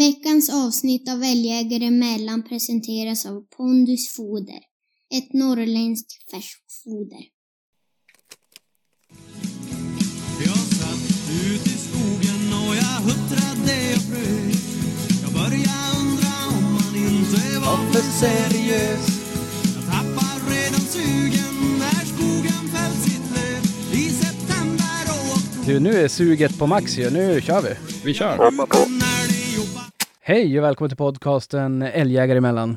Veckans avsnitt av Älgjägare emellan presenteras av Pondus Foder. Ett norrländskt färskfoder. Jag satt ut i skogen och jag huttrade och frös Jag började undra om man inte var för seriös Jag tappar redan sugen när skogen fällt sitt löv I september och Du, nu är suget på max ju. Nu kör vi. Vi kör. de jobbar Hej och välkommen till podcasten Älgjägare emellan.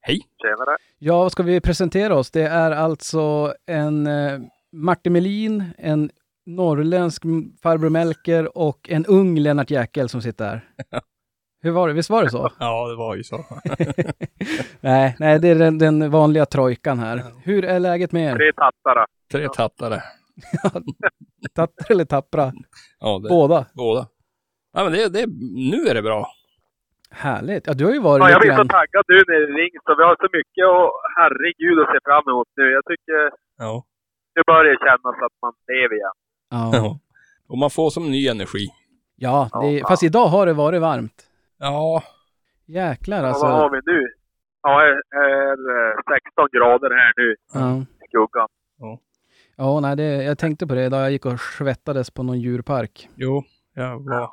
Hej. Tjenare. Ja, vad ska vi presentera oss? Det är alltså en eh, Martin Melin, en norrländsk farbror Melker och en ung Lennart Jäkel som sitter här. Hur var det? Visst var det så? Ja, det var ju så. nej, nej, det är den, den vanliga trojkan här. Hur är läget med er? Tre tattare. Tre tattare. Tattare eller tappra? Ja, det, Båda. båda. Ja, men det, det, nu är det bra. Härligt. Ja, du har ju varit Ja, jag blir så taggad nu när det ringt och vi har så mycket och herregud att se fram emot nu. Jag tycker Ja. det börjar kännas att man lever igen. Ja, ja. Och man får som ny energi. ja det, Ja. fast idag har det varit varmt. Ja, Jäklar alltså. vad har vi nu? Ja, det är eh, 16 grader här nu Ja. i skuggan. Ja, nej, det, jag tänkte på det idag. Jag gick och svettades på någon djurpark. jo, jag var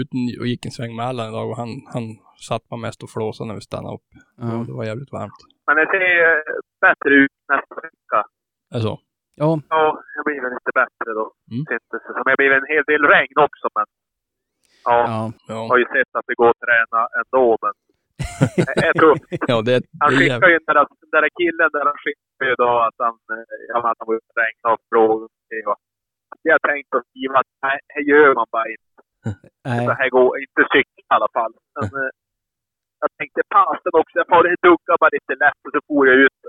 ute och gick en sväng med Allan idag och han, han satt man mest och flåsade när vi stannade upp. Ja, det var jävligt varmt. Men det ser eh, bättre ut nästa vecka. Alltså, Ja, Ja, jag blir väl lite bättre då. Mm. Det som. Det blir en hel del regn också, men ja, ja. jag ja. har ju sett att det går att träna ändå, men det är. Ja, det, det Han är jävligt. ju den där, den där killen där han skickade ju då att han, eh, ja, att han var ute och regnade och frågade. Jag tänkte att skriva att nej, här gör man bara inte. Nej. Så här går inte cykla i alla fall. Men, eh, jag tänkte passen också. Jag får det dugga bara lite lätt och så får jag ut.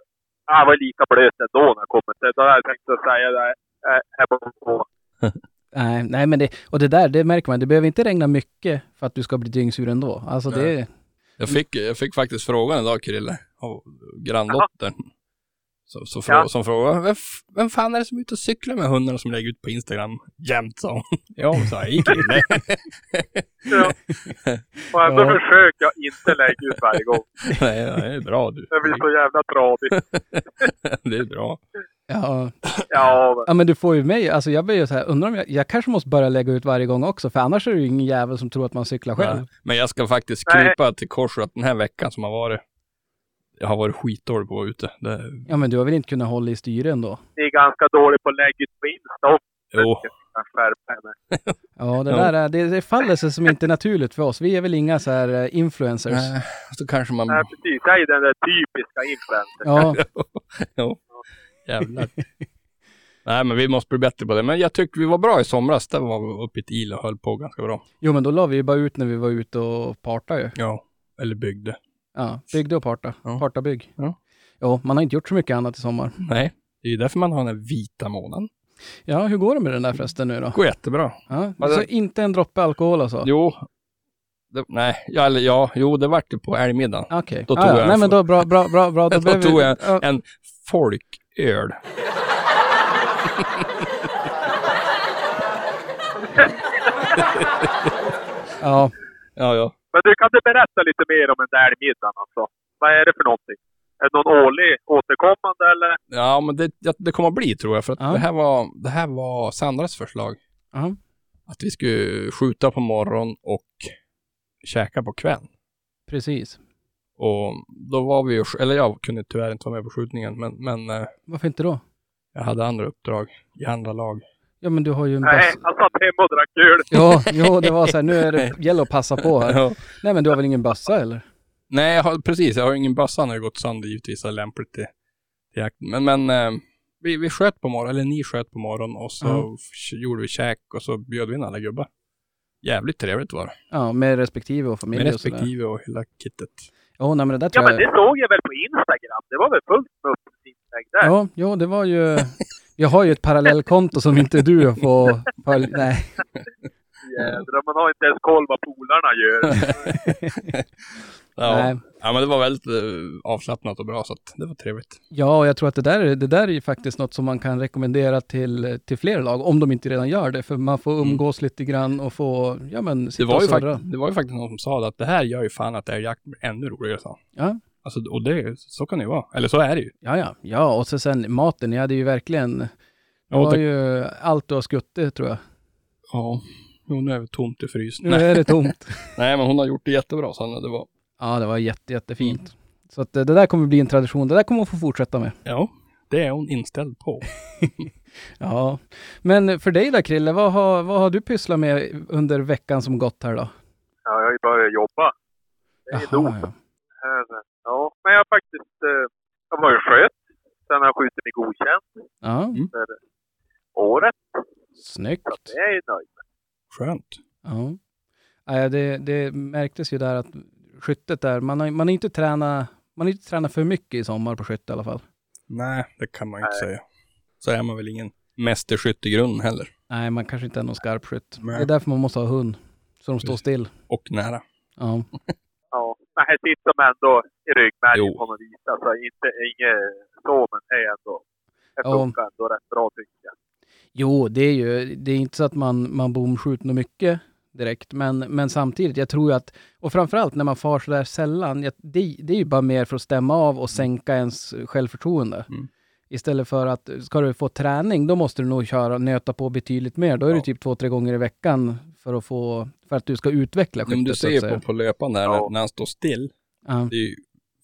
Jag var lika blöt ändå när jag kom. Då hade jag tänkt att säga det. eh, Här på. Nej, nej, men det, och det där, det märker man. Det behöver inte regna mycket för att du ska bli dyngsur ändå. Alltså det, Jag fick, jag fick faktiskt frågan idag, Krille, av granndottern. Så, så frå, Ja. Som frågade, vem, vem fan är det som är ute och cyklar med hundarna som lägger ut på Instagram jämt, sa hon. Ja, sa jag, hej Krille. Ja. Och ändå Ja. försöker jag inte lägga ut varje gång. Nej, det är bra du. Det blir så jävla tradigt. Det är bra. ja, Ja, men ja, men du får ju mig, alltså jag blir ju så här, undrar om jag, jag kanske måste börja lägga ut varje gång också, för annars är det ju ingen jävel som tror att man cyklar själv. Ja. Men jag ska faktiskt Nej. krypa till korset den här veckan som har varit. Jag har varit skitdålig på att vara ute. Det, Ja, men du har väl inte kunnat hålla i styre ändå? ni är ganska dålig på att lägga ut på Insta också. jo. Ja, det där är, det, det faller sig som inte naturligt för oss. Vi är väl inga så här eh, influencers. nej, så kanske man... Nej, precis. Jag är den där typiska influencern. Ja, jo, jävlar. Nej, men vi måste bli bättre på det. Men jag tyckte vi var bra i somras. Där var vi uppe i ett il och höll på ganska bra. jo men då la vi ju bara ut när vi var ute och parta ju. Ja, eller byggde. Ja, byggde och parta. Ja. Parta bygg. Ja. Ja, man har inte gjort så mycket annat i sommar. Nej, det är ju därför man har den här vita månen. Ja, hur går det med den där förresten nu då? Det går jättebra. Ja, så det- inte en droppe alkohol alltså? Jo, det, nej, ja, eller ja, jo, det vart det på älgmiddagen. Okej. Då Ja, tog ja. jag Nej en men då bra, bra, bra, bra. Då, Då tog vi- jag ja, en folköl. ja. Ja, ja. Men du, kan du berätta lite mer om den där middagen alltså? Vad är det för någonting? Är det någon årlig återkommande eller? Ja, men det, det kommer att bli tror jag. För att Ja. det, här var, det här var Sandras förslag. Ja. Att vi skulle skjuta på morgon och käka på kväll. Precis. Och då var vi ju, eller jag kunde tyvärr inte vara med på skjutningen, men, men eh, Varför inte då? jag hade andra uppdrag i andra lag. Ja men du har ju en Nej, han satt hemma och drack öl. Ja, jo det var så här, nu är det, gäller att passa på här. Ja. Nej men du har väl ingen bössa eller? Nej, jag har, precis. Jag har ingen bössa när det gått sönder givetvis. Så lämpligt till, till jakten. Men, men eh, vi, vi sköt på morgonen, eller ni sköt på morgonen och så f- gjorde vi käk och så bjöd vi in alla gubbar. Jävligt trevligt var det. Ja, med respektive och familj Med och respektive och hela kittet. Ja, nej men det där Ja, tror men jag... det såg jag väl på Instagram. Det var väl fullt med uppdateringar där. Ja, jo, det var ju... Jag har ju ett parallellkonto som inte du får följa. Nej. Jädrar, man har inte ens koll vad polarna gör. Ja. Nej. Ja, men det var väldigt eh, avslappnat och bra, så att det var trevligt. Ja, och jag tror att det där, det där är ju faktiskt något som man kan rekommendera till, till fler lag, om de inte redan gör det, för man får umgås lite grann och få, ja men, Mm. Det sitta var, och ju fakt- det var ju faktiskt någon som sa det, att det här gör ju fan att älgjakt blir ännu roligare, sa. Ja, Alltså, och det, så kan det ju vara. Eller så är det ju. ja, ja, ja, och så sen maten, jag hade ju verkligen, det Ja, var ju allt du har skuttit tror jag. Ja, jo, nu är det tomt i frysen. Nu Nej. är det tomt. Nej, men hon har gjort det jättebra, Sanna. Det var, Ja, det var jätte, jättefint. Så att det, där kommer bli en tradition, det där kommer hon få fortsätta med. ja, det är hon inställd på. Ja, men för dig då Krille, vad har, vad har du pysslat med under veckan som gått här då? Ja, jag har ju börjat jobba. Det är nog. ja. Ja, men jag har faktiskt eh, jag har varit sköt. Sen har jag skjutit mig godkänt ja, för året. snyggt. Så det är jag nöjd med. Skönt. Ja. Ja, det, det märktes ju där att skyttet där, man har, man har inte tränat, man har inte tränat för mycket i sommar på skytte i alla fall. Nej, det kan man ju inte Nej. säga. Så är man väl ingen mästerskytt i grunden heller. Nej, man kanske inte är någon skarpskytt. Nej. Det är därför man måste ha hund, så de står still. Och nära. Ja. Ja, men här sitter de ändå i ryggmärgen på något vis. Alltså inte, inget så, men det är ändå, det Ja. funkar ändå rätt bra tycker jag. Jo, det är ju, det är inte så att man, man bomskjuter något mycket direkt, men, men samtidigt, jag tror ju att, och framförallt när man far så där sällan, jag, det, det är ju bara mer för att stämma av och sänka ens självförtroende. Mm. Istället för att, ska du få träning, då måste du nog köra, nöta på betydligt mer. Då är det Ja. typ två, tre gånger i veckan för att få, för att du ska utveckla Men du skyttet. så att ser på, på löpande här, Ja. när, han står still. Ja, Det är ju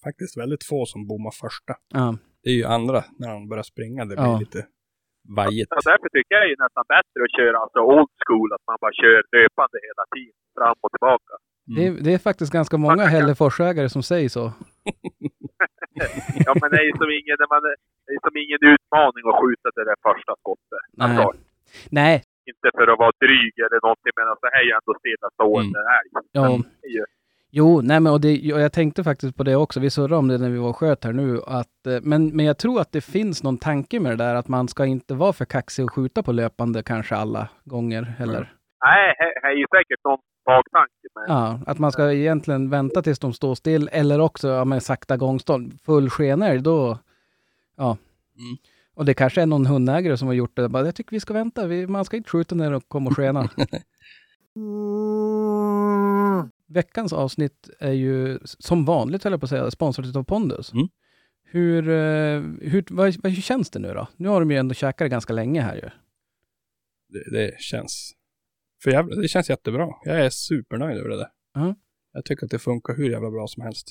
faktiskt väldigt få som bommar första. ja, Det är ju andra, när han börjar springa, det blir Ja. lite vajigt. Ja, därför tycker jag ju nästan bättre att köra alltså old school, att man bara kör löpande hela tiden, fram och tillbaka. det, är- det är faktiskt ganska många Hälleforsägare som säger så. Ja, men det är ju som ingen, man, det är som ingen utmaning att skjuta det där första skottet. Nej. Alltså, Nej, inte för att vara dryg eller någonting, men alltså, här är ju ändå stillastående älg. ja. Det ju- Jo, nej men och det, och jag tänkte faktiskt på det också, vi surrade om det när vi var sköt här nu, att, eh, men, men jag tror att det finns någon tanke med det där, att man ska inte vara för kaxig och skjuta på löpande kanske alla gånger heller. Nej, här, här är ju säkert någon baktanke. Men Ja, att man ska egentligen vänta tills de står still, eller också ja, med sakta gångstånd. Full skenälg, då, ja. Mm. Och det kanske är någon hundägare som har gjort det, bara, jag tycker vi ska vänta, vi, man ska inte skjuta när de kommer och skena. Veckans avsnitt är ju som vanligt, höll jag på att säga, sponsrat av Pondus. Mm. Hur, eh, hur, vad, vad, hur känns det nu då? Nu har de ju ändå käkat det ganska länge här ju. Det, det känns... För jävla, det känns jättebra. Jag är supernöjd över det där. Ja. Jag tycker att det funkar hur jävla bra som helst.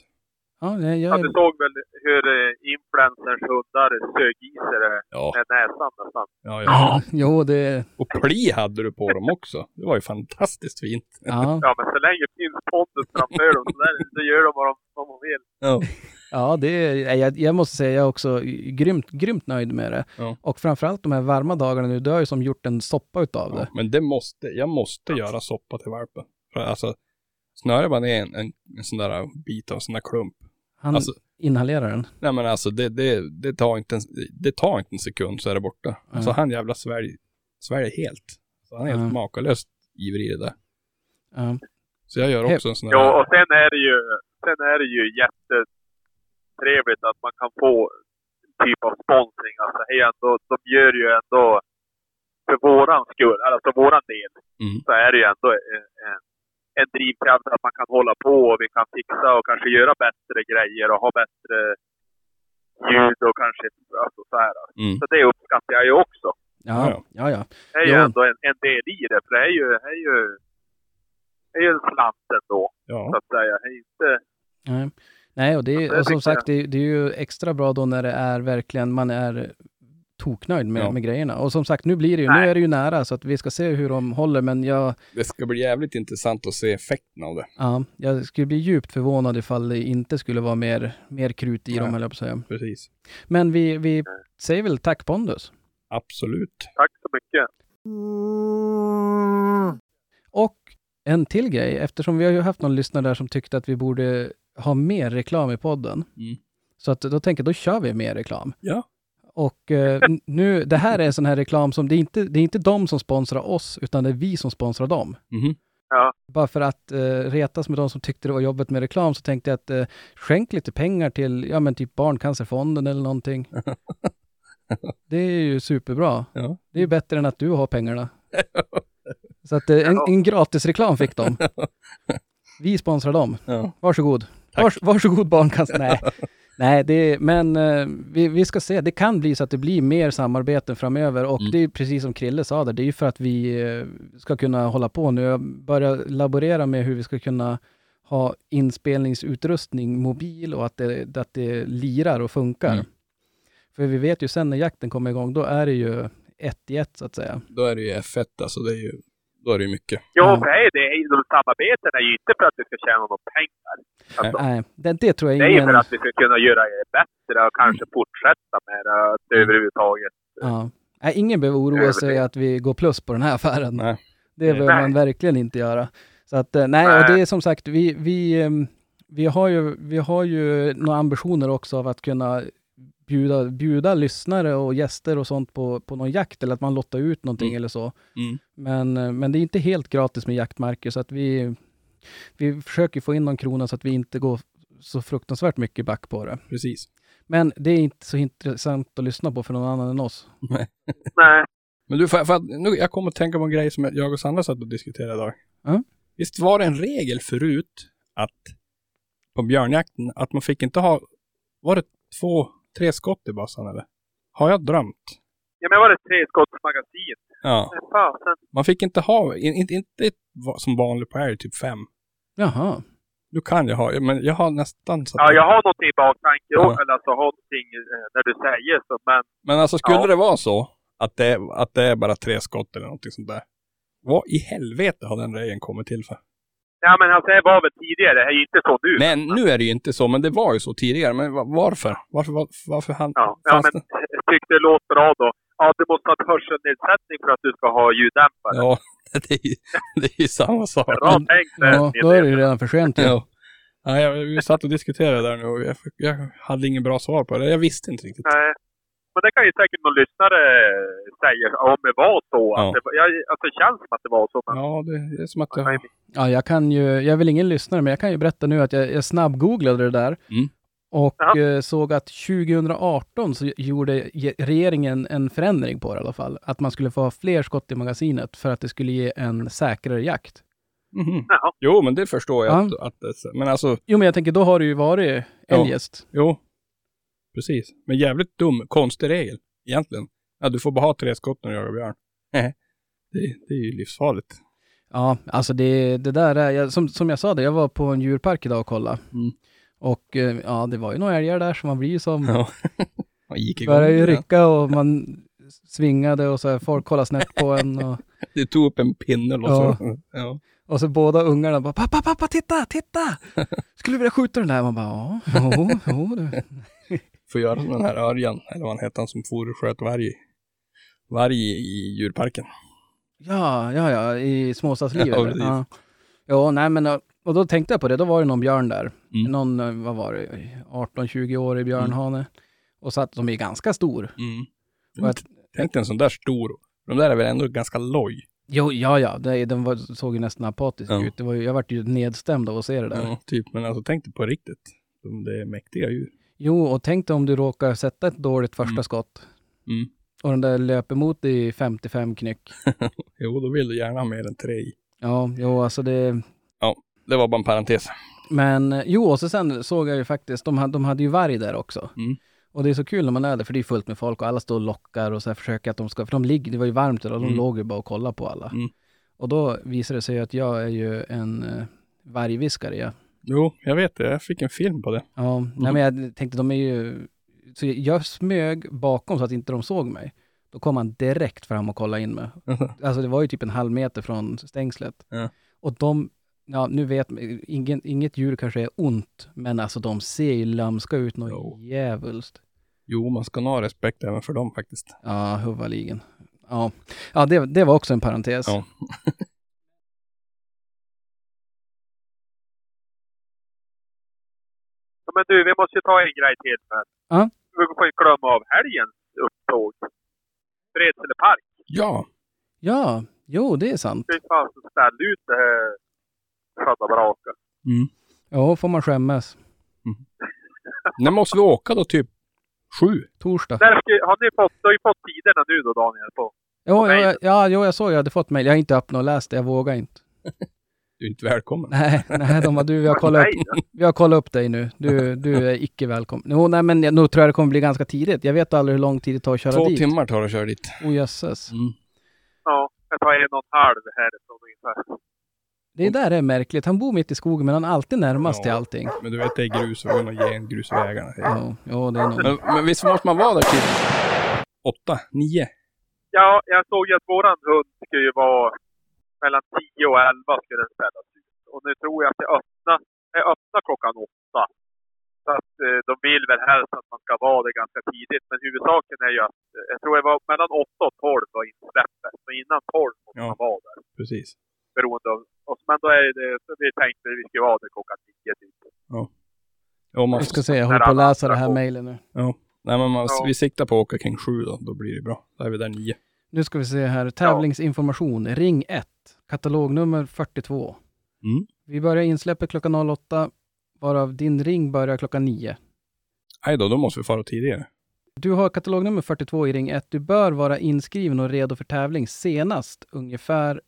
Ja, nej, ja, jag, du såg väl hur eh, influencers hundar sög i sig det Ja, med näsan nästan. ja, ja. jo, det, Och pli hade du på dem också. Det var ju fantastiskt fint. ja, Ja, men så länge det finns pondus framför dem så, där, så gör de vad de, vad de vill. Ja. ja det är, jag, jag måste säga, jag är också grymt, grymt nöjd med det. Ja. Och framförallt de här varma dagarna nu, du har ju som gjort en soppa utav Ja, det. men det måste, jag måste göra soppa till valpen. Alltså, snöre bara ner en, en, en sån där bit av sån där klump. Han Alltså, inhalerar den. nej men alltså det, det, det, tar inte en, det tar inte en sekund så är det borta. Alltså han jävla svälj, sväljer helt. Så han är helt Ja. makalöst ivrig i det där. Ja. Så jag gör också en sån där. Ja, och sen är det ju, sen är det ju jättetrevligt att man kan få typ av sponsring. Alltså, hej ändå, de gör ju ändå för våran skull, alltså våran del, Mm. så är det ju ändå en, en, en drivkraft att man kan hålla på och vi kan fixa och kanske göra bättre grejer och ha bättre ljud och kanske alltså, så här. Mm. Så det uppskattar jag ju också. Ja, Ja, ja. Det är ju Ja. ändå en, en del i det, för det är ju, det är ju, det är ju en slant ändå, så Ja, att säga. Det är inte, Nej. Nej, och, det, är- det och som sagt, det, det är ju extra bra då när det är verkligen, man är toknöjd med, Ja. med grejerna. Och som sagt, nu blir det ju, nu Nej. är det ju nära, så att vi ska se hur de håller, men jag, det ska bli jävligt intressant att se effekten av det. ja, jag skulle bli djupt förvånad ifall det inte skulle vara mer, mer krut i Ja. dem, höll jag på att säga. Precis. Men vi, vi säger väl tack Pondus. Absolut. tack så mycket. Och en till grej, eftersom vi har ju haft någon lyssnare där som tyckte att vi borde ha mer reklam i podden. Mm. Så att då tänker jag, då kör vi mer reklam. Ja. Och eh, nu, det här är en sån här reklam som, det är, inte, det är inte de som sponsrar oss, utan det är vi som sponsrar dem. Mhm. Ja. Bara för att eh, retas med de som tyckte det var jobbigt med reklam så tänkte jag att eh, skänk lite pengar till, ja men typ Barncancerfonden eller någonting. det är ju superbra. Ja. Det är ju bättre än att du har pengarna. Så att eh, en, en gratisreklam fick de. Vi sponsrar dem. Ja. Varsågod. Vars, varsågod barncancer. Nej, Nej det men eh, vi, vi ska se. Det kan bli så att det blir mer samarbeten framöver och Mm. det är precis som Krille sa där. Det är ju för att vi eh, ska kunna hålla på nu. Jag börjar laborera med hur vi ska kunna ha inspelningsutrustning mobil och att det, att det lirar och funkar. Mm. För vi vet ju sen när jakten kommer igång, då är det ju ett i ett så att säga. Då är det ju F1 alltså, det är ju, då är det ju mycket. Jo, Ja. för hej, det är, de samarbeten är ju inte för att vi ska tjäna några pengar. Alltså, Nej, det, det tror jag det är ingen... för att vi ska kunna göra det bättre och kanske fortsätta med det överhuvudtaget. Ja. Nej, ingen behöver oroa sig att vi går plus på den här affären. Nej. Det behöver Nej. man verkligen inte göra. Så att, eh, nej, Nej. och det är som sagt, vi, vi, ehm, vi, har ju, vi har ju några ambitioner också av att kunna bjuda, bjuda lyssnare och gäster och sånt på, på någon jakt eller att man lottar ut någonting Mm. eller så. Mm. Men, eh, men det är inte helt gratis med jaktmarker så att vi, vi försöker få in någon krona så att vi inte går så fruktansvärt mycket back på det. Precis. Men det är inte så intressant att lyssna på för någon annan än oss. Nej. Men du, för, för att, nu, jag kommer att tänka på en grej som jag och Sandra satt och diskuterade idag. Ja. Visst var det en regel förut att på björnjakten att man fick inte ha, var det två, tre skott i bössan eller? Har jag drömt? Ja, men var det treskottsmagasin? Ja. Men fasen. Man fick inte ha, in- inte, inte som vanligt på älg, typ fem. Jaha. Nu kan jag ha, men jag har nästan så Ja, jag har någonting i baktanken Ja. eller alltså har någonting eh, när du säger så, men Men alltså skulle Ja. det vara så att det, att det är bara tre skott eller någonting sånt där. Vad i helvete har den regeln kommit till för? Ja, men alltså det var väl tidigare. Det är ju inte så nu. Men nu är det ju inte så, men det var ju så tidigare. Men va- varför? Varför, var, varför han... Ja, ja men det? tyckte det låter bra då. Ja, du måste ha ett hörselnedsättning för att du ska ha ljuddämpare. Ja, det är, ju, det är ju samma sak. Bra tänkt. Ja, då är det ju redan för sent. Ja. Ja, jag, vi satt och diskuterade där nu och jag, jag hade ingen bra svar på det. Jag visste inte riktigt. Nej. Men det kan ju säkert någon lyssnare säga om det var så. Ja. Att det, jag, alltså det känns som att det var så. Men, Ja, det, det är som att jag. Ja, jag kan ju, jag är väl ingen lyssnare, men jag kan ju berätta nu att jag, jag snabbgooglade det där. Mm. Och Ja. eh, såg att 2018 så gjorde ge- regeringen en förändring på det i alla fall. Att man skulle få ha fler skott i magasinet för att det skulle ge en säkrare jakt. Mhm. Jaha. Jo, men det förstår jag. Ja. Att, att, det- men alltså, Jo, men jag tänker då har det ju varit Ja. eljest. jo. Precis. Men jävligt dum, konstig regel egentligen. Ja, du får bara ha tre skott när du jagar björn. det, det är ju livsfarligt. Ja, alltså det, det där är, jag, som, som jag sa det, jag var på en djurpark idag och kollade. Mm. Och eh, ja, det var ju några älgar där, så man blir ju som, Ja. Man gick igång. började ju rycka och man svingade och så här, folk kollade snett på en. Och, Det tog upp en pinne och Ja. så. Ja. Och så båda ungarna bara pappa, pappa, titta, titta! Skulle du vilja skjuta den där? Man bara ja, jo, jo Får göra som den här Örjan, eller vad han heter, han som for och sköt varg, varg i djurparken. Ja, ja, ja, i småstadslivet. Ja, Ja, precis. ja. ja, nej men och- och då tänkte jag på det, då var det någon björn där. Mm. Någon, eh, vad var det, 18-20 år i björnhane. Och så att de är ganska stor. Mm. Och att, Tänk dig en sån där stor. De där är väl ändå ganska loj. jo, ja, ja, det, den var, såg ju nästan apatisk Ja. ut. Det var, jag vart ju nedstämd av att se det där. Ja, typ. Men alltså tänk dig på riktigt. De, det är mäktiga djur. Jo, och tänk dig om du råkar sätta ett dåligt första Mm. skott. Mm. Och den där löper mot i 55 knyck. Jo, då vill du gärna ha mer än tre i. Ja, jo, alltså det... Det var bara en parentes. Men eh, jo, och så sen såg jag ju faktiskt, de hade, de hade ju varg där också. Mm. Och det är så kul när man är där, för det är fullt med folk och alla står och lockar och så här försöker att de ska, för de ligger, det var ju varmt idag, de Mm. låg ju bara och kollade på alla. Mm. Och då visade det sig att jag är ju en uh, vargviskare. Ja. Jo, jag vet det. Jag fick en film på det. Ja, nej men jag tänkte de är ju, så jag smög bakom så att inte de såg mig. Då kom han direkt fram och kollade in mig. Alltså det var ju typ en halv meter från stängslet. Ja. Och de, ja nu vet ingen, inget djur kanske är ont, men alltså de ser ju lömska ut något Jo. djävulskt. Jo, man ska nog ha respekt även för dem faktiskt. Ja, huvudligen. Ja, ja det, det var också en parentes. Ja. men du, vi måste ju ta en grej till. Men. Ja. Vi får inte glömma av helgens upptåg. Bredsele park. Ja, Ja, Jo, det är sant. Fy fan så ställde ut det här födda braket. Mm. Ja, får man skämmas. När måste vi åka då? Typ sju? Torsdag. Där ska, har ni fått, du har ju fått tiderna nu då Daniel. På. Jo, ja, ja, jo, jag såg jag hade fått mejl. Jag har inte öppnat och läst det, jag vågar inte. Du är inte välkommen. Nej, nej, de bara, du, vi har kollat upp, vi har kollat upp dig nu. Du, du är icke välkommen. Jo, nej, men jag- nog tror jag det kommer bli ganska tidigt. Jag vet aldrig hur lång tid det tar att köra Två dit. timmar tar det att köra dit. Oh, jösses. Mm. Ja, jag tar en och en halv härifrån ungefär. Det där är märkligt. Han bor mitt i skogen, men han är alltid närmast Ja. till allting. Men du vet, det är grus och igenom grusvägarna. Ja, ja det är nog... Men, men visst måste man vara där till åtta, nio? Ja, jag såg ju att våran hund skulle ju vara mellan 10 och 11 skulle den ställas ut. Och nu tror jag att det öppnar, är öppna klockan åtta. Så att eh, de vill väl helst att man ska vara där ganska tidigt. Men huvudsaken är ju att, eh, jag tror det var mellan 8 och 12 var insläppet. Så innan 12 måste Ja. man vara där. Precis. Beroende av oss. Men då är det, så vi tänkte att vi skulle vara där klockan 10 typ. Ja, man, Jag ska se, jag håller på att läsa det här mejlet nu. nej, men man, Ja. vi siktar på att åka kring sju då. Då blir det bra. Då är vi där nio. Nu ska vi se här. Tävlingsinformation. Ring 1. Katalognummer 42. Mm. Vi börjar insläppet klockan 08, varav din ring börjar klockan 9. Nej då, då måste vi fara tidigare. Du har katalognummer 42 i ring 1. Du bör vara inskriven och redo för tävling senast ungefär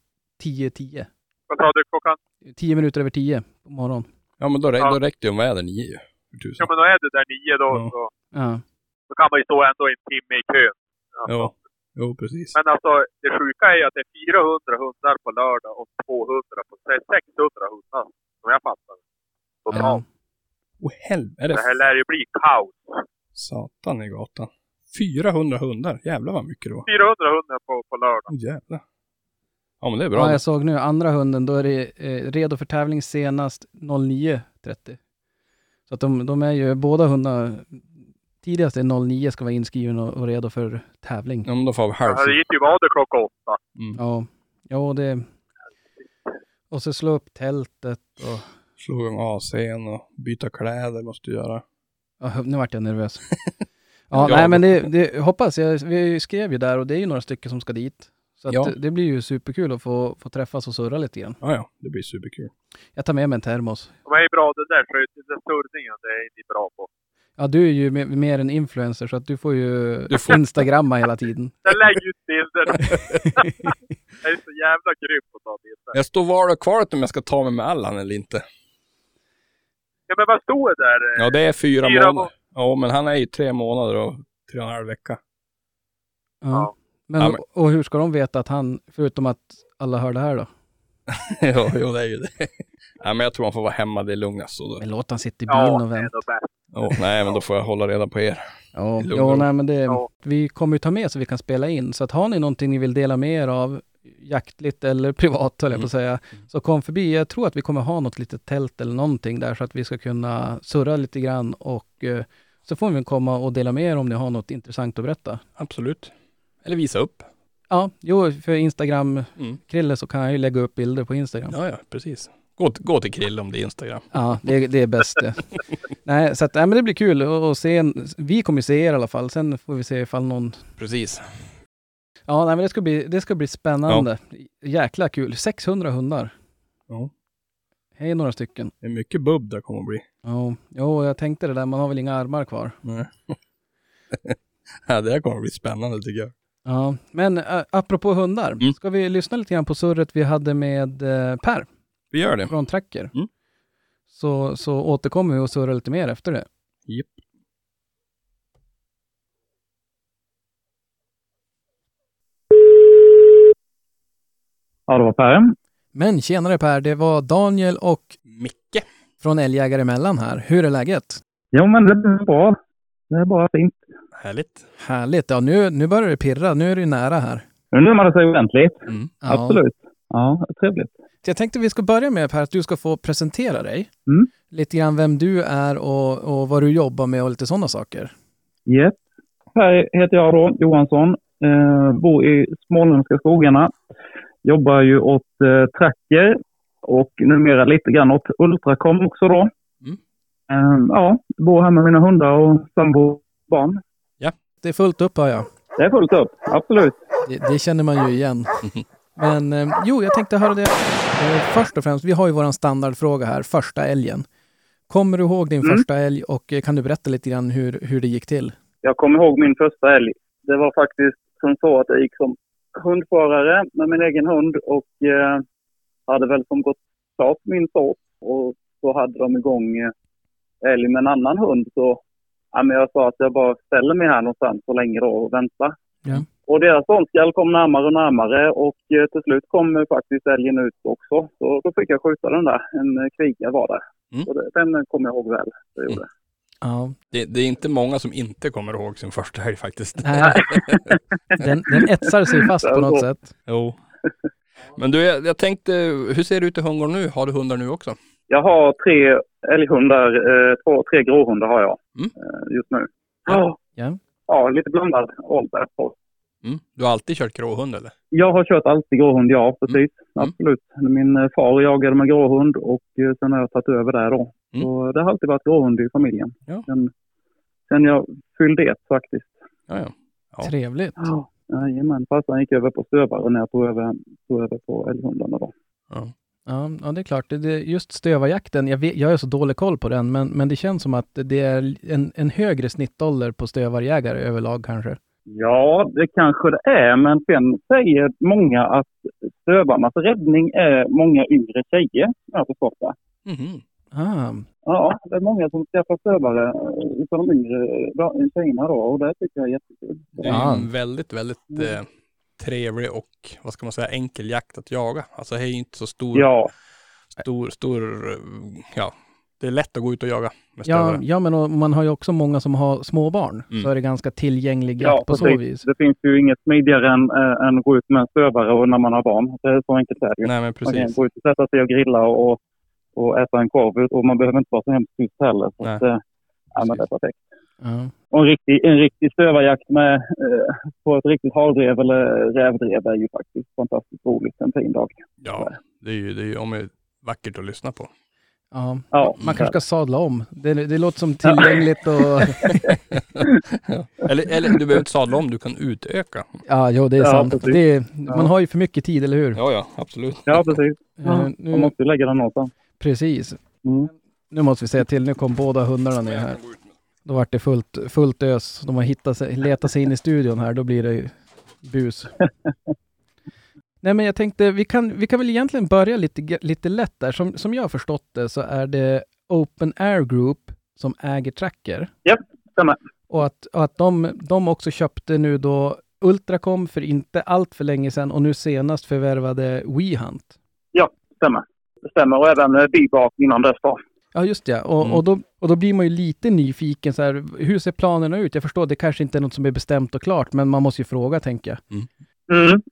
10.10. Vad sa du klockan? 10 minuter över 10 på morgonen. Ja, men då, rä- Ja. då räckte det om vi är där nio ju. För tusan. Ja men då är du där 9 då. Ja. Så, Ja. då kan man ju stå ändå en timme i kön. Alltså. Ja, jo precis. Men alltså det sjuka är ju att det är 400 hundar på lördag och 200 på... Det är 600 hundar som jag fattar. Totalt. Åh helvete, är Det här lär ju bli kaos. satan i gatan? 400 hundar, jävlar vad mycket det var. 400 hundar på, på lördag. Åh, jävlar. Ja men det är bra. ja, jag såg nu andra hunden, då är det eh, redo för tävling senast 09.30. Så att de, de är ju båda hundar, tidigast är 09 ska vara inskriven och, och redo för tävling. Ja men då får vi halv. Ja, det gick ju det klockan åtta. Mm. Ja, ja det... Och så slå upp tältet och... Slå igång AC'n och byta kläder måste du göra. Ja, nu vart jag nervös. Ja, Ja. nej men det, det hoppas jag. Vi skrev ju där och det är ju några stycken som ska dit. Så att Ja. det, det blir ju superkul att få, få träffas och surra lite grann. Ja ja, det blir superkul. Jag tar med mig en termos. De är bra det där, så det surrningen, det är ni bra på. Ja, du är ju mer, en influencer så att du får ju Du får- instagramma hela tiden. Jag lägger ut bilder. jag är så jävla grym på att ta bilder. Jag står var och kvalet om jag ska ta mig med Allan eller inte. Ja men vad stod det där? Ja det är fyra, Fyra månader. Ja men han är ju tre månader och tre och en halv vecka. Ja. Ja. Men, Ja, men- Och hur ska de veta att han, förutom att alla hör det här då? ja, jo det är ju det. Nej men jag tror han får vara hemma, det är lugnast. Då. Men låt han sitta i bilen Ja, och vänta. Ja, nej men då får jag hålla reda på er. Ja, ro. nej, men det, Ja. vi kommer ju ta med så vi kan spela in. Så att har ni någonting ni vill dela med er av, jaktligt eller privat höll jag på att säga, så kom förbi. Jag tror att vi kommer ha något litet tält eller någonting där så att vi ska kunna surra lite grann och eh, så får vi komma och dela med er om ni har något intressant att berätta. Absolut. Eller visa upp. Ja, jo, för Instagram, Mm. Så kan jag ju lägga upp bilder på Instagram. Ja ja, precis. Gå, gå till Krill om det är Instagram. Ja, det, det är bäst det. nej, så att, nej, men det blir kul att se. En, vi kommer se er i alla fall. Sen får vi se ifall någon... Precis. Ja, nej, men det ska bli, det ska bli spännande. Jäkla kul. 600 hundar. Ja. Hej några stycken. Det är mycket bubb där kommer att bli. Ja, jo, jag tänkte det där. Man har väl inga armar kvar. Nej. ja, det här kommer att bli spännande tycker jag. Ja, men äh, apropå hundar. Mm. Ska vi lyssna lite grann på surret vi hade med eh, Per Vi gör det. från Tracker? Mm. Så, så återkommer vi och surrar lite mer efter det. Japp. Ja, det var Per. Men tjenare Per, det var Daniel och Micke. från Älgjägare emellan här. Hur är läget? Jo, men det blir bra. Det är bara fint. Härligt. Härligt. Ja, nu, nu börjar det pirra. Nu är det ju nära här. Nu närmar det sig ordentligt. Mm. Ja. Absolut. Ja, trevligt. Så jag tänkte vi ska börja med Per, att du ska få presentera dig. Mm. Lite grann vem du är och, och vad du jobbar med och lite sådana saker. Yes. Här heter jag då, Johansson. Eh, bor i småländska skogarna. Jobbar ju åt eh, Tracker och numera lite grann åt Ultracom också då. Mm. Eh, ja, bor här med mina hundar och sambo barn. Det är fullt upp hör jag. Det är fullt upp, absolut. Det, det känner man ju igen. Men eh, jo, jag tänkte höra det. Eh, först och främst, vi har ju våran standardfråga här, första älgen. Kommer du ihåg din Mm. första älg och eh, kan du berätta lite grann hur, hur det gick till? Jag kommer ihåg min första älg. Det var faktiskt som så att jag gick som hundförare med min egen hund och eh, hade väl som gått klart min såt och så hade de igång eh, älg med en annan hund så ja, men jag sa att jag bara ställer mig här någonstans så länge då och väntar. Ja. Och deras ståndskall kom närmare och närmare och eh, till slut kom eh, faktiskt älgen ut också. Så då fick jag skjuta den där. En eh, kviga var det. Mm. Så det, den kommer jag ihåg väl. Det gjorde. Mm. Ja, Det, det är inte många som inte kommer ihåg sin första helg faktiskt. nej, den, den etsar sig fast på något sätt. Jo. Men du, jag, jag tänkte, hur ser det ut i hundgården nu? Har du hundar nu också? Jag har tre älghundar, eh, två, tre gråhundar har jag Mm. eh, just nu. Ja. Ja. Ja, lite blandad ålder på. Mm. Du har alltid kört gråhund eller? Jag har kört alltid gråhund, ja precis. Mm. Absolut. Min eh, far jagade med gråhund och eh, sen har jag tagit över där då. Mm. Så det har alltid varit gråhund i familjen. Ja. Sen, sen jag fyllde ett faktiskt. Ja, ja. Ja. Trevligt. Ja. Jajamän, farsan gick över på stövare när jag tog över, tog över på älghundarna då. ja. Ja, ja, det är klart. Det, just stövarjakten, jag, vet, jag har så dålig koll på den, men, men det känns som att det är en, en högre snittålder på stövarjägare överlag kanske. Ja, det kanske det är, men sen säger många att stövarnas räddning är många yngre tjejer, som jag har förstått det. Mhm. Ah, Ja, det är många som skaffar stövare eh, utav de yngre eh, tjejerna då och det tycker jag är jättekul. Det är Ja. en väldigt, väldigt eh, trevlig och vad ska man säga, enkel jakt att jaga. Alltså det är ju inte så stor, Ja, stor, stor, eh, ja, det är lätt att gå ut och jaga med ja, stövare. ja, men och man har ju också många som har småbarn, Mm. så är det ganska tillgänglig ja jakt på så precis. vis. Det finns ju inget smidigare än, äh, än att gå ut med en stövare och när man har barn. Det är så enkelt är det ju. Nej men Man kan precis. gå ut och sätta sig och grilla och, och äta en korv och man behöver inte vara så hemskt tyst heller. Så Nej. att, eh, ja, men det är perfekt. Ja. Och en riktig, en riktig stövarjakt med, eh, på ett riktigt hardrev eller rävdrev är ju faktiskt fantastiskt roligt en fin dag. Ja, det är ju, det är ju om det är vackert att lyssna på. Ja. Ja, Man kanske ska sadla om. Det, det låter som tillgängligt och... Eller, eller du behöver inte sadla om, du kan utöka. Ja, jo, det är Ja, sant. Det är, man har ju för mycket tid, eller hur? Ja, ja, absolut. Ja, precis. Eh, Man nu, måste ju lägga den någonstans. precis. Mm. Nu måste vi säga till. Nu kom båda hundarna ner här. Då vart det fullt, fullt ös. De har hittat sig, letat sig in i studion här. Då blir det ju bus. Nej, men jag tänkte vi kan, vi kan väl egentligen börja lite, lite lätt där. Som, som jag har förstått det så är det Open Air Group som äger Tracker. stämmer. Och att, och att de, de också köpte nu då Ultracom för inte allt för länge sedan och nu senast förvärvade WeHunt. Stämmer. Det stämmer. Och även eh, Bibak innan dess då. Ja, just det. Och, Mm. och, då, och då blir man ju lite nyfiken så här, hur ser planerna ut? Jag förstår, det kanske inte är något som är bestämt och klart, men man måste ju fråga, tänker jag. Mm.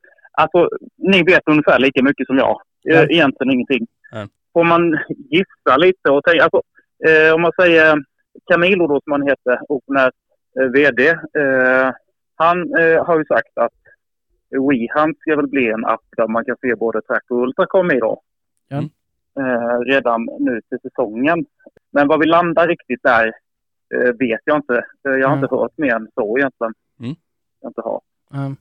Alltså, ni vet ungefär lika mycket som jag. Ja. Egentligen ingenting. Ja. Får man gissa lite och tänka, alltså, eh, om man säger Camilo då som han heter, Openair eh, VD. Eh, han eh, har ju sagt att WeHunt ska väl bli en app där man kan se både Track och Ultracom i då. Ja. Eh, redan nu till säsongen. Men vad vi landar riktigt där eh, vet jag inte. Jag har Mm. inte hört mer än så egentligen. Mm. Jag inte har. Um,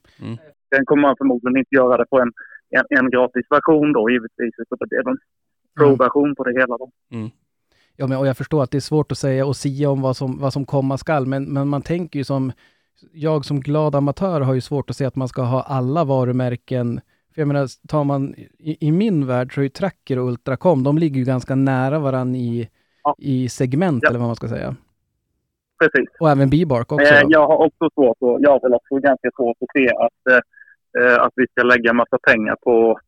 Sen kommer man förmodligen inte göra det på en, en, en gratis version då givetvis. Utan det är en pro-version på det hela då. ja, men, och jag förstår att det är svårt att säga och sia om vad som, vad som komma skall, men, men man tänker ju som, jag som glad amatör har ju svårt att se att man ska ha alla varumärken. För jag menar, tar man, i, i min värld så är ju Tracker och Ultracom, de ligger ju ganska nära varann i, Ja. i segment, Ja. eller vad man ska säga. Precis. Och även Bibark också. Eh, jag har också svårt att, jag har väl också ganska svårt att se att, eh, att vi ska lägga massa pengar på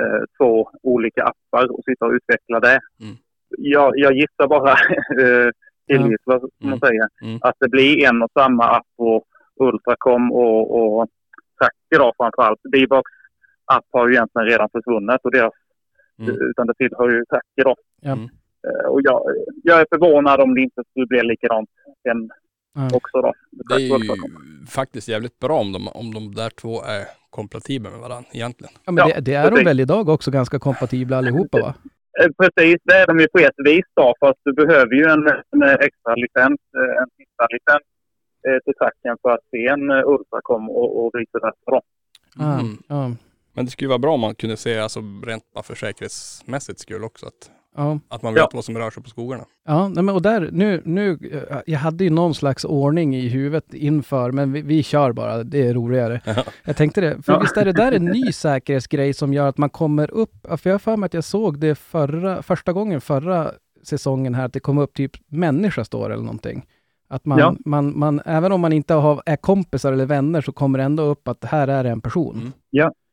eh, två olika appar och sitta och utveckla det. Mm. Jag, jag gissar bara eh, tillgissar, som man Mm. säger, Mm. att det blir en och samma app på Ultracom och, och Tracker då framförallt. Bibox app har ju egentligen redan försvunnit och deras, Mm. utan det tillhör ju Tracker då. Mm. Eh, Och jag, jag är förvånad om det inte skulle bli likadant sen Ja. också då. Det är ju faktiskt jävligt bra om de, om de där två är kompatibla med varandra egentligen. Ja, men det, det är de precis. väl idag också ganska kompatibla allihopa va? Eh, Precis, det är de ju på ett vis då. Fast du behöver ju en, en extra licens, eh, en sista licens eh, till tracken för att se en eh, Ultracom och, och versa då. Ah, Mm. ja. Men det skulle ju vara bra om man kunde se, alltså rent för säkerhetsmässigt skull också, att, Ja, att man vet Ja. vad som rör sig på skogarna. ja nej, men och där, nu, nu, jag hade ju någon slags ordning i huvudet inför, men vi, vi kör bara, det är roligare. Ja. Jag tänkte det, för Ja. visst är det där en ny säkerhetsgrej som gör att man kommer upp, för jag har för mig att jag såg det förra, första gången förra säsongen här, att det kom upp typ människa står eller någonting. Att man, Ja. man, man, även om man inte har, är kompisar eller vänner så kommer det ändå upp att här är en person. Mm.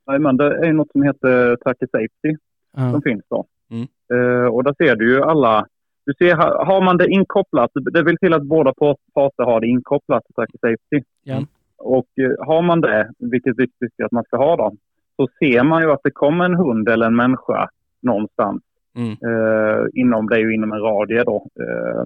Jajamän, det är något som heter Tracker Safety Ja. som finns då. Mm. Eh, och där ser du ju alla. Du ser, ha- har man det inkopplat, det vill till att båda par- parter har det inkopplat Tracker Safety. Mm. Och eh, har man det, vilket vi tycker att man ska ha då, så ser man ju att det kommer en hund eller en människa någonstans. Mm. Eh, inom, det är ju inom en radie då. Eh,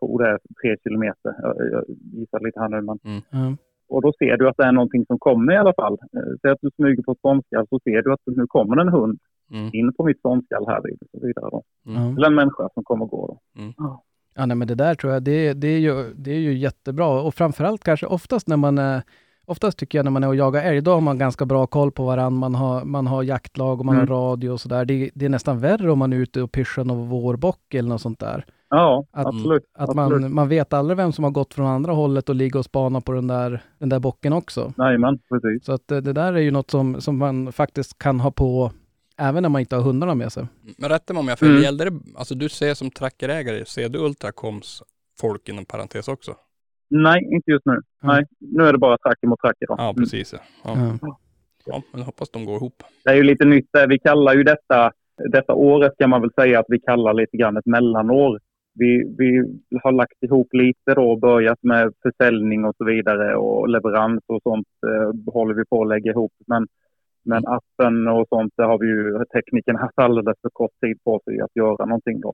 tror det är tre kilometer. Jag, jag gissar lite här nu. Men, Ja. och då ser du att det är någonting som kommer i alla fall. Säg att du smyger på ett ståndskall så ser du att nu kommer en hund Mm. in på mitt ståndskall här vid och så vidare. Då. Ja. Eller en människa som kommer och går. Då. Ja, nej, men det där tror jag, det, det, är ju, det är ju jättebra. Och framförallt kanske oftast när man är, oftast tycker jag när man är och jagar älg, då har man ganska bra koll på varandra. Man har, man har jaktlag och man Mm. har radio och sådär. Det, det är nästan värre om man är ute och pyschar någon vårbock eller något sånt där. Ja, Att- absolut. Att absolut. man, man vet aldrig vem som har gått från andra hållet och ligger och spanar på den där, den där bocken också. Jajamän, precis. Så att det, det där är ju något som, som man faktiskt kan ha på även när man inte har hundarna med sig. Men rätta mig om jag för Mm. gällde det, alltså du ser som trackerägare, ser du Ultracoms folk inom parentes också? Nej, inte just nu. Nej, nu är det bara tracker mot tracker. Då. Ja, Mm. precis. Ja. Ja. Ja. ja, men jag hoppas de går ihop. Det är ju lite nytt. Vi kallar ju detta, detta året kan man väl säga att vi kallar lite grann ett mellanår. Vi, vi har lagt ihop lite då och börjat med försäljning och så vidare och leverans och sånt eh, håller vi på att lägga ihop. Men, men appen och sånt, där har vi ju teknikerna haft alldeles för kort tid på sig att göra någonting då.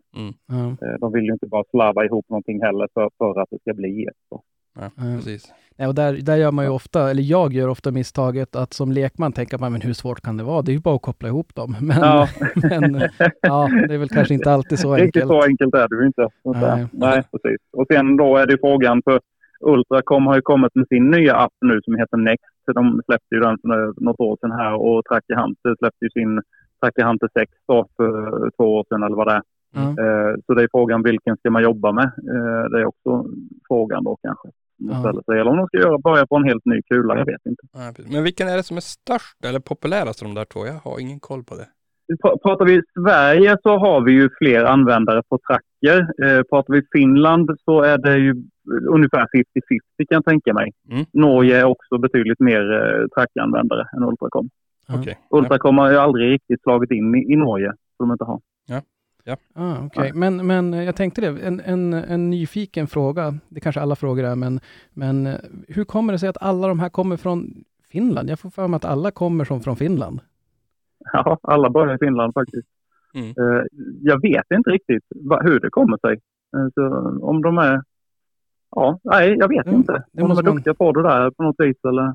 Ja, Eh, de vill ju inte bara slarva ihop någonting heller för, för att det ska bli ett. Då. Ja, precis. Nej, och där, där gör man ju ofta, eller jag gör ofta misstaget att som lekman tänka man, men hur svårt kan det vara? Det är ju bara att koppla ihop dem. Men, Ja. men ja, det är väl kanske inte alltid så Riktigt enkelt. så enkelt är det ju inte. Nej. Nej, precis. Och sen då är det frågan för Ultracom har ju kommit med sin nya app nu som heter Next. De släppte ju den för något år sedan här och Tracker Hunter släppte ju sin Tracker Hunter 6 då för två år sedan eller vad det är. Eh, Så det är frågan vilken ska man jobba med? Eh, Det är också frågan då kanske. Sig. Eller om de ska göra, börja på en helt ny kula, jag vet inte. Men vilken är det som är störst eller populärast av de där två? Jag har ingen koll på det. Pr- Pratar vi Sverige så har vi ju fler användare på tracker. Eh, pratar vi Finland så är det ju ungefär 50-50 kan jag tänka mig. Mm. Norge är också betydligt mer eh, trackanvändare än Ultracom. Ja. Ja. Ultracom har ju aldrig riktigt slagit in i, i Norge, som de inte har. Ah, Okej, men, men jag tänkte det, en, en, en nyfiken fråga, det kanske alla frågor är, men, men eh, hur kommer det sig att alla de här kommer från Finland? Jag får för mig att alla kommer som från Finland. Ja, alla börjar i Finland faktiskt. Mm. Eh, jag vet inte riktigt hur det kommer sig. Eh, så, om de är... Ja, nej, jag vet Mm, inte. det Om de är man- duktiga på det där på något vis eller...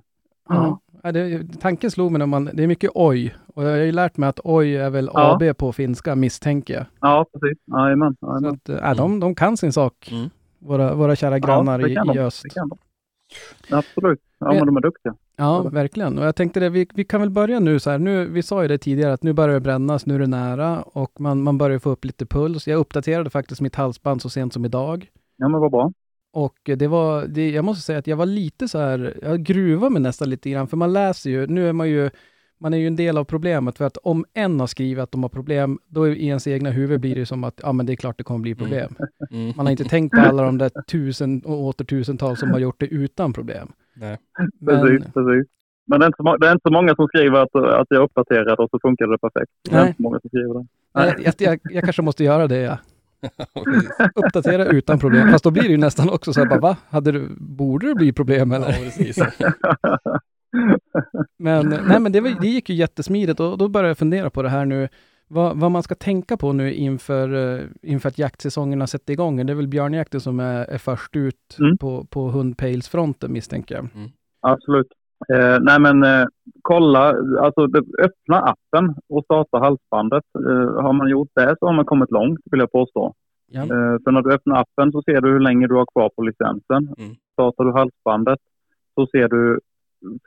Ja. Ja, det, tanken slog mig när man, det är mycket oj, och jag har ju lärt mig att oj är väl Ja. AB på finska, misstänker jag. Ja, precis. Jajamän. Så att, äh, de, de kan sin sak, Mm. våra, våra kära grannar det i, i de. öst. Absolut. Ja, Men- men de är duktiga. Ja, verkligen. Och jag tänkte det, vi, vi kan väl börja nu så här. Nu, vi sa ju det tidigare att nu börjar det brännas, nu är det nära och man, man börjar få upp lite puls. Jag uppdaterade faktiskt mitt halsband så sent som idag. Ja, men vad bra. Och det var, det, jag måste säga att jag var lite så här, jag gruvar mig nästan lite grann, för man läser ju, nu är man ju, man är ju en del av problemet, för att om en har skrivit att de har problem, då i ens egna huvud blir det som att, ja men det är klart det kommer bli problem. Mm. Man har inte tänkt på alla de där tusen och åter tusentals som har gjort det utan problem. Nej. Men, Precis, precis. Men det är, inte det är inte så många som skriver att, att jag uppdaterar och så funkar det perfekt. Det är Nej. inte så många som skriver det. nej, jag, jag, jag kanske måste göra det, ja. Uppdatera utan problem. Fast då blir det ju nästan också så här, bara, va? Hade du, borde det bli problem eller? Ja, precis. Men, nej, men det, var, det gick ju jättesmidigt och då började jag fundera på det här nu. Vad, vad man ska tänka på nu inför, eh, inför att jaktsäsongen har sätter igång. Det är väl björnjakten som är, är först ut Mm. på, på hundpejlsfronten misstänker jag. Absolut. Eh, nej men eh, kolla, alltså öppna appen och starta halsbandet. Eh, har man gjort det så har man kommit långt vill jag påstå. Ja. Eh, för när du öppnar appen så ser du hur länge du har kvar på licensen. Mm. Startar du halsbandet så ser du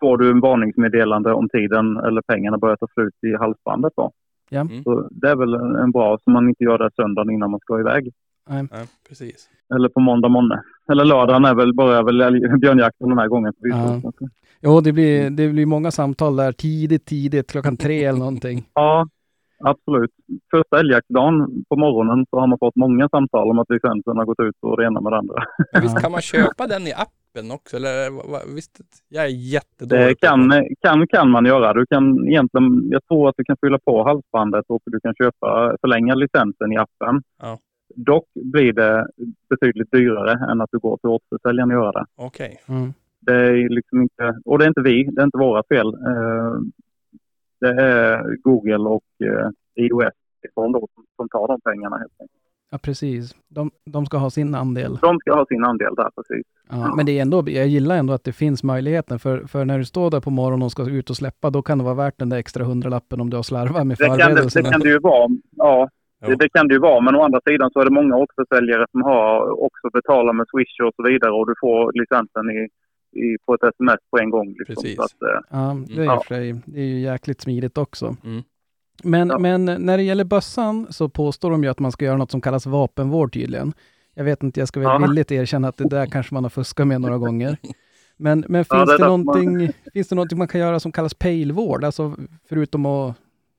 får du en varningsmeddelande om tiden eller pengarna börjar ta slut i halsbandet. Då. Ja. Mm. Så det är väl en, en bra, så man inte gör det söndagen innan man ska iväg. Nej. Ja, precis. Eller på måndag morgon. Eller lördagen är väl, börjar väl björnjakten den här gången. Ja. Jo, det blir, det blir många samtal där tidigt, tidigt, klockan tre eller någonting. Ja, absolut. Första älgjaktdagen på morgonen så har man fått många samtal om att licensen har gått ut och det ena med det andra. Men visst Ja. kan man köpa den i appen också? Eller visst, jag är jättedålig Det kan, kan, kan man göra. Du kan egentligen, jag tror att du kan fylla på halsbandet och du kan köpa, förlänga licensen i appen. Ja. Dock blir det betydligt dyrare än att du går till återförsäljaren och gör det. Okej. Mm. Det är liksom inte, och det är inte vi, det är inte våra fel. Eh, Det är Google och eh, iOS då som, som tar de pengarna helt enkelt. Ja, precis. De, de ska ha sin andel. De ska ha sin andel där precis. Ja, men det är ändå, jag gillar ändå att det finns möjligheten, för, för när du står där på morgonen och ska ut och släppa, då kan det vara värt den där extra hundralappen om du har slarvat med Det kan det, förberedelserna. det kan det ju vara. Ja. Det, det kan det ju vara, men å andra sidan så är det många återförsäljare som har också betalat med Swish och så vidare och du får licensen i, i, på ett sms på en gång. Liksom. Precis. Så att, eh, Ja, det är, Ja. för det är ju jäkligt smidigt också. Mm. Men, Ja. men när det gäller bössan så påstår de ju att man ska göra något som kallas vapenvård tydligen. Jag vet inte, jag ska väl Ja. villigt erkänna att det där kanske man har fuskat med några gånger. Men, men Ja, finns, det det därför man- någonting, finns det någonting man kan göra som kallas pejlvård? Alltså förutom att,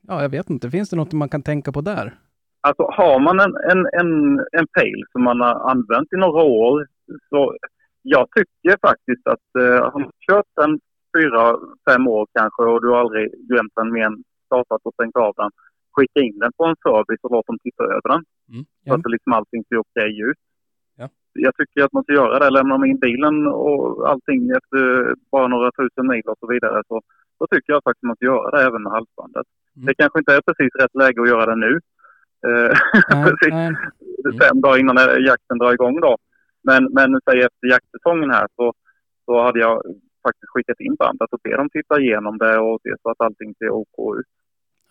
ja jag vet inte, finns det något man kan tänka på där? Alltså har man en, en, en, en pejl som man har använt i några år så jag tycker faktiskt att eh, har man kört den fyra, fem år kanske och du har aldrig glömt den mer än startat och stängt av den. Skicka in den på en service och låt dem titta över den. Mm. Så att det liksom allting ser okej ut. Ja. Jag tycker att man ska göra det. Lämnar man in bilen och allting efter bara några tusen mil och så vidare så, så tycker jag faktiskt att man ska göra det även med halsbandet. Mm. Det kanske inte är precis rätt läge att göra det nu. Eh, Nej, precis nej, fem dagar innan jakten drar igång då. Men, men säg efter jaktsäsongen här så, så hade jag faktiskt skickat in bandet och be dem titta igenom det och se så att allting ser OK ut.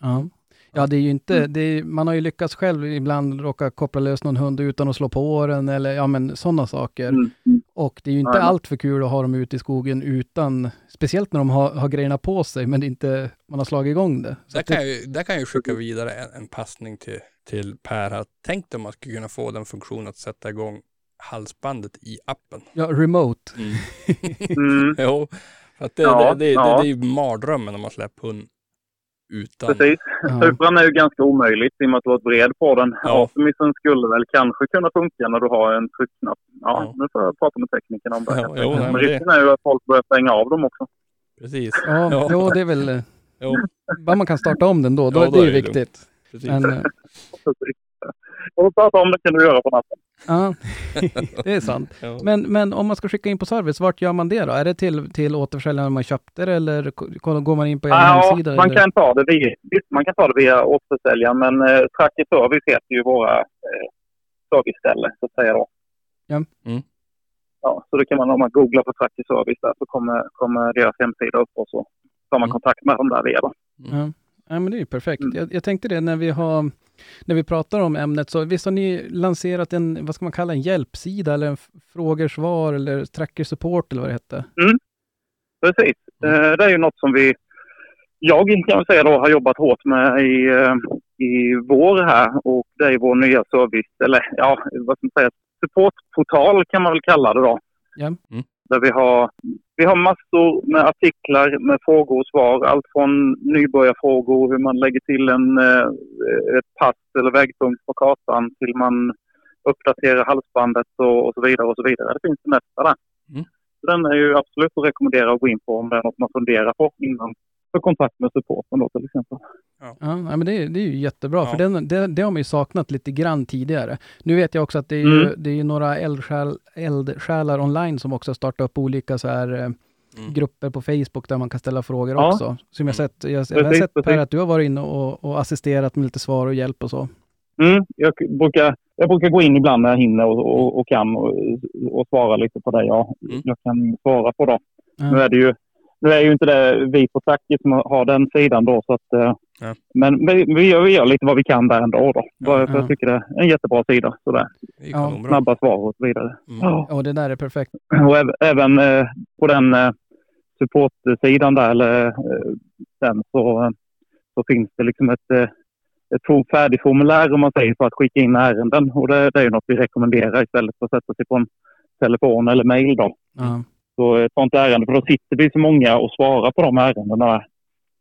ja. Ja, det är ju inte, Mm. det är, man har ju lyckats själv ibland råka koppla lös någon hund utan att slå på den eller ja men sådana saker. Mm. Mm. Och det är ju inte men- allt för kul att ha dem ute i skogen utan, speciellt när de har, har grejerna på sig men inte, man har slagit igång det. Så Där att det kan, jag, ju- där kan jag ju skicka vidare en, en passning till, till Per. här. Tänk dig om man skulle kunna få den funktionen att sätta igång halsbandet i appen. ja, remote. Mm. jo, för att det, Ja, det, det, ja. det, det är ju mardrömmen om man släpper hund utan. Precis. Ja. Supran är ju ganska omöjligt i och med att du har ett bred på den. Ja. Artemisen skulle väl kanske kunna funka när du har en tryckknapp. Ja, Ja. nu får jag prata med teknikerna om det. Ja, jo, men det- risken är ju att folk börjar stänga av dem också. Precis. Ja, Ja. Jo, det är väl, eh, Jo, bara man kan starta om den då, då, Ja, då det är är ju det viktigt. precis. Men, Och prata om det kan du göra på natten. ja, det är sant. Men, men om man ska skicka in på service, vart gör man det då? Är det till, till återförsäljaren man köpte det eller går man in på er Ja, hemsida? man eller? kan, ta det via, man kan ta det via återförsäljaren, men eh, Tracker Service heter ju våra eh, serviceställe, så att säga. Då. Ja. Mm. Ja, så det kan man, om man googlar på Tracker Service där så kommer, kommer deras hemsida upp och så tar man Mm. kontakt med dem där via. Då. Ja. ja, men det är ju perfekt. Mm. Jag, jag tänkte det när vi har när vi pratar om ämnet, så visst har ni lanserat en, vad ska man kalla en hjälpsida eller en f- frågor-svar eller tracker support eller vad det hette? Precis. Eh, det är ju något som vi, jag kan väl säga då, har jobbat hårt med i, eh, i vår här och det är vår nya service, eller ja, vad ska man säga, supportportal kan man väl kalla det då. Ja. Mm. Där vi har, vi har massor med artiklar med frågor och svar. Allt från nybörjarfrågor, hur man lägger till en, eh, ett pass eller vägpunkt på kartan till man uppdaterar halsbandet och, och så vidare och så vidare. Det finns det mesta där. Mm. Så Den är ju absolut att rekommendera att gå in på om det är något man funderar på innan för kontakt med supporten då till exempel. Ja, nej, men det, är- det är ju jättebra, Ja. för den, det, det har man ju saknat lite grann tidigare. Nu vet jag också att det är ju, Mm. det är ju några eldsjäl, eldsjälar online som också startar upp olika så här eh, Mm. grupper på Facebook där man kan ställa frågor Ja. också. Som jag, sett, jag, jag har sett Per att du har varit inne och, och assisterat med lite svar och hjälp och så. Mm, jag, brukar, jag brukar gå in ibland när jag hinner och, och, och kan och, och svara lite på det jag, Mm. jag kan svara på. Då. Ja. Nu är det ju nu är ju inte det vi på Tracki som har den sidan då. Så att, eh, Ja. Men vi, vi, gör, vi gör lite vad vi kan där ändå. Då. Bara för Ja. Jag tycker det är en jättebra sida. Sådär. Det är Ja. Snabba svar och så vidare. Mm. Ja. Och det där är perfekt. Och äv, även eh, på den eh, supportsidan där, eller eh, sen så, så finns det liksom ett, eh, ett for- färdigformulär om man säger för att skicka in ärenden. Och det, det är ju något vi rekommenderar istället för att sätta sig på en telefon eller mejl då. Ja. Så ett sånt ärende, för då sitter vi så många och svarar på de ärendena.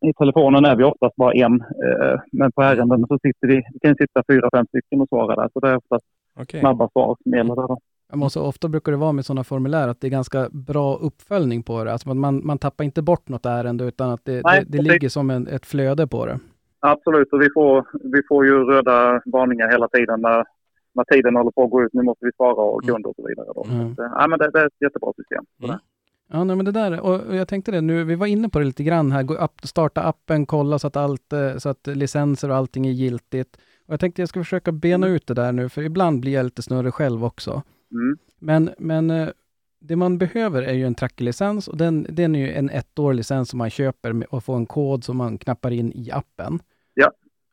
I telefonen är vi oftast bara en, eh, men på ärenden så sitter vi, vi kan sitta fyra, fem stycken och svara där. Så det är oftast Okej. snabba svar som gäller där men så ofta brukar det vara med sådana formulär att det är ganska bra uppföljning på det. Alltså man, man tappar inte bort något ärende utan att det, Nej, det, det ligger som en, ett flöde på det. Absolut, och vi får, vi får ju röda varningar hela tiden när, när tiden håller på att gå ut. Nu måste vi svara och kunder och så vidare. Då. Mm. Så, ja, men det, det är ett jättebra system. Mm. Ja, nej, men det där, och jag tänkte det nu, vi var inne på det lite grann här, gå upp, starta appen, kolla så att, allt, eh, så att licenser och allting är giltigt. Och jag tänkte jag ska försöka bena ut det där nu, för ibland blir jag lite snurrig själv också. Mm. Men, men eh, det man behöver är ju en trackerlicens och den, den är ju en ettårig licens som man köper och får en kod som man knappar in i appen.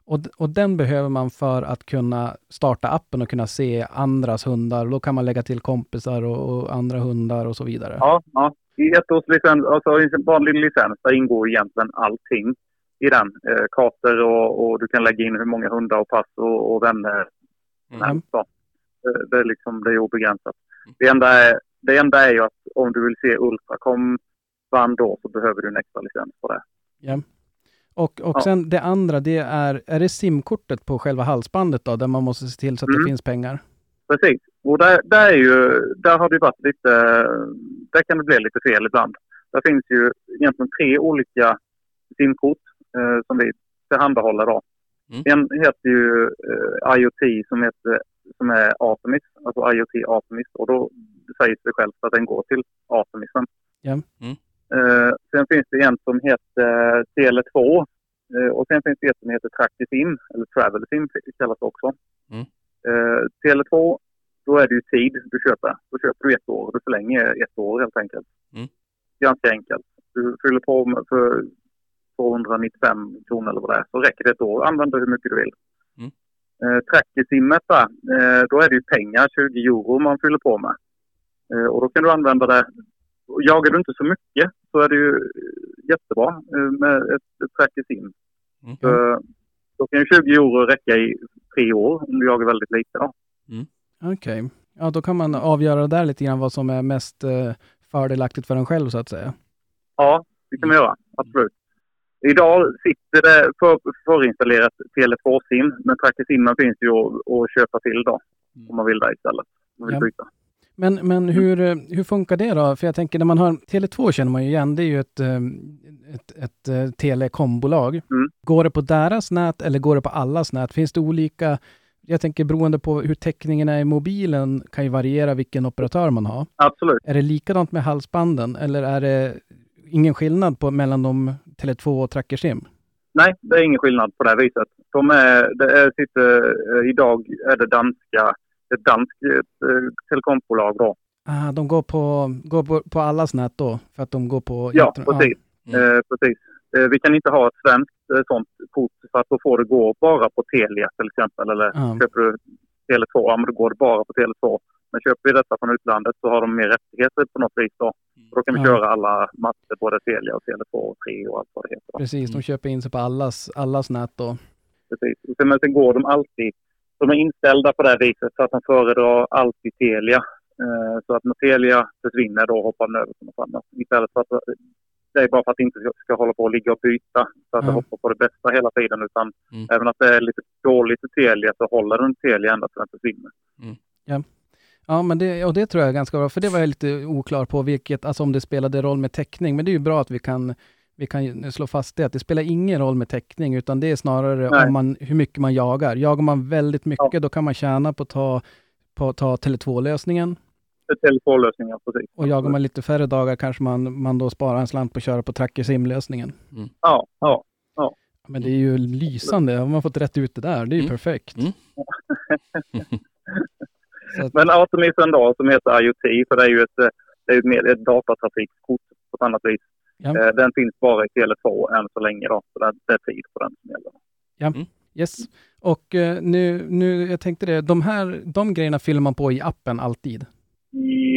Och, och den behöver man för att kunna starta appen och kunna se andras hundar. Och då kan man lägga till kompisar och, och andra hundar och så vidare. Ja, ja. I ett års licens, alltså i en vanlig licens, där ingår egentligen allting i den. Eh, kartor och, och du kan lägga in hur många hundar och pass och, och vänner. Mm. Så. Det, det, är liksom, det är obegränsat. Det enda är, det enda är ju att om du vill se Ultracom band då så behöver du en extra licens på det. Ja. Och, och Ja. sen det andra, det är, är det simkortet på själva halsbandet då, där man måste se till så att Mm. det finns pengar? Precis. Och där, där, är ju, där har det varit lite... Där kan det bli lite fel ibland. Det finns ju egentligen tre olika simkort eh, som vi tillhandahåller. Då. Mm. En heter ju eh, IoT som, heter, som är Artemis, alltså IoT Artemis. Och då säger det sig självt att den går till Artemisen. Ja. Mm. Eh, sen finns det en som heter Tele2 eh, och sen finns det ett som heter Tractisim, eller Travel Sim kallas det också. Mm. Eh, Tele2, då är det ju tid du köper. Då köper du ett år och du förlänger ett år helt enkelt. Mm. Ganska enkelt. Du fyller på med för 295 kronor eller vad det är, så räcker det ett år. Använd det hur mycket du vill. Mm. Eh, Trackersimmet där, eh, då är det ju pengar, 20 euro man fyller på med. Eh, och då kan du använda det. Och Jagar du inte så mycket så är det ju eh, jättebra eh, med ett, ett trackersim. Mm. För Då kan ju 20 euro räcka i tre år om du jagar väldigt lite. Då. Okej. Ja, då kan man avgöra där lite grann vad som är mest eh, fördelaktigt för en själv så att säga. Ja, det kan man göra. Absolut. Idag sitter det för, förinstallerat Tele2-sim, men trackersimmen finns ju att, att köpa till då. Om man vill det istället. Om man vill Ja. byta. Men, men hur, eh, hur funkar det då? För jag tänker när man har Tele2 känner man ju igen, det är ju ett, eh, ett, ett, eh, telekombolag. Mm. Går det på deras nät eller går det på allas nät? Finns det olika, jag tänker beroende på hur täckningen är i mobilen kan ju variera vilken operatör man har. Absolut. Är det likadant med halsbanden eller är det ingen skillnad på, mellan de Tele2 och Trackersim? Nej, det är ingen skillnad på det här viset. De är, det är, sitter, eh, idag är det danska, ett danskt eh, telekombolag då. Ah, de går, på, går på, på allas nät då? För att de går på... Ja, precis. Mm. Eh, precis. Eh, vi kan inte ha ett svenskt eh, sånt kort för att då får det gå bara på Telia till exempel. Eller Ja. köper du Tele2, ja men då går det bara på Tele2. Men köper vi detta från utlandet så har de mer rättigheter på något vis då. Och då kan vi köra alla matcher, både Telia och Tele2 och 3 och allt vad det heter. Precis, de Mm. köper in sig på allas, allas nät då. Precis. Men sen går de alltid, de är inställda på det här viset så att de föredrar alltid Telia. Eh, så att när Telia försvinner då hoppar den över till något annat. Istället för att det är bara för att det inte ska, ska hålla på och ligga och byta så att det hoppar på det bästa hela tiden utan Mm. även att det är lite dåligt i Telia så håller den Telia ända tills den försvinner. Ja, men det, och det tror jag är ganska bra, för det var jag lite oklar på, vilket, alltså om det spelade roll med täckning. Men det är ju bra att vi kan, vi kan slå fast det, att det spelar ingen roll med täckning, utan det är snarare Nej. om man, hur mycket man jagar. Jagar man väldigt mycket, då kan man tjäna på att ta, på att ta Tele2-lösningen. Det är Tele2-lösningar, precis. Och jagar man lite färre dagar kanske man, man då sparar en slant på att köra på Tracker Sim-lösningen. Ja, ja. Men det är ju lysande, har man fått rätt ut det där, det är ju Mm. perfekt. Mm. Att, Men Artemisen då som heter IoT, för det är ju ett, eh, det är ju ett, mer- ett datatrafikkort på ett annat vis. Ja. Eh, Den finns bara i Tele2 än så länge då. Så det det är tid på den som gäller. yes. Och eh, nu, nu, jag tänkte det, de här, de grejerna fyller man på i appen alltid.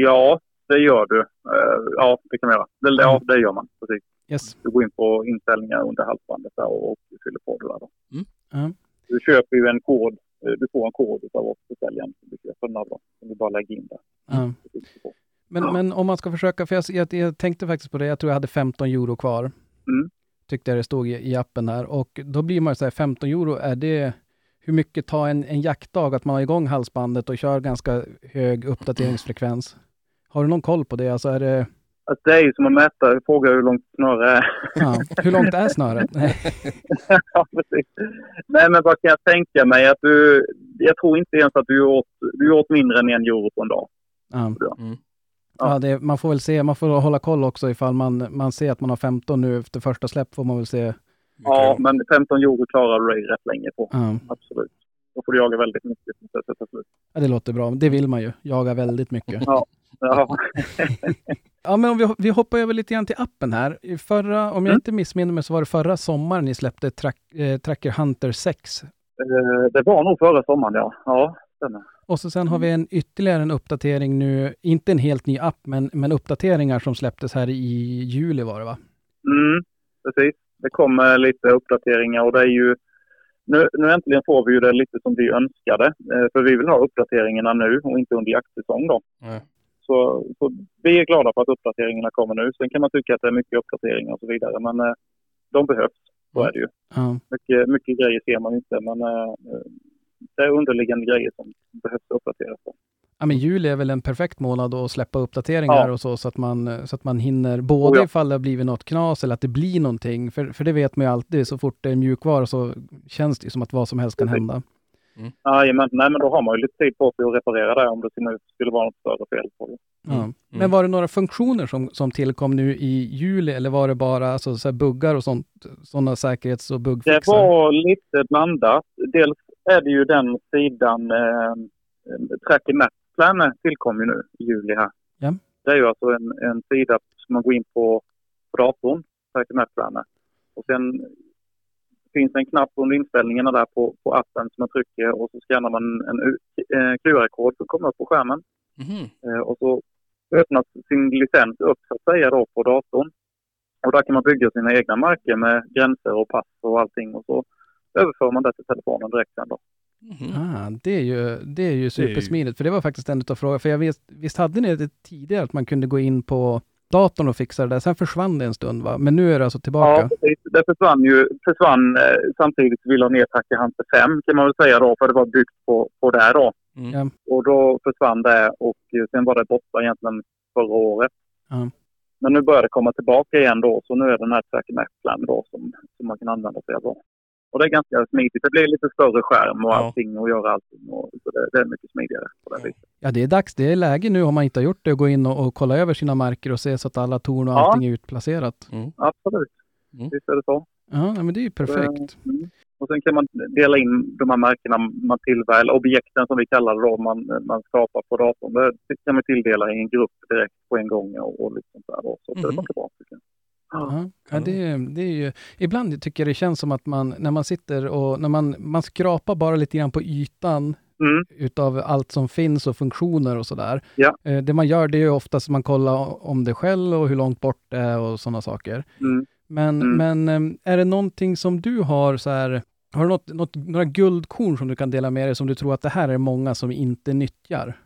Ja, det gör du. Eh, ja, det kan man göra. Det, ja, det gör man. Precis. Yes. Du går in på inställningar under halsbandet där och, och fyller på det där. Då. Ja. Du köper ju en kod. Du får en kod av oss försäljaren som du köper den här då. Som du bara lägger in där. Ja. Men, men om man ska försöka, för jag, jag, jag tänkte faktiskt på det, jag tror jag hade 15 euro kvar. Mm. Tyckte jag det stod i, i appen här. Och då blir man ju så här, 15 euro, är det, hur mycket tar en, en jaktdag att man har igång halsbandet och kör ganska hög uppdateringsfrekvens? Har du någon koll på det? Alltså är det, Alltså, det är ju som att mäta, fråga hur långt snöre är. ja, hur långt är snöret? Nej. ja, precis. Nej, men vad kan jag tänka mig? Att du, jag tror inte ens att du åt, du åt mindre än en euro på en dag. Ja. Mm. Ja, det, man får väl se, man får hålla koll också ifall man, man ser att man har 15 nu efter första släpp får man väl se. Ja, men 15 euro klarar du dig rätt länge på. Ja, Absolut. Då får du jaga väldigt mycket. ja, det låter bra. Det vill man ju, jaga väldigt mycket. Ja. Ja, men om vi, vi hoppar över lite grann till appen här. I förra, om jag Mm. inte missminner mig så var det förra sommaren ni släppte track, eh, Tracker Hunter 6. Eh, det var nog förra sommaren, ja. Ja, stämmer. Och så sen har vi en ytterligare en uppdatering nu, inte en helt ny app, men, men uppdateringar som släpptes här i juli var det va? Mm, precis. Det kommer lite uppdateringar och det är ju... Nu, nu äntligen får vi ju det lite som vi önskade. Eh, för vi vill ha uppdateringarna nu och inte under jaktsäsong då. Nej. Så, så vi är glada för att uppdateringarna kommer nu. Sen kan man tycka att det är mycket uppdateringar och så vidare. Men eh, de behövs. Så är det ju. Ja. Mycket, mycket grejer ser man inte. Men det är underliggande grejer som behövs uppdateras. Ja, men juli är väl en perfekt månad att släppa uppdateringar Ja. och så, så att man, så att man hinner både Oh ja. ifall det har blivit något knas eller att det blir någonting. För, för det vet man ju alltid, så fort det är mjukvara så känns det ju som att vad som helst kan Precis. hända. Jajamän, nej men då har man ju lite tid på sig att reparera det om det skulle vara något större fel på det. Ja. Men var det några funktioner som, som tillkom nu i juli eller var det bara alltså, så här buggar och sånt, sådana säkerhets och Det buggfixar? var lite blandat. Dels är det ju den sidan, eh, Tracker Map Plan tillkom ju nu i juli här. Ja. Det är ju alltså en, en sida som man går in på, på datorn, Tracker Map Plan. Och sen finns det en knapp under inställningarna där på, på appen som man trycker och så skannar man en eh, QR-kod som kommer upp på skärmen. Mhm. Eh, och så öppnas sin licens upp så att säga då på datorn. Och där kan man bygga sina egna marker med gränser och pass och allting och så överför man det till telefonen direkt sen då. Mhm. Ah, det är ju, det är ju är ju- supersmidigt, för det var faktiskt en av frågorna. För jag vet, visst hade ni det tidigare att man kunde gå in på datorn och fixa det där? Sen försvann det en stund va? Men nu är det alltså tillbaka? Ja, precis. det försvann ju försvann, eh, samtidigt som vi la ner Tracker Hunter 5 kan man väl säga då, för det var byggt på, på det då. Mm. Och då försvann det och eh, sen var det borta egentligen förra året. Ja. Men nu börjar det komma tillbaka igen då, så nu är det den här Tracker Map Plan då som, som man kan använda sig av. Och det är ganska smidigt. Det blir lite större skärm och Ja. allting och göra allting. Och, så det, det är mycket smidigare på det viset. Ja, det är dags. Det är läge nu om man inte har gjort det att gå in och, och kolla över sina marker och se så att alla torn och Ja. allting är utplacerat. Absolut. Mm. Visst är det så. Ja, men det är ju perfekt. Mm. Och sen kan man dela in de här märkena man tillverkar, eller objekten som vi kallar det då, man, man skapar på datorn. Det kan man tilldela i en grupp direkt på en gång och, och liksom så här då. Så det Mhm. funkar bra tycker jag. Ja, ja det, det är ju, ibland tycker jag det känns som att man, när man sitter och när man, man skrapar bara lite grann på ytan Mm. utav allt som finns och funktioner och sådär. Ja. Eh, Det man gör det är ju oftast att man kollar om det själv och hur långt bort det är och sådana saker. Mm. Men, Mm. men eh, är det någonting som du har så här, har du något, något, några guldkorn som du kan dela med dig som du tror att det här är många som inte nyttjar?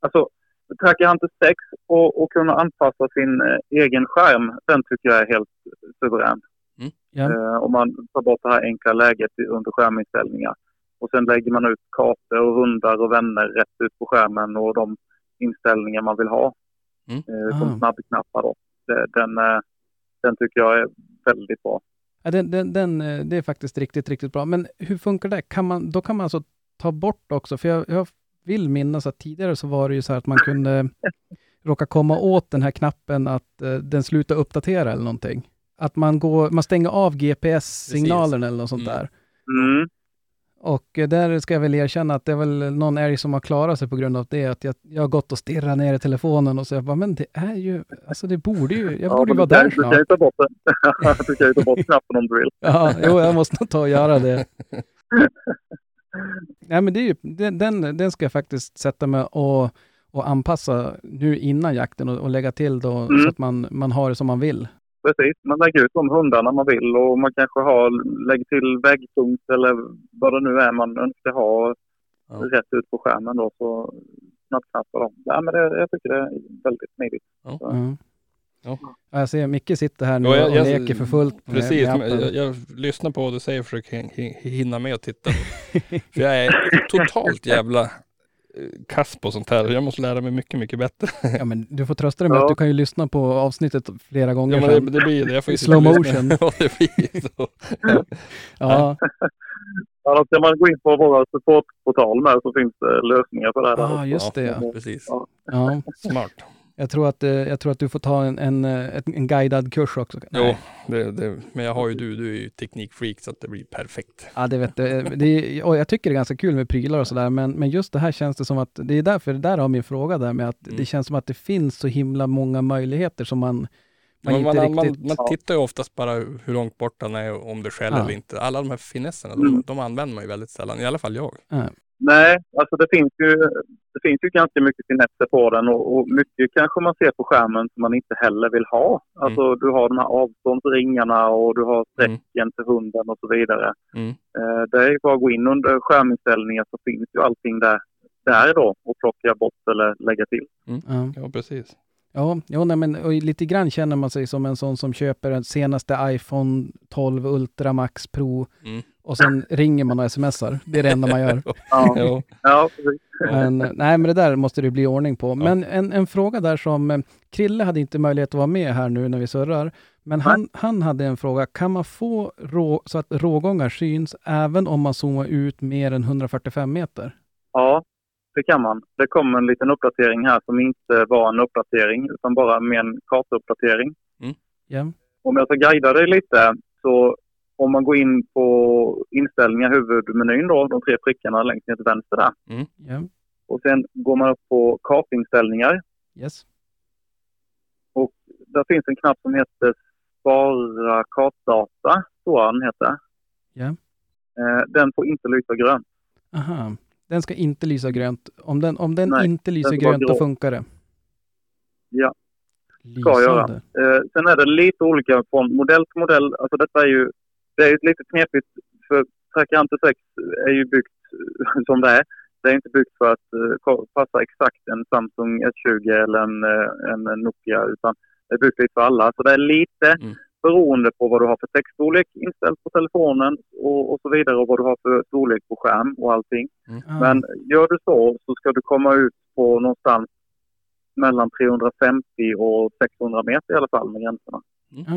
Alltså, Tracker 6 och, och kunna anpassa sin eh, egen skärm, den tycker jag är helt suverän. Ja. Eh, om man tar bort det här enkla läget under skärminställningar. Och sen lägger man ut kartor och hundar och vänner rätt ut på skärmen och de inställningar man vill ha. Mm. Eh, som Ah. snabbknappar då. Den, eh, den tycker jag är väldigt bra. Ja, den, den, den, eh, det är faktiskt riktigt, riktigt bra. Men hur funkar det? Kan man, då kan man alltså ta bort också, för jag, jag vill minnas att tidigare så var det ju så här att man kunde råka komma åt den här knappen att eh, den slutar uppdatera eller någonting. Att man, går, man stänger av GPS-signalen eller något sånt Mm. där. Mm. Och eh, där ska jag väl erkänna att det är väl någon älg som har klarat sig på grund av det. Att jag, jag har gått och stirrat ner i telefonen och så jag bara, men det är ju, alltså det borde ju, jag borde ju vara där Du kan snart. ju ta bort den. du kan ju ta bort knappen om du vill. Ja, jo, jag måste nog ta och göra det. Nej, men det är ju, den, den, ska jag faktiskt sätta mig och, och anpassa nu innan jakten och, och lägga till då Mm. så att man, man har det som man vill. Precis, man lägger ut de hundarna man vill och man kanske har, lägger till väggpunkt eller vad det nu är man önskar ha Ja. rätt ut på skärmen då så snabbknappar dem. Ja, men det, jag tycker det är väldigt smidigt. Ja. Ja. Ja, Jag ser Micke sitter här nu Ja, jag- och leker för fullt Precis, med jag, jag lyssnar på vad du säger och försöker hin- hin- hinna med och titta. För jag är totalt jävla eh, kass på sånt här. Jag måste lära mig mycket, mycket bättre. Ja, men du får trösta dig med Ja. att du kan ju lyssna på avsnittet flera gånger Ja, men det, det blir det. Jag får ju slow motion. Ja, det blir så. Ja. Ja, Ja, då ska man gå in på våra supportportal med så finns det lösningar för det här. ah, just det ja. Ja, precis. Ja. ja. Smart. Jag, tror att, eh, jag tror att du får ta en, en, eh, en, guidad kurs också. Jo, det, det, men jag har ju du, du är ju teknikfreak så att det blir perfekt. Ja, det vet du. Det är, och jag tycker det är ganska kul med prylar och sådär, men, men just det här känns det som att, det är därför, där har min fråga där med att Mm. det känns som att det finns så himla många möjligheter som man, man Man, inte man, man, riktigt... tittar ju oftast bara hur långt bort han är om det skäller Ja. eller inte. Alla de här finesserna, Mm. de, de använder man ju väldigt sällan. I alla fall jag. Nej, alltså det finns ju, det finns ju ganska mycket finesser på den och, och mycket kanske man ser på skärmen som man inte heller vill ha. Alltså du har de här avståndsringarna och du har strecken till hunden och så vidare. Mm. Eh, det är ju bara att gå in under skärminställningar så finns ju allting där, där då och plocka bort eller lägga till. Ja. Ja, precis. Ja, ja nej, men och lite grann känner man sig som en sån som köper den senaste iPhone 12 Ultra Max Pro Mm. och sen ringer man och smsar. Det är det enda man gör. Ja, Ja. ja. Men, nej, men det där måste det bli ordning på. Men en, en fråga där som eh, Krille hade inte möjlighet att vara med här nu när vi surrar. Men han, han hade en fråga. Kan man få rå, så att rågångar syns även om man zoomar ut mer än 145 meter? Ja, det kan man. Det kom en liten uppdatering här som inte var en uppdatering utan bara med en kartuppdatering. Ja. Om jag ska guida dig lite så om man går in på inställningar, huvudmenyn då, de tre prickarna längst ner till vänster där. Ja. Och sen går man upp på kartinställningar. Yes. Och där finns en knapp som heter Spara kartdata, tror jag den heter. Ja. Eh, Den får inte lysa grönt. Aha. Den ska inte lysa grönt. Om den, om den Nej, inte lyser den ska grönt, då funkar det. Ja. Ska göra. Lysande. Eh, sen är det lite olika från modell till modell. Alltså detta är ju, det är ju lite knepigt för Tracker Hunter 6 är ju byggt som det är. Det är inte byggt för att eh, passa exakt en Samsung S20 eller en, eh, en Nokia utan det är byggt lite för alla. Så det är lite Mm. Beroende på vad du har för textstorlek inställt på telefonen och, och så vidare och vad du har för storlek på skärm och allting. Ah. Men gör du så så ska du komma ut på någonstans mellan 350 och 600 meter i alla fall med gränserna.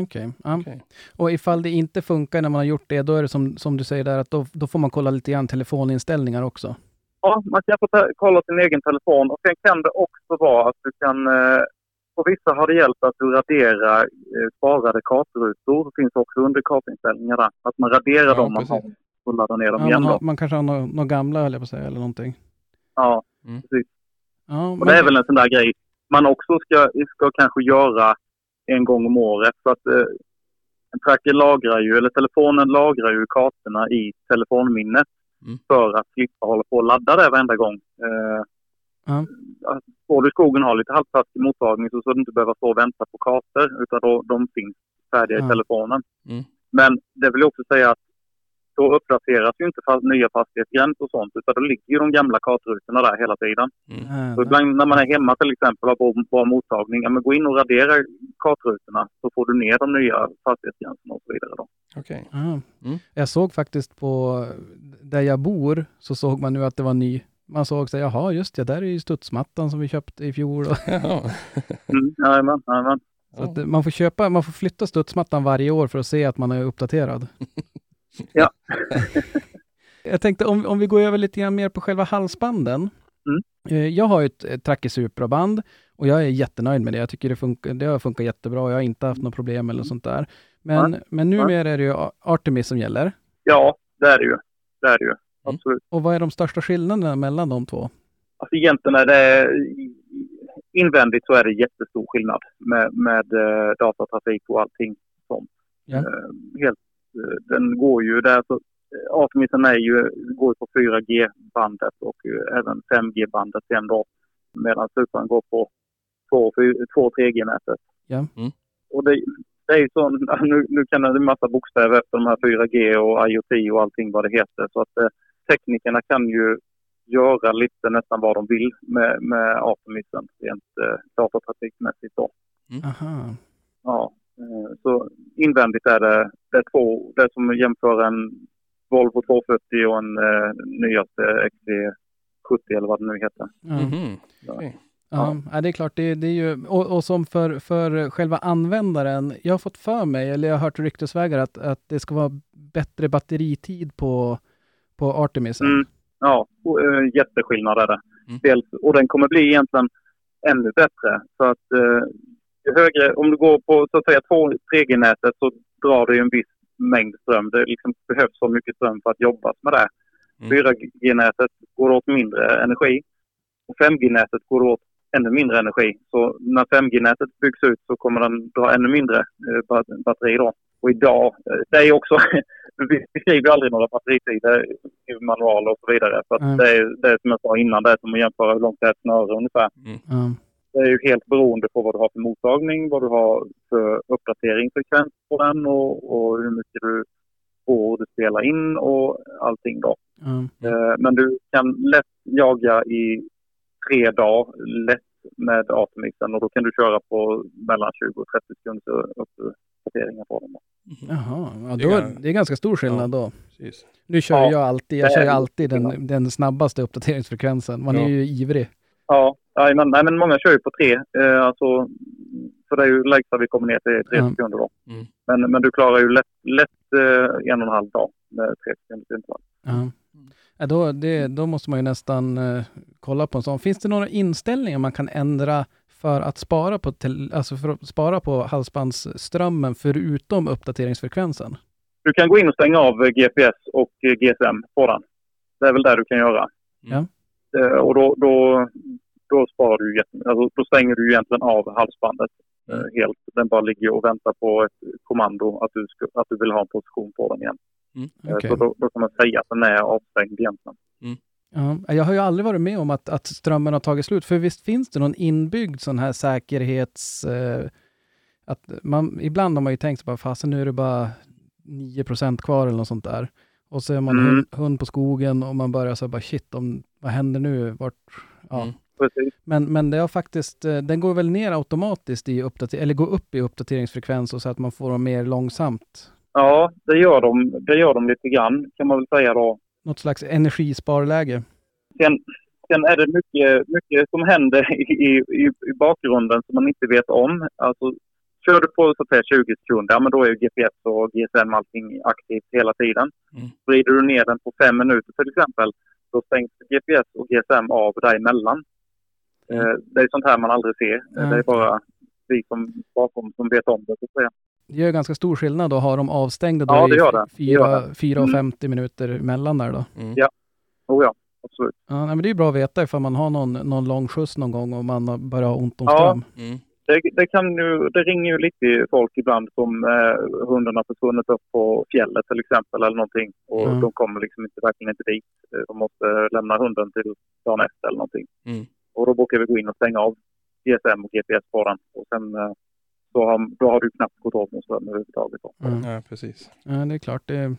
Okej. ja. Okej. Och ifall det inte funkar när man har gjort det, då är det som, som du säger där, att då, då får man kolla lite grann telefoninställningar också. Ja, man kan få kolla sin egen telefon och sen kan det också vara att du kan... Eh, på vissa har det hjälpt att du raderar eh, sparade kartrutor. Det finns också under kartinställningar där. Att man raderar Ja, dem man har och laddar ner dem Ja, igen man, har, man kanske har några nå gamla, höll jag på att säga, eller någonting. Ja, Mm. precis. Ja, Och men, det är väl en sån där grej man också ska, ska kanske göra en gång om året. För att eh, en tracker lagrar ju, eller telefonen lagrar ju kartorna i telefonminnet. Mm. För att slippa hålla på och ladda det varenda gång. Eh, Ja. att du i skogen har lite halvtaskig mottagning så ska du inte behöva stå och vänta på kartor. Utan då, de finns färdiga Ja. i telefonen. Mm. Men det vill jag också säga att då uppdateras ju inte fa- nya fastighetsgränser och sånt. Utan då ligger ju de gamla kartrutorna där hela tiden. äh, Så ibland när man är hemma till exempel och har bra mottagning, ja, men gå in och radera kartrutorna så får du ner de nya fastighetsgränserna och så vidare. Då. Okej. ja. Mm. Jag såg faktiskt på, där jag bor, så såg man nu att det var ny. Man såg så jaha just det, där är ju studsmattan som vi köpte i fjol. Och, Jaha. Mm, jajamän, jajamän. så att man får köpa, man får flytta studsmattan varje år för att se att man är uppdaterad. Ja. Jag tänkte om, om vi går över lite grann mer på själva halsbanden. Mm. Eh, Jag har ju ett, ett Tracker Supra-band och jag är jättenöjd med det. Jag tycker det, funkar, det har funkat jättebra. Jag har inte haft något problem eller sånt där. Men, men numera är det ju Artemis som gäller. Ja, det är det ju. Det är det ju. Absolut. Och vad är de största skillnaderna mellan de två? Alltså egentligen är det invändigt så är det jättestor skillnad med, med eh, datatrafik och allting sånt. Ja. Eh, helt, eh, den går ju där så Artemisen är ju, går ju på 4G-bandet och även 5G-bandet sen då. medan Supran går på 2-3G-nätet. Ja. Mm. Och det, det är ju så, nu, nu kan det en massa bokstäver efter de här 4G och IoT och allting vad det heter. Så att eh, teknikerna kan ju göra lite nästan vad de vill med, med Artemisen rent eh, datatrafikmässigt då. Aha. Ja, eh, så invändigt är det, det är två, det är som att jämföra en Volvo 240 och en eh, nyaste XC70 eller vad det nu heter. Ja. Okej. Ja, ja, det är klart. Det, det är ju, och, och som för, för själva användaren, jag har fått för mig, eller jag har hört ryktesvägar, att, att det ska vara bättre batteritid på, på Artemisen. Mm. Ja, eh, jätteskillnad är det. Mm. Dels, och den kommer bli egentligen ännu bättre. Så att eh, högre, om du går på så att säga 2-3G-nätet så drar ju en viss mängd ström. Det liksom behövs så mycket ström för att jobba med det. Mm. 4G-nätet går åt mindre energi och 5G-nätet går åt ännu mindre energi. Så när 5G-nätet byggs ut så kommer den dra ännu mindre eh, bat- batteri då. Och idag, eh, det är också, vi skriver aldrig några batteritider i manualer och så vidare. För att Mm. det, är, det är som jag sa innan, det är som att jämföra hur långt det är ett snöre ungefär. Ja. Det är ju helt beroende på vad du har för mottagning, vad du har för uppdateringsfrekvens på den och, och hur mycket du får du spelar in och allting då. Eh, Men du kan lätt jaga i tre dagar lätt med Artemisen och då kan du köra på mellan 20 och 30 sekunders uppdateringar på den. Jaha, ja, Det då, är- det är ganska stor skillnad då. Precis. Nu kör Ja, jag alltid, jag kör ju alltid den, den snabbaste uppdateringsfrekvensen. Man Ja. är ju ivrig. Ja, nej, men, nej, men många kör ju på tre. Eh, alltså, för det är ju lägsta vi kommer ner till tre Ja. sekunder då. Mm. Men, men du klarar ju lätt, lätt eh, en och en halv dag med tre sekunders intervall. Ja. Ja, då, det, då måste man ju nästan eh, kolla på en sån. Finns det några inställningar man kan ändra för att spara på, alltså för att spara på halsbandsströmmen förutom uppdateringsfrekvensen? Du kan gå in och stänga av eh, GPS och eh, GSM på den. Det är väl det du kan göra. Ja. Eh, och då, då, då sparar du. Alltså, då stänger du egentligen av halsbandet Mm. helt. Den bara ligger och väntar på ett kommando att du, ska, att du vill ha en position på den igen. Eh, Okej. Så då, då kan man säga att den är avstängd egentligen. Ja, jag har ju aldrig varit med om att, att strömmen har tagit slut, för visst finns det någon inbyggd sån här säkerhets... Eh, att man, ibland har man ju tänkt sig bara, fasen nu är det bara 9% kvar eller något sånt där. Och så är man Mm. hund, hund på skogen och man börjar så bara shit, om, vad händer nu? Vart, ja. Mm. Men, men det har faktiskt, eh, den går väl ner automatiskt i uppdater, eller går upp i uppdateringsfrekvens och så att man får dem mer långsamt. Ja, det gör, de, det gör de lite grann kan man väl säga då. Något slags energisparläge. Sen, sen är det mycket, mycket som händer i, i, i, bakgrunden som man inte vet om. Alltså, kör du på så att säga 20 sekunder, ja, men då är ju GPS och GSM allting aktivt hela tiden. Mm. Vrider du ner den på fem minuter till exempel, då stängs GPS och GSM av däremellan. Mm. Eh, det är sånt här man aldrig ser. Mm. Det är bara vi som bakom som vet om det. Så att säga. Det gör ganska stor skillnad att ha dem avstängda då Ja, det i gör det. Det. fyra och Mm. 50 minuter emellan där då. Mm. Ja. Oh, ja, absolut. Ja, men det är bra att veta ifall man har någon, någon lång skjuts någon gång och man har- börjar ha ont om Ja. ström. Mm. Det, det, kan ju, det ringer ju lite folk ibland som eh, hundarna försvunnit upp på fjället till exempel eller någonting. Och Mm. de kommer liksom inte, verkligen inte dit. Eh, De måste lämna hunden till dagen efter eller någonting. Mm. Och då brukar vi gå in och stänga av GSM och GPS på den. Och sen eh, då har, då har du knappt gått åt någon ström överhuvudtaget. Mm. Ja, precis. Ja, det är klart. Det,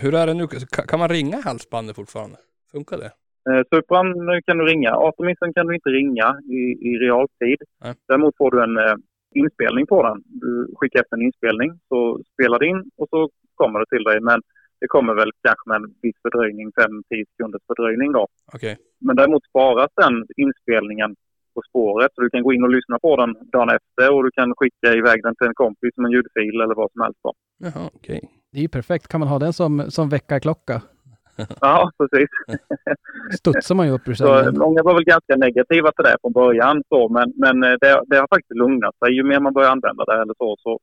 Hur är det nu? Kan man ringa halsbandet fortfarande? Funkar det? Eh, Supran kan du ringa. Artemisen kan du inte ringa i, i realtid. Nej. Däremot får du en eh, inspelning på den. Du skickar efter en inspelning, så spelar det in och så kommer det till dig. Men det kommer väl kanske med en viss fördröjning, 5-10 sekunders fördröjning då. Okej. Men däremot sparas den inspelningen på spåret så du kan gå in och lyssna på den dagen efter och du kan skicka iväg den till en kompis som en ljudfil eller vad som helst. Då. Jaha, okej. det är ju perfekt. Kan man ha den som, som väckarklocka? Ja, precis. Studsar man ju upp ur Så sängen. många var väl ganska negativa till det från början. Så, men men eh, det, det har faktiskt lugnat sig. Ju mer man börjar använda det eller så, så,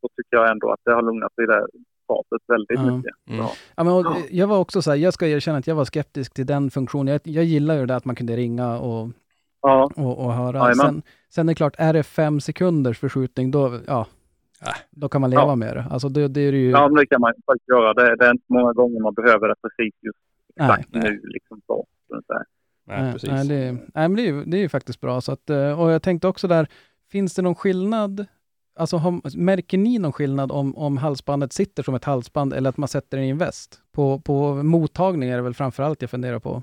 så tycker jag ändå att det har lugnat sig det fatet väldigt Ja. mycket. Mm. Ja. Ja, men, och, jag var också så här, jag ska erkänna att jag var skeptisk till den funktionen. Jag, jag gillar ju det att man kunde ringa och, Ja, och, och höra. Jajamän. Sen, sen är det klart, är det fem sekunders förskjutning, då, ja, Äh. då kan man leva Ja. med det. Alltså det, det är ju... ja, det kan man faktiskt göra. Det, det är inte många gånger man behöver det precis just nej, exakt nej. nu. Liksom så, säga. Nej, precis. Nej, det, nej, men det är, ju, det är ju faktiskt bra. Så att, eh, och jag tänkte också där, finns det någon skillnad? Alltså har, märker ni någon skillnad om, om halsbandet sitter som ett halsband eller att man sätter den i en väst? På, på mottagning är det väl framför allt jag funderar på.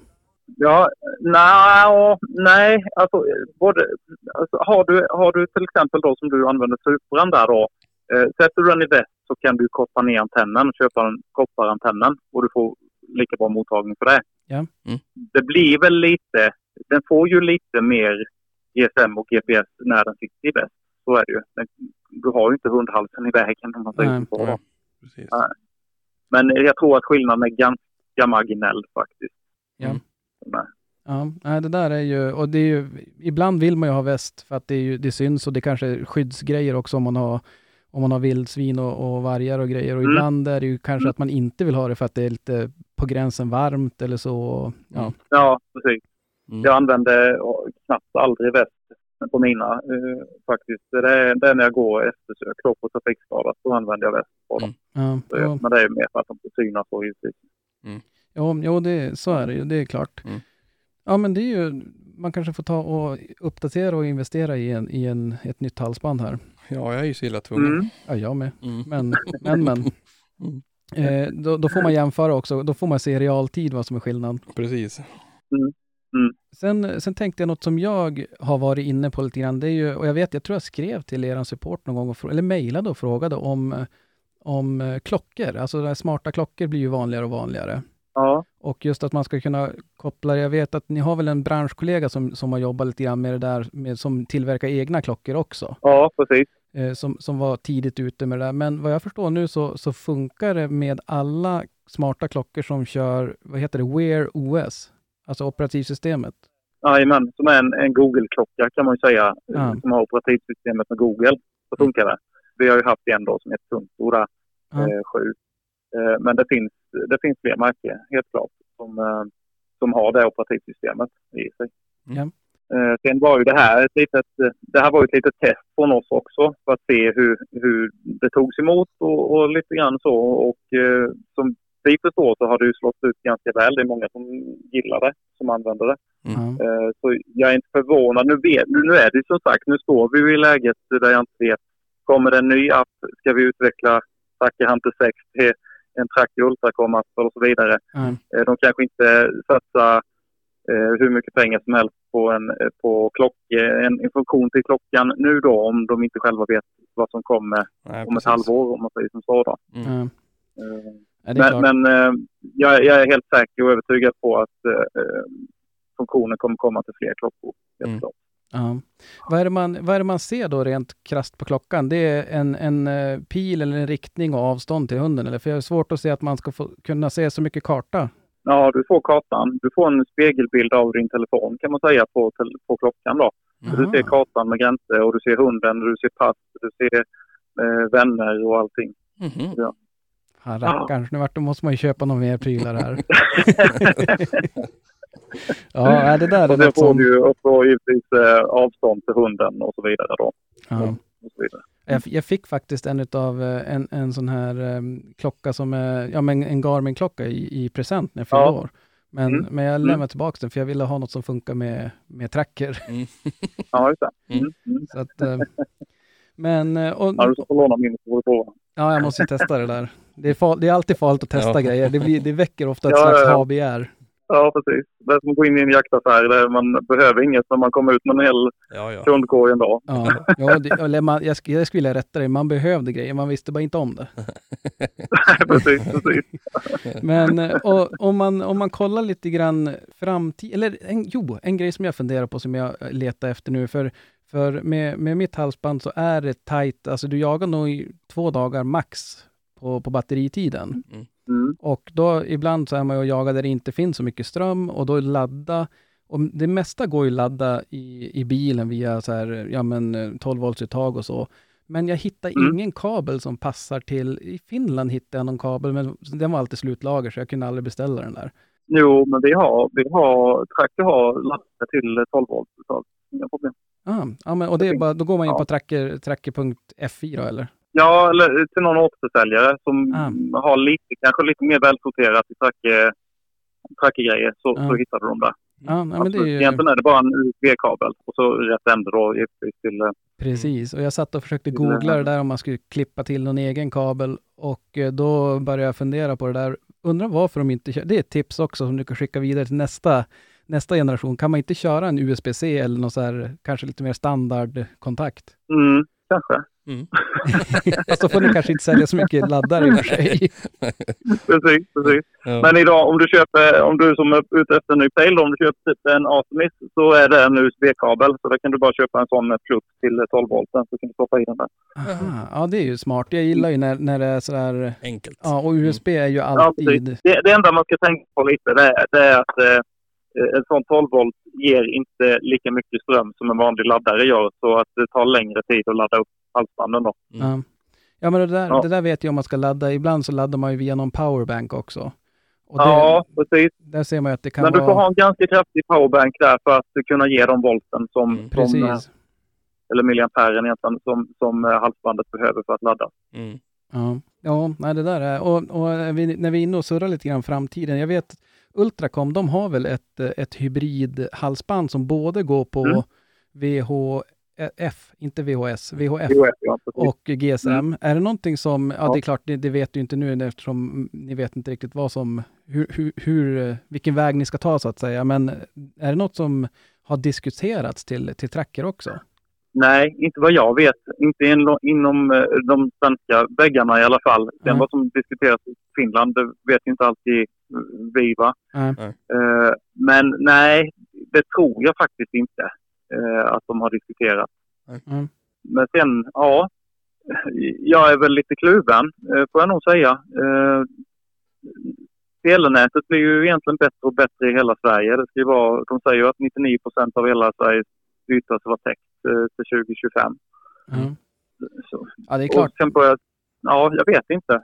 Ja, nej, nej alltså, både, alltså har, du, har du till exempel då som du använder Supran där då. Eh, sätter du den i väst så kan du korta ner antennen och köpa en kopparantennen och du får lika bra mottagning för det. Ja. Mm. Det blir väl lite, den får ju lite mer GSM och GPS när den sitter i väst. Så är det ju. Men du har ju inte hundhalsen i vägen om man säger Nej, så. Nej. Men jag tror att skillnaden är ganska marginell faktiskt. Ja. Mm. Nej. Ja, nej, det där är ju, och det är ju, ibland vill man ju ha väst för att det, är ju, det syns och det kanske är skyddsgrejer också om man har, om man har vildsvin och, och vargar och grejer. Och Mm. ibland är det ju kanske att man inte vill ha det för att det är lite på gränsen varmt eller så. Ja, Mm. Ja, precis. Mm. Jag använder knappt aldrig väst på mina eh, faktiskt. Det är, det är när jag går eftersök då på trafikskada. Då använder jag väst på dem. ja, Så, ja, Men det är mer för att de ska synas och givetvis. Jo, jo det, så är det ju, det är klart. Mm. Ja, men det är ju, man kanske får ta och uppdatera och investera i, en, i en, ett nytt halsband här. Ja, jag är ju så illa tvungen. Mm. Ja, jag med. Mm. Men, men, men. Mm. Eh, då, då får man jämföra också. Då får man se i realtid vad som är skillnad. Precis. Sen, sen tänkte jag något som jag har varit inne på lite grann. Det är ju, och jag vet, jag tror jag skrev till er support någon gång, och, eller mejlade och frågade om, om eh, klockor. Alltså smarta klockor blir ju vanligare och vanligare. Ja, Och just att man ska kunna koppla, jag vet att ni har väl en branschkollega som, som har jobbat lite grann med det där, med, som tillverkar egna klockor också. ja precis. eh, som, som var tidigt ute med det där. Men vad jag förstår nu så, så funkar det med alla smarta klockor som kör, vad heter det, Wear OS, alltså operativsystemet. Jajamän, som är en, en Google-klocka kan man ju säga. Ja. Som har operativsystemet med Google. Så funkar det. Vi har ju haft en då som heter Tunto där, Ja. eh, 7. Eh, men det finns, det finns fler märken, helt klart, som, eh, som har det operativsystemet i sig. Ja. Eh, sen var ju det här ett litet, det här var ett litet test från oss också för att se hur, hur det togs emot och, och lite grann så. Och som vi förstår så har det ju slått ut ganska väl. Det är många som gillar det, som använder det. Eh, Så jag är inte förvånad. Nu, vet, nu nu är det ju som sagt, nu står vi i läget där jag inte vet. Kommer det en ny app? Ska vi utveckla Tracker Hunter 6 till en Tracker Ultracom app och så vidare? Eh, De kanske inte satsar eh, hur mycket pengar som helst på en, eh, på klock, en, en funktion till klockan nu då om de inte själva vet vad som kommer Nej, om ett halvår om man säger som så då. Mm. Men men eh, jag, jag är helt säker och övertygad på att funktionen kommer komma till fler klockor. Helt Mm. klart. Ja. Vad, är det man, vad är det man ser då rent krasst på klockan? Det är en, en eh, pil eller en riktning och avstånd till hunden? Eller? För jag har svårt att se att man ska få, kunna se så mycket karta. Ja, du får kartan. Du får en spegelbild av din telefon kan man säga på, på klockan då. Så Du Aha. ser kartan med gränser och du ser hunden, du ser pass, du ser eh, vänner och allting. Mhm. Han rackarns, nu vart, då måste man ju köpa några mer prylar här. ja, det där är Och något får som... ju också givetvis eh, avstånd till hunden och så vidare då. Ja. Och så vidare. Jag, jag fick faktiskt en utav eh, en, en sån här em, klocka som är, ja men en Garmin-klocka i, i present när jag fyllde Ja. år. Men, Mm. men jag Mm. lämnade tillbaka den för jag ville ha något som funkar med, med tracker. Mm. Ja, just det. Mm. Mm. Mm. Så att, eh, men, eh, och, Ja, du ska få låna min så får ja, jag måste ju testa det där. Det är, far, det är alltid farligt att testa Ja. grejer. Det, blir, det väcker ofta ett Ja, slags ja, ja. ha-begär. Ja, precis. Det är som att gå in i en jaktaffär där man behöver inget men man kommer ut med en hel Ja, ja. kundkorg en dag. Ja, ja det, eller man, jag, sk- jag skulle vilja rätta det. Man behövde grejer, man visste bara inte om det. precis, precis. Men eh, och, om, man, om man kollar lite grann framtid, eller en, jo, en grej som jag funderar på som jag eh, letar efter nu, för, för med, med mitt halsband så är det tajt, alltså du jagar nog i två dagar max på, på batteritiden. Mm. Och då ibland så är man ju och jagar där det inte finns så mycket ström och då ladda, och det mesta går ju att ladda i, i bilen via så här, ja men eh, 12 volts uttag och så. Men jag hittar Mm. ingen kabel som passar till, i Finland hittade jag någon kabel, men den var alltid slutlager så jag kunde aldrig beställa den där. Jo, men vi har, vi har, Tracker har laddat till 12 volt. Så inga problem. Ah, ja, men, och det är bara, då går man in på tracker, tracker.fi då eller? Ja, eller till någon återförsäljare som Ah. har lite, kanske lite mer välsorterat i Tracker, Tracker-grejer så, Ja. så hittar du dem där. Ja, nej, det är ju... Egentligen är det bara en USB-kabel och så rätt ände då givetvis till... eh, Precis, och jag satt och försökte googla det eh, där om man skulle klippa till någon egen kabel och eh, då började jag fundera på det där. Undrar varför de inte kör, det är ett tips också som du kan skicka vidare till nästa, nästa generation. Kan man inte köra en USB-C eller någon så här, kanske lite mer standardkontakt? Mm, kanske. Fast då får ni kanske inte sälja så mycket laddare i och för sig. Precis, precis. Ja. Men idag om du köper, om du som är ute efter en ny pejl, om du köper typ en Artemis så är det en USB-kabel. Så då kan du bara köpa en sån med plugg till 12 volt. Sen så kan du stoppa i den där. Aha, ja, det är ju smart. Jag gillar ju när, när det är sådär, Enkelt. ja, och USB är ju Ja, alltid, precis. det, det enda man ska tänka på lite det är, det är att eh, en sån 12 volt ger inte lika mycket ström som en vanlig laddare gör. Så att det tar längre tid att ladda upp halsbanden då. ja. Ja, men det där, Ja. det där vet jag om man ska ladda. Ibland så laddar man ju via någon powerbank också. Och det, Ja, precis. där ser man ju att det kan Men du vara... får ha en ganska kraftig powerbank där för att kunna ge de volten som, Mm. som eh, Precis. eller milliamperen egentligen, som, som eh, halsbandet behöver för att ladda. Mm. Ja, ja nej, det där är... Och, och vi, när vi är inne och surrar lite grann framtiden. Jag vet Ultracom, de har väl ett, eh, ett hybridhalsband som både går på Mm. VHF, inte VHS, VHF VHF, ja, och GSM. Mm. Är det någonting som, ja, Ja. det är klart, det, det vet du inte nu eftersom ni vet inte riktigt vad som, hur, hur, hur, vilken väg ni ska ta så att säga. Men är det något som har diskuterats till, till tracker också? Nej, inte vad jag vet. Inte in, inom eh, de svenska väggarna i alla fall. Sen Mm. vad som diskuteras i Finland, det vet inte alltid vi va. Nej. Eh, men nej, det tror jag faktiskt inte att de har diskuterat. Mm. Men sen, ja. Jag är väl lite kluven, eh, får jag nog säga. Eh, telenätet blir ju egentligen bättre och bättre i hela Sverige. Det ska ju vara, de säger ju att 99 procent av hela Sveriges yta ska vara täckt eh, till 2025. Mm. Så, Ja, det är klart. och sen får jag, ja, jag vet inte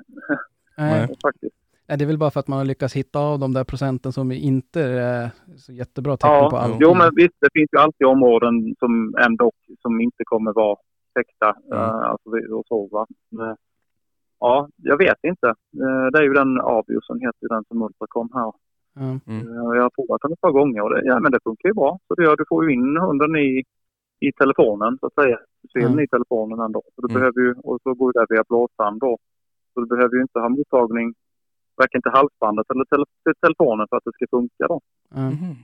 Nej. faktiskt. Det är väl bara för att man har lyckats hitta av de där procenten som inte är så jättebra på Ja, allting. jo men visst, det finns ju alltid områden som ändå som inte kommer vara täckta. Mm. eh, alltså, vi- och så, va? Men, ja, jag vet inte. Eh, det är ju den Avio som heter den som Ultracom här. Ja. Mm. Eh, jag har provat den ett par gånger och det, ja, men det funkar ju bra. Så det gör, du får ju in hunden i, i telefonen så att säga. Synen Mm. i telefonen ändå. Så du Mm. behöver ju, och så går det via blåsband då. Så du behöver ju inte ha mottagning varken till halsbandet eller tele, till telefonen för att det ska funka då. Ja. Mhm.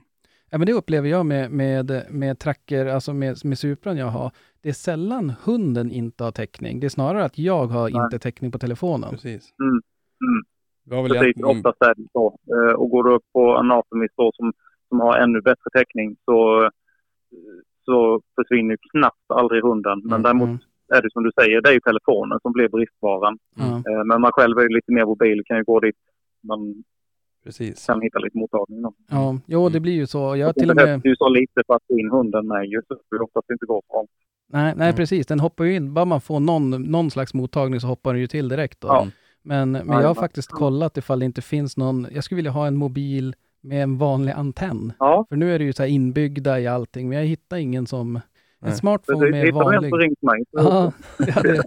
Ja, men det upplever jag med, med, med tracker, alltså med, med Supran jag har. Det är sällan hunden inte har täckning. Det är snarare att jag har Nej. inte täckning på telefonen. Precis. Mm. Mm. Vi har väl Precis, egentligen... oftast är det så. Eh, Och går du upp på Anatomy då, som, som har ännu bättre täckning så, så försvinner knappt aldrig hunden. Men Mm, däremot mm. Är det som du säger, det är ju telefonen som blir bristvaran. Eh, Men man själv är ju lite mer mobil, kan ju gå dit man Precis. kan hitta lite mottagning. Då. ja, jo det blir ju så. Jag har Och till det och med... ju så lite för att få in hunden med ju, så det oftast inte går långt. Nej, nej Mm. precis. Den hoppar ju in. Bara man får någon, någon slags mottagning så hoppar den ju till direkt. Då. Ja. Men, men jag Ja, har faktiskt kollat ifall det inte finns någon... Jag skulle vilja ha en mobil med en vanlig antenn. Ja, För nu är det ju så här inbyggda i allting, men jag hittar ingen som... En Nej. smartphone med vanlig... så ring till mig. Ja, det,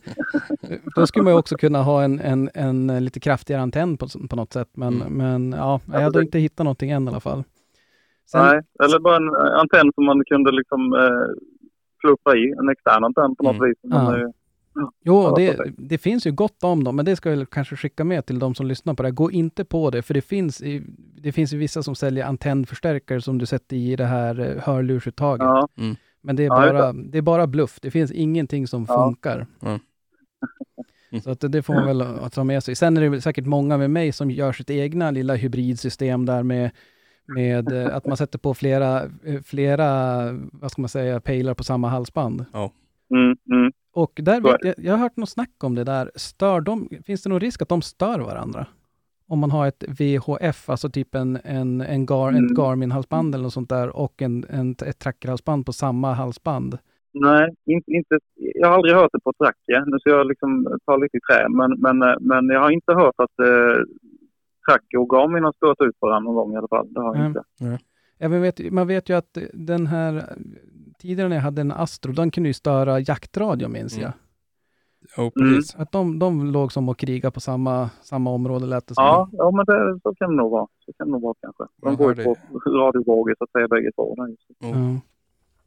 då skulle man ju också kunna ha en, en, en lite kraftigare antenn på, på något sätt. Men, Mm. men ja, jag hade inte hittat någonting än i alla fall. Sen, Nej, eller bara en eh, antenn som man kunde liksom eh, fluppa i. En extern antenn på något Mm. vis. Ja. eh, Jo, Ja, det, det finns ju gott om dem, men det ska jag kanske skicka med till de som lyssnar på det här. Gå inte på det, för det finns, i, det finns ju vissa som säljer antennförstärkare som du sätter i det här eh, hörlursuttaget. ja, Men det är, Ja, bara, det är bara bluff. Det finns ingenting som Ja. funkar. Mm. Så att det, får man väl att ta med sig. Sen är det säkert många med mig som gör sitt egna lilla hybridsystem där med, med eh, att man sätter på flera, eh, flera, vad ska man säga, pejlar på samma halsband. mm, mm. Och där vet jag, jag har hört något snack om det där. Stör de, finns det någon risk att de stör varandra? Om man har ett VHF, alltså typ en, en, en Gar, Mm. ett Garmin-halsband eller något sånt där och en, en, ett trackerhalsband på samma halsband. Nej, inte, inte, jag har aldrig hört det på tracker. Nu ska jag liksom ta lite i trä. Men, men, eh, men jag har inte hört att eh, tracker och Garmin har stört ut varandra någon gång i alla fall. Det har jag Nej. inte. Ja, men vet, man vet ju att den här, tidigare när jag hade en Astro, den kunde ju störa jaktradio minns Mm. jag. Jo, precis. Att de, de låg som och krigade på samma, samma område lät det som. Ja, ja men det, så kan det nog vara. Så kan det nog vara kanske. De går ju på radiovågor så att säga bägge två. Jo. Ja,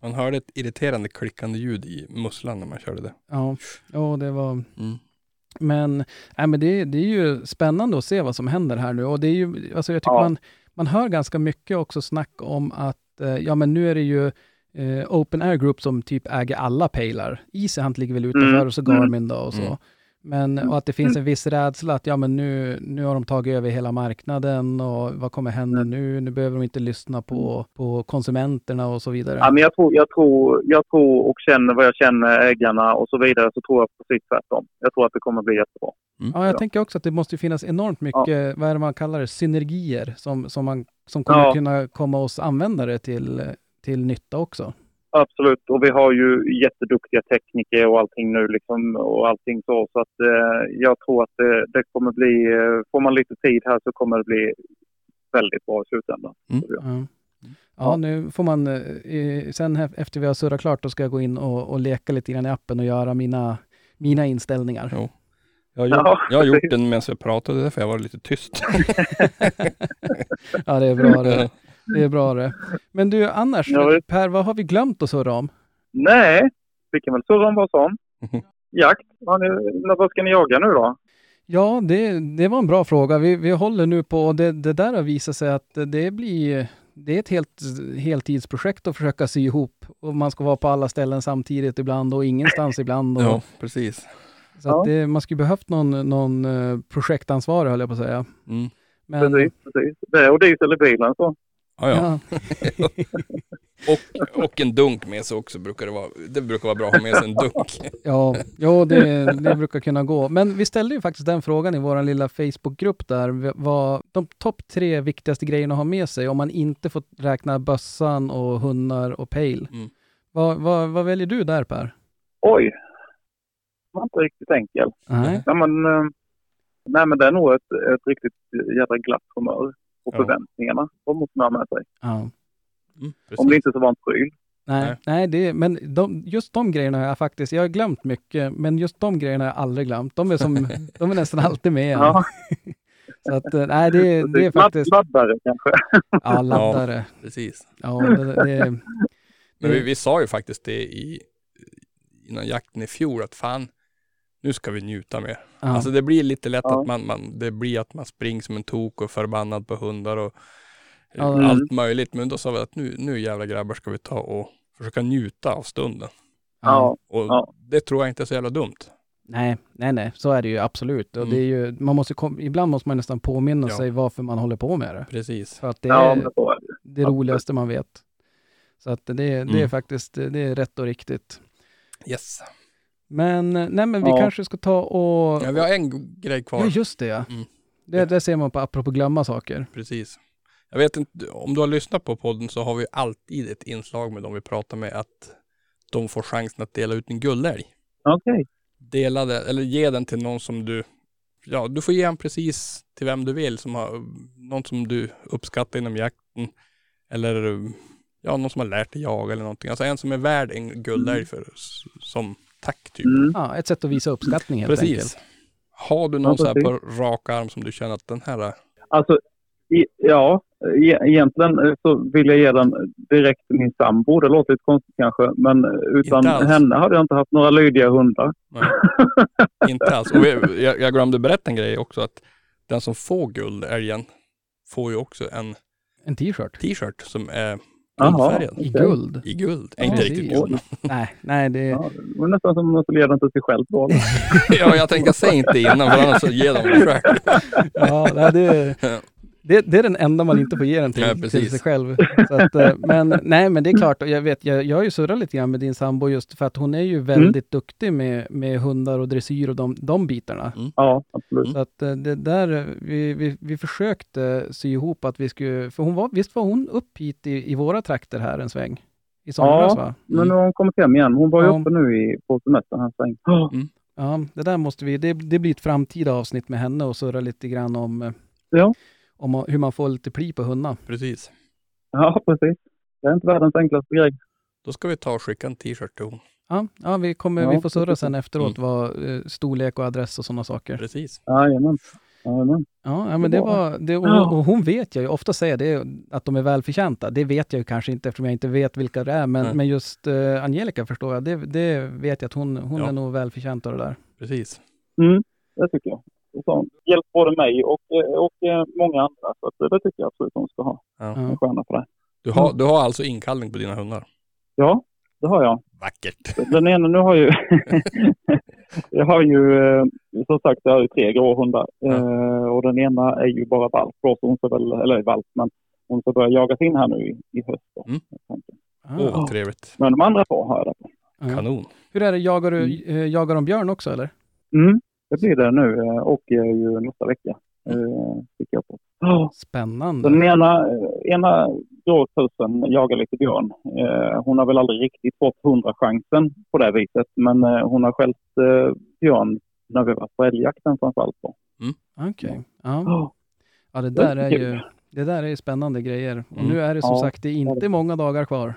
Man hörde ett irriterande klickande ljud i musslan när man körde det. ja, ja det var... Mm. Men, nej, men det, det är ju spännande att se vad som händer här nu. Och det är ju, alltså jag tycker Ja. man, man hör ganska mycket också snack om att, eh, ja men nu är det ju eh, Open Air Group som typ äger alla pejlar. Easy Hunt ligger väl utanför Mm, och så mm. Garmin då och så. Mm. Men, och att det finns en viss rädsla att ja men nu, nu har de tagit över hela marknaden och vad kommer hända Mm. nu? Nu behöver de inte lyssna på, på konsumenterna och så vidare. Ja, men jag, tror, jag, tror, jag tror och känner vad jag känner ägarna och så vidare så tror jag precis tvärtom. Jag tror att det kommer bli jättebra. Ja, jag Ja. tänker också att det måste finnas enormt mycket, vad är det man kallar det, synergier som, som, man, som kommer Ja. kunna komma oss användare till, till nytta också. Absolut, och vi har ju jätteduktiga tekniker och allting nu liksom och allting så. Så att eh, jag tror att det, det kommer bli, eh, får man lite tid här så kommer det bli väldigt bra i slutändan. Mm. Ja. Ja, nu får man, eh, sen efter vi har surrat klart, då ska jag gå in och, och leka lite grann i appen och göra mina, mina inställningar. Jo. Jag har gjort, Ja, jag har gjort den medan jag pratade, därför jag var lite tyst. Ja, det är bra det. Det är bra det. Men du, annars, Ja. Per, vad har vi glömt att surra om? Nej, vi kan väl surra om vad som. Jakt, ni, när- vad ska ni jaga nu då? Ja, det, det var en bra fråga. Vi, vi håller nu på, och det, det där har visat sig att det blir, det är ett helt heltidsprojekt att försöka sy ihop. Och man ska vara på alla ställen samtidigt ibland och ingenstans ibland. Och, Ja, precis. Så att Ja. det, man skulle behövt någon, någon eh, projektansvarig höll jag på att säga. Mm. Men, Precis, precis. Det är och diesel i bilen så. Ja, ja. ja. Och, och en dunk med sig också brukar det vara. Det brukar vara bra att ha med sig en dunk. Ja, jo, det, det brukar kunna gå. Men vi ställde ju faktiskt den frågan i vår lilla Facebookgrupp där. Vad de topp tre viktigaste grejerna att ha med sig om man inte får räkna bössan och hundar och pejl. Mm. Vad, vad, vad väljer du där Per? Oj, det var inte riktigt enkel. Nej. Ja, men, eh, nej, men det är nog ett, ett riktigt jädra glatt humör och Ja. förväntningarna. De måste man ha med sig. Ja. Mm. Om det inte så var en pryl. Nej, Nej. nej det, men de, just de grejerna har jag faktiskt, jag har glömt mycket, men just de grejerna har jag aldrig glömt. De är, som, de är nästan alltid med. Ja, Så att, eh, nej, det, det är faktiskt, Laddare kanske. ja, laddare. Precis. Ja, det, det, Men vi, vi sa ju faktiskt det i, innan jakten i fjol att fan, nu ska vi njuta mer. ja. Alltså det blir lite lätt Ja. att man, man, det blir att man springer som en tok och förbannad på hundar och eh, Ja. allt möjligt. Men då sa vi att nu, nu jävla grabbar ska vi ta och försöka njuta av stunden. Ja, Och Ja. det tror jag inte är så jävla dumt. Nej, nej, nej, så är det ju absolut. Och Mm. det är ju, man måste kom, ibland måste man nästan påminna Ja. sig varför man håller på med det. Precis. För att det är det. det roligaste man vet. Så att det, det är Mm. faktiskt, det är rätt och riktigt. Yes. Men, nej men vi Ja. kanske ska ta och... Ja, vi har en grej kvar. Ja, just det ja. Mm. Det, det ser man på, apropå glömma saker. Precis. Jag vet inte, om du har lyssnat på podden så har vi alltid ett inslag med dem vi pratar med att de får chansen att dela ut en guldälg. Okej. Dela det, eller ge den till någon som du, ja du får ge den precis till vem du vill, som har, någon som du uppskattar inom jakten. Eller ja, någon som har lärt dig jaga eller någonting. Alltså en som är värd en guldälg för, som tack typ. Mm. Ja, ett sätt att visa uppskattning helt Precis. enkelt. Har du någon Ja, så här på rak arm som du känner att den här är Alltså, i, ja, e, egentligen eh, så vill jag ge den direkt till min sambo. Det låter lite konstigt kanske, men utan Inte alls. henne hade jag inte haft några lydiga hundar. Nej, inte alls. Och jag, jag glömde berätta en grej också att den som får guldälgen får ju också en En t-shirt. t-shirt som är Jaha. guldfärgad. I guld. I guld. Ja, inte riktigt guld. Nej, nej det... Ja, det var nästan som att den till sig själv då. ja, jag tänkte säga inte innan för annars så ger de det själv. Ja, nej, det, det, det är den enda man inte får ge den till, Ja, till sig själv. Så att, eh, men nej, men det är klart, och jag vet, jag, jag har ju surrat lite grann med din sambo just för att hon är ju väldigt duktig med, med hundar och dressyr och de, de bitarna. Ja, absolut. Så att eh, det där, vi, vi, vi försökte sy ihop att vi skulle, för hon var, visst var hon upp hit i, i våra trakter här en sväng? I somras Ja. va? Men nu har hon kommit hem igen. Hon var ju Ja. uppe nu i, på semestern här sväng. Ja, det där måste vi, det, det blir ett framtida avsnitt med henne och surra lite grann om, eh, Ja. Om hur man får lite pli på hundar. Precis. Ja, precis. Det är inte världens enklaste grej. Då ska vi ta och skicka en t-shirt till hon. Ja, ja vi, kommer, Ja, vi får surra sen efteråt Mm. vad eh, storlek och adress och sådana saker. Precis. Jajamän. Jajamän. Ja, ja men det var- det, och, och hon vet jag ju, ofta säger det att de är välförtjänta. Det vet jag ju kanske inte eftersom jag inte vet vilka det är, men, men just eh, Angelica förstår jag, det, det vet jag att hon, hon Ja. är nog välförtjänt av det där. Precis. Mm, det tycker jag. Och hjälpt både mig och, eh, och eh, många andra. Så att, eh, det tycker jag absolut hon ska ha. Ja. Ja. En stjärna för det. Du, har, du har alltså inkallning på dina hundar? Ja, det har jag. Vackert. Den ena nu har ju... jag har ju, som sagt, jag har ju tre grå hundar. Eh, och den ena är ju bara valp då, så hon ska väl, eller valp, men hon ska börja jagas in här nu i, i höst. Mm. Ah, Åh, vad trevligt. Men de andra två har jag det på. ja. Kanon. Hur är det, jagar du eh, jagar de björn också eller? Mm, det blir det nu eh, och eh, ju nästa vecka. Eh, sticker jag på. Spännande. Den ena, eh, ena gråtusen jagar lite björn. Hon har väl aldrig riktigt fått hundrachansen på det viset, men hon har skällt björn när vi var på älgjakten framförallt. Då. Okej. Ja. Oh. ja, det där är ju det där är ju spännande grejer. Och Mm. nu är det som Ja, sagt, det är inte många dagar kvar.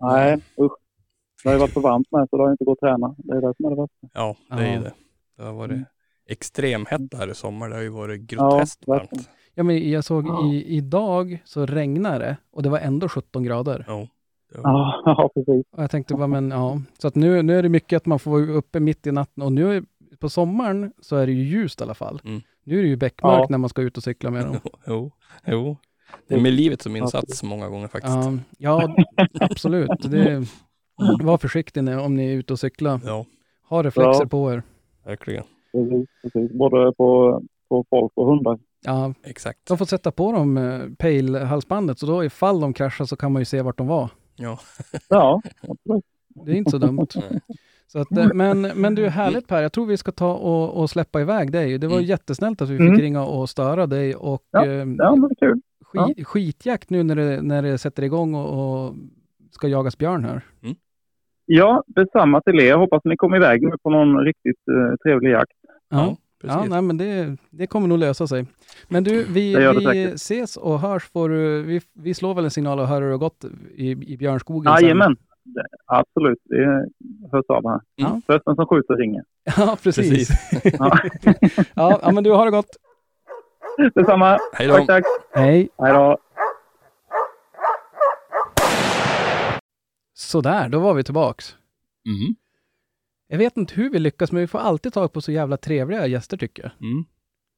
Nej, usch. Det har ju varit så varmt med så det har inte gått att träna. Det är det som är det värsta. Ja, det är ju Ja. det. Det har varit Mm. extremhett här i sommar. Det har ju varit groteskt Ja, varmt. Ja, men jag såg Ja. i, idag så regnar det och det var ändå 17 grader. Ja. Ja. Ja, precis. Och jag tänkte bara, men ja. Så att nu, nu är det mycket att man får vara uppe mitt i natten och nu är, på sommaren så är det ju ljust i alla fall. Mm. Nu är det ju beckmörkt Ja. när man ska ut och cykla med dem. Jo, jo. Det är med livet som insats många gånger faktiskt. Ja, ja absolut. Det, var försiktig när, om ni är ute och cyklar. Ja, Ha reflexer Ja. på er. Verkligen. precis, precis. Både på, på folk och hundar. Ja, Exakt. de får sätta på dem eh, pale-halsbandet så då ifall de kraschar så kan man ju se vart de var. Ja. Ja, absolut. Det är inte så dumt. Så att, eh, men, men du, härligt Per. Jag tror vi ska ta och, och släppa iväg dig. Det var Mm. jättesnällt att vi Mm. fick ringa och störa dig. Och Ja, eh, Ja, det kul. skit, skitjakt nu när det, när det sätter igång och, och ska jagas björn här. Ja, detsamma till er. Hoppas ni kommer iväg nu på någon riktigt eh, trevlig jakt. Ja, precis. ja nej, men det, det kommer nog lösa sig. Men du, vi, Det gör det vi ses och hörs. Får du, vi, vi slår väl en signal och hör hur det har gått i, i björnskogen. Jajamän. Absolut, det hörs av här. Ja. Rösten som skjuter ringer. Ja, precis. Precis. Ja. ja, ja, men du har det gott. Detsamma. Hej då. Tack, tack. Hej. Hej då. Sådär, då var vi tillbaks. Mm. Jag vet inte hur vi lyckas, men vi får alltid tag på så jävla trevliga gäster tycker jag. Mm.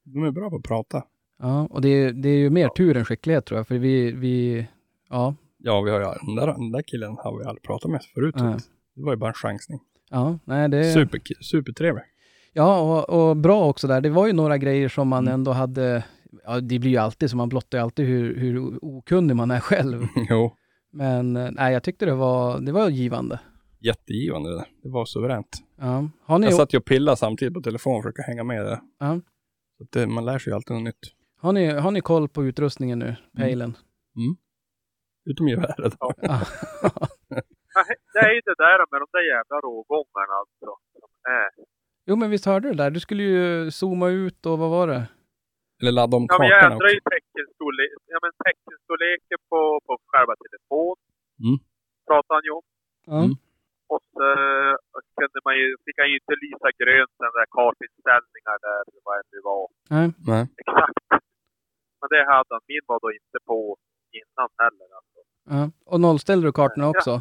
De är bra på att prata. Ja, och det är, det är ju mer tur än skicklighet tror jag, för vi, vi ja, Ja, vi har ju, den, där, den där killen har vi aldrig pratat med förut. Nej. Det var ju bara en chansning. ja, nej det... Super, supertrevlig. Ja, och, och bra också där. Det var ju några grejer som man Mm. ändå hade, ja det blir ju alltid så, man blottar ju alltid hur, hur okunnig man är själv. jo, Men eh, nej, jag tyckte det var, det var givande. jättegivande det där. Det var suveränt. Ja. Har ni, Jag satt ju och pillade samtidigt på telefon för att hänga med där. ja. Så det, man lär sig ju alltid något nytt. har, ni, har ni koll på utrustningen nu, pejlen? Utom geväret. Ja. Nej, Det är ju det där med de där jävla rågångarna alltså. Är. Jo, men visst hörde du det där? Du skulle ju zooma ut och vad var det? Eller ladda om Ja, kartorna också. Ja, men teckenstorleken på, på själva telefonen. Mm. Pratar han ju om. Ja. Mm. Och så eh, kunde man ju, fick han ju inte lysa grönt den där kartinställningar där, vad det nu var. Nej. Nej. Exakt. Men det hade han. Min var då inte på innan heller. Alltså. Ja. Och nollställde du kartorna också?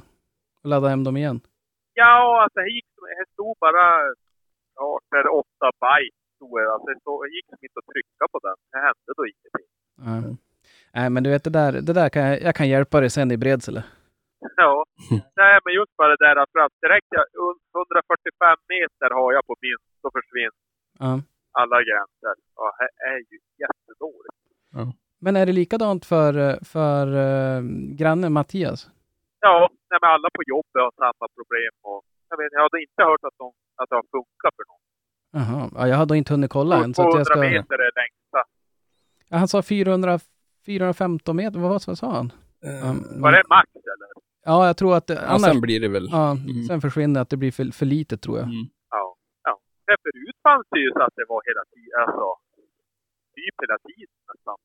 Och laddade hem dem igen? Ja, alltså det gick, det stod bara ja, för åtta byte. Stod det. Alltså, det, gick inte att trycka på den. Det hände då ingenting. Ja. Nej, men du vet det där, det där kan jag, jag kan hjälpa dig sen i Bredsele. Ja, nej men just bara det där att för att direkt jag, 145 meter har jag på min, så försvinner Ja. alla gränser. Ja, det är ju jättedåligt. Men är det likadant för, för uh, grannen Mattias? Ja, nej, men alla på jobbet har samma problem. Och, jag, vet, jag hade inte hört att, de, att det har funkat för någon. Jaha, ja, jag hade inte hunnit kolla än. Så att 200 jag ska... meter är längsta. Ja, han sa 400, 415 meter, vad, vad sa han? Ja, Var det max eller? ja, jag tror att det, Ja, annars, sen blir det väl. ja, Mm. sen försvinner att det blir för, för litet tror jag. Mm. Ja. ja. Men förut fanns det ju så att det var hela tiden, alltså typ hela tiden nästan.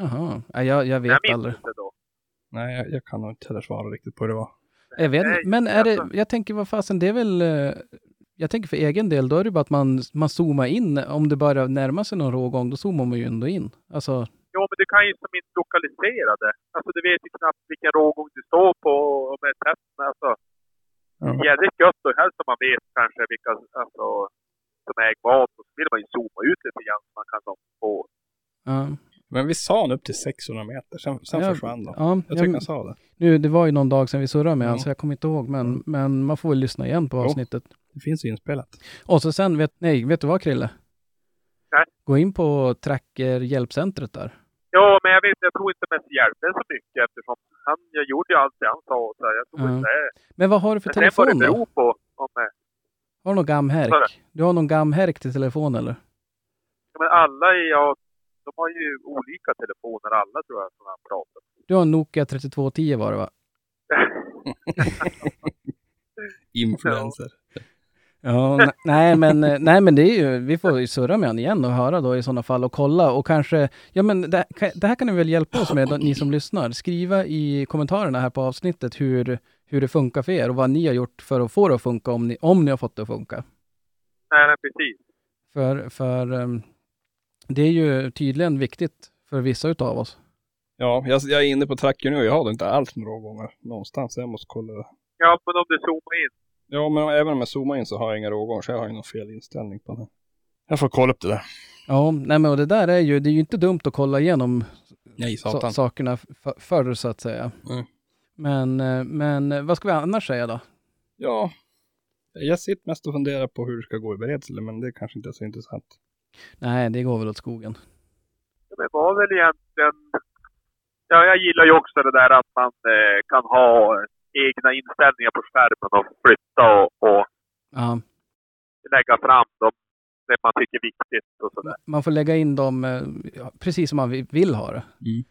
Jaha, ja, jag, jag Jag vet minns aldrig. inte då. Nej, jag, jag kan nog inte heller svara riktigt på hur det var. Jag vet men är det, jag tänker vad fasen, det är väl, eh, jag tänker för egen del, då är det bara att man, man zoomar in, om det börjar närma sig någon rågång, då zoomar man ju ändå in. Alltså, Jo, men du kan ju som inte lokalisera det. Alltså du vet ju knappt vilken rågång du står på och med tätt. Men alltså, Ja. jävligt gött och helst om man vet kanske vilka alltså, som äger vad. Och så vill man ju zooma ut lite grann så man kan få... ja. Men vi sa han upp till 600 meter, sen, sen Ja, försvann de. Ja, Jag tycker ja, han sa det. nu, det var ju någon dag sedan vi surrade med honom, så jag kommer inte ihåg, men, men man får väl lyssna igen på Jo. Det finns inspelat. Och så sen, vet, nej, vet du vad Krille? Nej. Gå in på Tracker hjälpcentret där. Ja, men jag vet jag tror inte mest hjälper så mycket eftersom han, jag gjorde ju allt det han sa. Så jag tror Ja. inte. Men vad har du för Men får det telefon då? på om... Har du någon gamherk? Du har någon gamherk till telefon eller? Ja, men alla är ja, de har ju olika telefoner alla tror jag som han pratar. Du har en Nokia 3210 var det va? Influencer. Ja, nej men, eh, nej men det är ju, vi får ju surra med honom igen och höra då i sådana fall och kolla och kanske, ja men det, det här kan ni väl hjälpa oss med, ni som lyssnar. Skriva i kommentarerna här på avsnittet hur, hur det funkar för er och vad ni har gjort för att få det att funka om ni, om ni har fått det att funka. Nej, nej, precis. För, för ehm, det är ju tydligen viktigt för vissa utav oss. Ja, jag, jag är inne på tracker nu och jag har inte alls några rågångar någonstans. Jag måste kolla det. Ja, men om du zoomar in. Ja, men även om jag zoomar in så har jag inga rågångar så jag har ju någon fel inställning på den. Jag får kolla upp det där. Ja, nej men och det där är ju, det är ju inte dumt att kolla igenom Nej, sa- satan. sakerna förr så att säga. Mm. Men, eh, men eh, vad ska vi annars säga då? Ja, jag sitter mest och funderar på hur det ska gå i beredelse, men det kanske inte är så intressant. Nej, det går väl åt skogen. Men var väl egentligen... Ja, jag gillar ju också det där att man eh, kan ha egna inställningar på skärmen och flytta och, och Ja, lägga fram dem. Det man tycker är viktigt och sådär. man får lägga in dem eh, precis som man vi- vill ha det. Mm.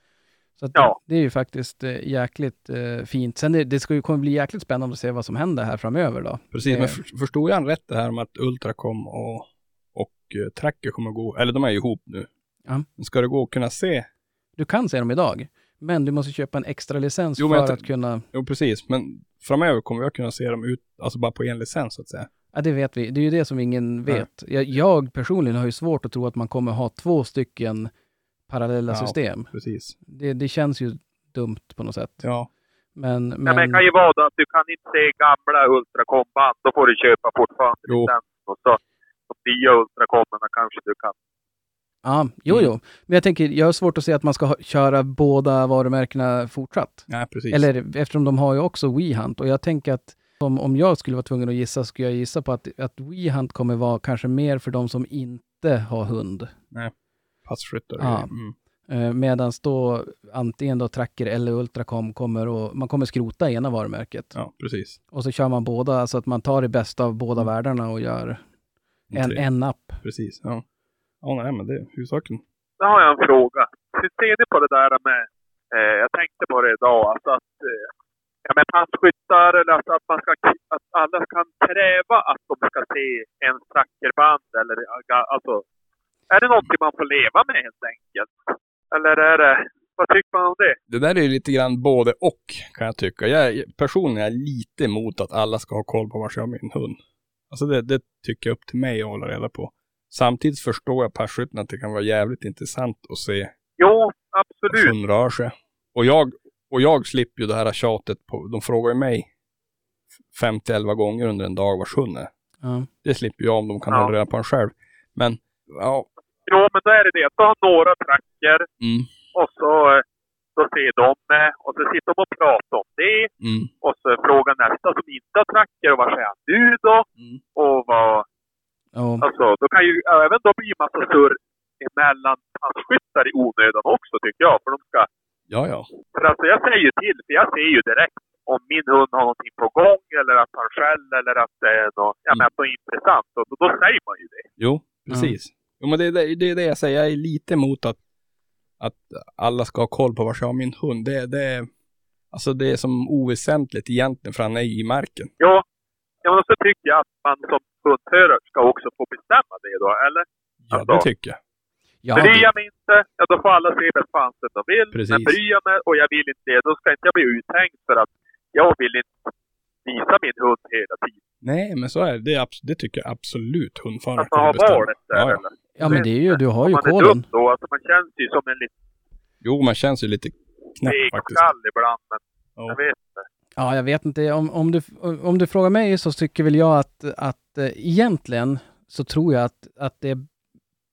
Så att Ja. det, det är ju faktiskt eh, jäkligt eh, fint. Sen det, det ska ju kommer bli jäkligt spännande att se vad som händer här framöver då. Precis, Eh. men för, förstod jag rätt det här med att Ultracom och, och Tracker kommer gå, eller de är ju ihop nu. Ja. Men Ska det gå att kunna se? Du kan se dem idag, men du måste köpa en extra licens Jo, för att kunna... Jo, precis, men framöver kommer jag kunna se dem ut, alltså bara på en licens så att säga. Ja, det vet vi. Det är ju det som ingen vet. Jag, jag personligen har ju svårt att tro att man kommer ha två stycken parallella Ja. system. Precis. Det, det känns ju dumt på något sätt. Ja, Men, Men, men, men det kan ju vara då att du kan inte se gamla ultrakomband. Då får du köpa fortfarande Jo. licensen. Och så de nya ultrakommarna kanske du kan. Ja, jo, Mm. jo. Men jag tänker, jag har svårt att se att man ska ha, köra båda varumärkena fortsatt. nej precis. Eller eftersom de har ju också WeHunt och jag tänker att om, om jag skulle vara tvungen att gissa skulle jag gissa på att, att WeHunt kommer vara kanske mer för de som inte har hund. Passkyttar. Ja. Mm. Eh, Medan då antingen då Tracker eller Ultracom kommer och man kommer skrota ena varumärket. ja, precis. Och så kör man båda så att man tar det bästa av båda världarna och gör en, en app. Precis, ja. Ja, nej men det är huvudsaken. Då har jag en fråga. Hur ser ni på det där med... Eh, jag tänkte på det idag. Alltså att... Eh, ja, men passkyttar eller alltså att man ska... Att alla kan kräva att de ska se en trackerband eller... Alltså... Är det någonting man får leva med helt enkelt? Eller är det... Vad tycker man om det? Det där är ju lite grann både och kan jag tycka. Jag är- personligen är jag lite emot att alla ska ha koll på var jag har min hund. Alltså det, det tycker jag upp till mig att hålla reda på. Samtidigt förstår jag passkytten att det kan vara jävligt intressant att se Jo, hur absolut. hund rör sig. Och jag, och jag slipper ju det här tjatet på, de frågar ju mig 50-11 gånger under en dag vars hund är. Ja. Det slipper jag om de kan Ja. hålla reda på en själv. Men, ja, Jo, men då är det det. att Du har några tracker mm, och så... eh, Då ser de med och så sitter de och pratar om det. mm, Och så frågar nästa som inte har tracker och vad säger han nu då? mm. Och vad... Ja. Alltså, då kan ju även då bli massa surr emellan passkyttar i onödan också tycker jag. För de ska... Ja, ja. För alltså jag säger ju till, för jag ser ju direkt om min hund har någonting på gång eller att han skäller eller att det är något, ja, men att något intressant. Och då, då säger man ju det. Jo, precis. Jo, men det, det, det är det jag säger. Jag är lite emot att, att alla ska ha koll på var jag har min hund. Det, det, är- alltså det är som oväsentligt egentligen för han är ju i marken. Ja, ja men så tycker jag att man som hundförare ska också få bestämma det då, eller? Ja, Alltså. det tycker jag. Ja, Bryr jag mig inte, ja då får alla se vad fansen de vill. Precis. Men bryr jag mig och jag vill inte det, då ska inte jag bli uthängd för att jag vill inte visa min hund hela tiden. Nej, men så är det. Det, är det tycker jag absolut hundföraren Att man har bestämma. valet där Ja, ja. eller? Ja men det är ju, du har ju man är koden. dum då, alltså man känns ju som en liten Jo, man känns ju lite knäpp faktiskt. skall ibland, men Ja. jag vet inte. Ja, jag vet inte. Om, om, du, om du frågar mig så tycker väl jag att, att eh, egentligen så tror jag att, att det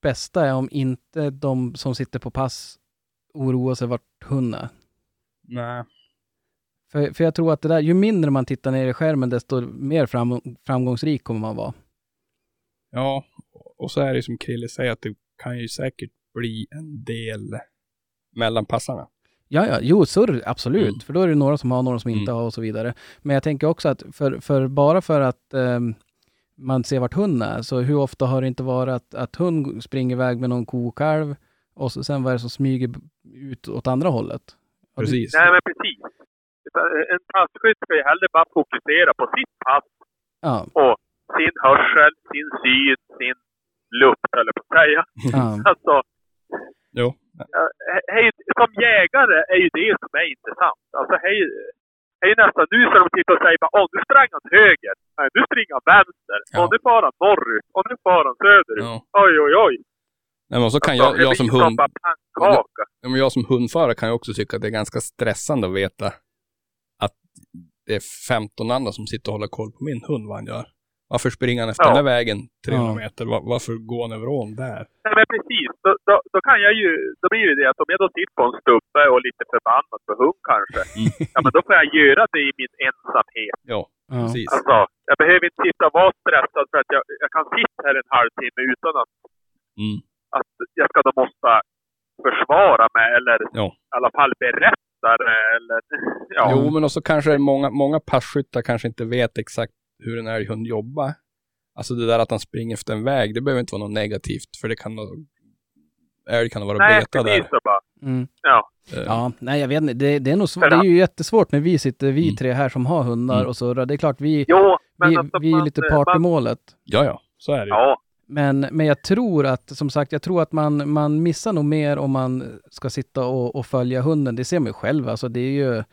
bästa är om inte de som sitter på pass oroar sig vart hunden är. Nej. För, för jag tror att det där, ju mindre man tittar ner i skärmen, desto mer fram, framgångsrik kommer man vara. Ja, och så är det som Krille säger att det kan ju säkert bli en del mellan passarna. Ja, ja, jo, surr, absolut. Mm. För då är det några som har, några som inte Mm. har och så vidare. Men jag tänker också att för, för bara för att ehm, man ser vart hunden är, så hur ofta har det inte varit att, att hund springer iväg med någon kokalv och så, sen vad är det som smyger ut åt andra hållet? Precis. Nej men precis. Utan En passkytt ska ju hellre bara fokusera på sitt pass Ja, och sin hörsel, sin syn, sin lukt eller på att säga. ja, Alltså, Jo. hej, som jägare är ju det som är intressant. Alltså hej, hej nästan nu så de tittar och säger bara åh nu sprang han höger, nej nu springer han vänster, Ja. och nu far han norrut, och nu far han söderut. Ja. Oj oj oj. Nej, men så kan Alltså, jag, jag som ju hund, ja, men jag som hundförare kan ju också tycka att det är ganska stressande att veta att det är 15 andra som sitter och håller koll på min hund vad han gör. Varför springer han efter Ja. den där vägen 300 Ja. meter? Var, varför går han över ån där? Nej men precis, då, då, då kan jag ju, då blir det det att om jag då sitter på en stubbe och lite förbannad på hund kanske, ja men då får jag göra det i min ensamhet. Ja, precis. Alltså, jag behöver inte sitta och vara stressad för att jag, jag kan sitta här en halvtimme utan att, Mm. att jag ska då måste försvara mig eller Ja. i alla fall berätta det eller ja. Jo, men också kanske många, många passkyttar kanske inte vet exakt hur en älghund jobbar. Alltså det där att han springer efter en väg, det behöver inte vara något negativt, för det kan nog- älg kan vara Nej, beta där. bara. Mm. Ja. Eh, Ja, nej jag vet inte. Det, det är nog Det är ju jättesvårt när vi sitter, vi Mm. tre här som har hundar Mm. och surrar. Det är klart, vi, Jo, vi, alltså vi är lite part i målet. Ja, ja, så är det ju. Ja, Men, men jag tror att, som sagt, jag tror att man, man missar nog mer om man ska sitta och, och följa hunden. Det ser man ju själv. Alltså det är ju,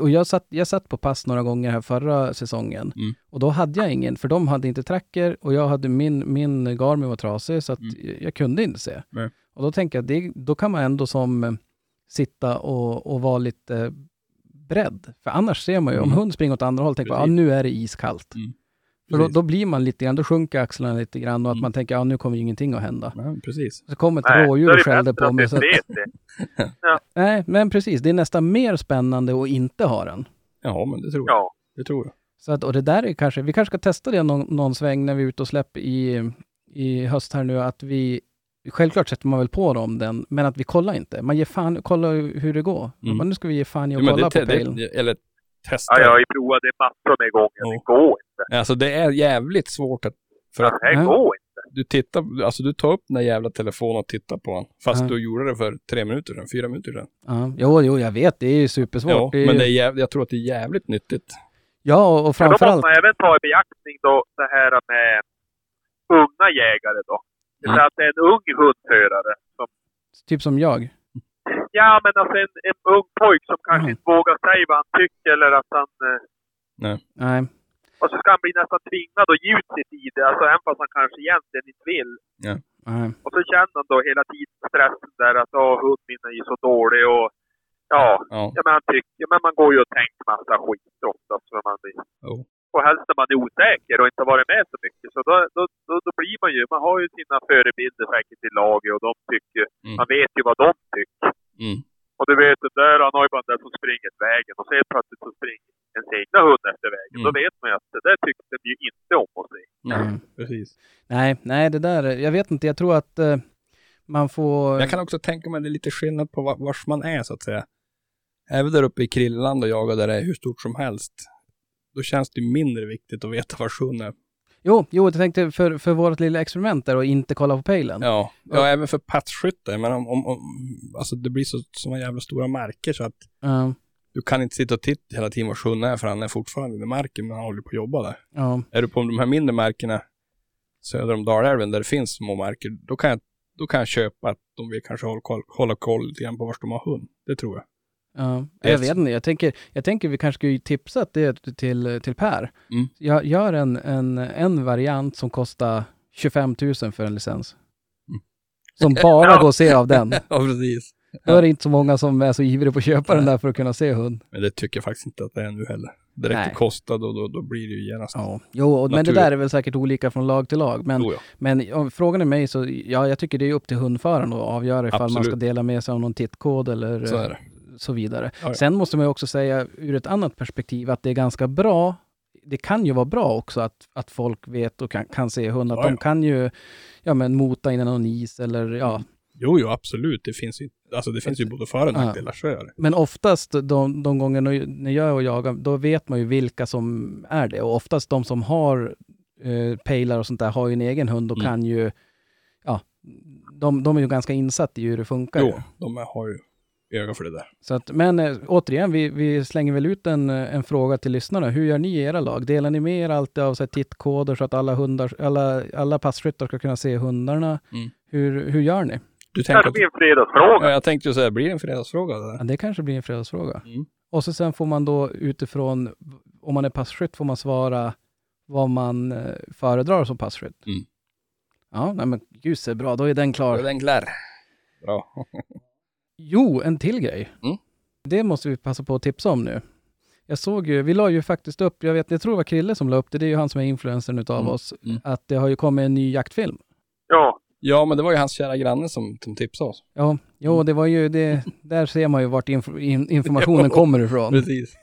och jag satt, jag satt på pass några gånger här förra säsongen. Mm. Och då hade jag ingen, för de hade inte tracker och jag hade min, min Garmin var trasig så att Mm. jag kunde inte se. Nej. Och då tänker jag att det, då kan man ändå som eh, sitta och, och vara lite beredd. För annars ser man ju, om Mm. hund springer åt andra håll, tänker man, Precis. nu är det iskallt. För då, då blir man lite grann, då sjunker axlarna lite grann och att Mm. man tänker, ja nu kommer ju ingenting att hända. Ja, precis. Så kommer ett nej, rådjur och skällde på mig. Så att, det. nej, men precis, det är nästan mer spännande att inte ha den. Ja, men det tror jag. Ja. Det tror jag. Så att, och det där är kanske, vi kanske ska testa det någon, någon sväng när vi är ute och släpper i, i höst här nu, att vi, självklart sätter man väl på dem den, men att vi kollar inte. Man ger fan, kolla hur det går. Mm. Men nu ska vi ge fan i Ja, att kolla det, på pejlen. eller testa. Ja, jag har ju provat det massor med gånger. Ja. Det går inte. Alltså det är jävligt svårt att, för att Det Ja. går inte. du tittar, alltså du tar upp den där jävla telefonen och tittar på den. Fast Ja. du gjorde det för tre minuter sedan, fyra minuter sedan. Ja, jo, jo, jag vet, det är ju supersvårt. Ja, det är men ju, det är jävligt, jag tror att det är jävligt nyttigt. ja, och Men då måste framförallt, man även ta i beaktning då det här med unga jägare då. Det Mm. att det är en ung hundförare som typ som jag. Ja, men alltså en, en ung pojk som kanske Mm. inte vågar säga vad han tycker eller att han... eh, Nej, Och så ska han bli nästan tvingad att ge ut sitt i det, alltså även fast han kanske egentligen inte vill. nej. Och så känner han då hela tiden stressen där att åh, hunden min är ju så dålig och... Ja, Ja. ja men han tycker... Ja, men man går ju och tänker massa skit oftast. För man blir, Jo. och helst när man är osäker och inte har varit med så mycket. Så då, då, då, då blir man ju... Man har ju sina förebilder säkert i laget och de tycker... Mm. Man vet ju vad de tycker. Mm. Och du vet, den där, han har ju bara den där som springer vägen och så helt plötsligt så springer ens egna hund efter vägen. Mm. Då vet man ju att det där tyckte de ju inte om att se. Nej, Mm. precis. Nej, nej, det där, jag vet inte, jag tror att eh, man får... Jag kan också tänka mig det är lite skillnad på var, vars man är så att säga. Även där uppe i Krilleland och jaga där det är hur stort som helst. Då känns det mindre viktigt att veta var sjön är. Jo, jo, jag tänkte för, för vårt lilla experiment där och inte kolla på pejlen. Ja, ja även för patsskytte. Men om, om, om, alltså det blir så såna jävla stora marker så att Ja, du kan inte sitta och titta hela tiden var sjön är för han är fortfarande i marken men han håller på att jobba där. ja, Är du på de här mindre markerna söder om Dalälven där det finns små marker, då kan jag, då kan jag köpa att de vill kanske hålla koll, hålla koll lite grann på var de har hund. Det tror jag. Ja, jag vet inte, jag tänker, jag tänker vi kanske skulle tipsa det till, till Per. Mm. Jag gör en, en, en variant som kostar 25 000 för en licens. Mm. Som bara går att se av den. Ja, precis. Då är det inte så många som är så ivriga på att köpa den där för att kunna se hund. Men det tycker jag faktiskt inte att det är nu heller. Direkt Nej. det kostar då, då, blir det ju genast. Ja, jo, och- men det där är väl säkert olika från lag till lag. Men, Jo, ja. men om frågan är mig så, ja, jag tycker det är upp till hundföraren att avgöra ifall man ska Absolut. dela med sig av någon tittkod eller Så är det. Så vidare. Ja, ja. Sen måste man ju också säga ur ett annat perspektiv att det är ganska bra. Det kan ju vara bra också att, att folk vet och kan, kan se hund. Att Ja, de ja. kan ju ja, men mota innan någon is eller ja. Jo, jo, absolut. Det finns ju, alltså det finns ju både för och Ja. nackdelar, så är det. Men oftast de, de gånger när jag är och jagar, då vet man ju vilka som är det. Och oftast de som har eh, pejlar och sånt där har ju en egen hund och Mm. kan ju, ja, de, de är ju ganska insatta i hur det funkar. ju. Jo, de har ju öga för det där. Så att, men eh, återigen, vi, vi slänger väl ut en, en fråga till lyssnarna. Hur gör ni i era lag? Delar ni med er alltid av så här, tittkoder så att alla, hundar, alla, alla passkyttar ska kunna se hundarna? Mm. Hur, hur gör ni? Du Det kanske att, blir en fredagsfråga. ja, jag tänkte ju säga, blir det en fredagsfråga det Ja, det kanske blir en fredagsfråga. Mm. Och så sen får man då utifrån, om man är passkytt får man svara vad man eh, föredrar som passkytt. Mm. Ja, nej men gud bra, då är den Då klar. är den klar. Bra. Jo, en till grej. Mm. Det måste vi passa på att tipsa om nu. Jag såg ju, vi la ju faktiskt upp, jag vet, jag tror det var Krille som la upp det, det är ju han som är influencern utav Mm, oss, mm. att det har ju kommit en ny jaktfilm. Ja. Ja, men det var ju hans kära granne som, som tipsade oss. Ja, jo, det var ju det, där ser man ju vart inf- in, informationen kommer ifrån. Precis.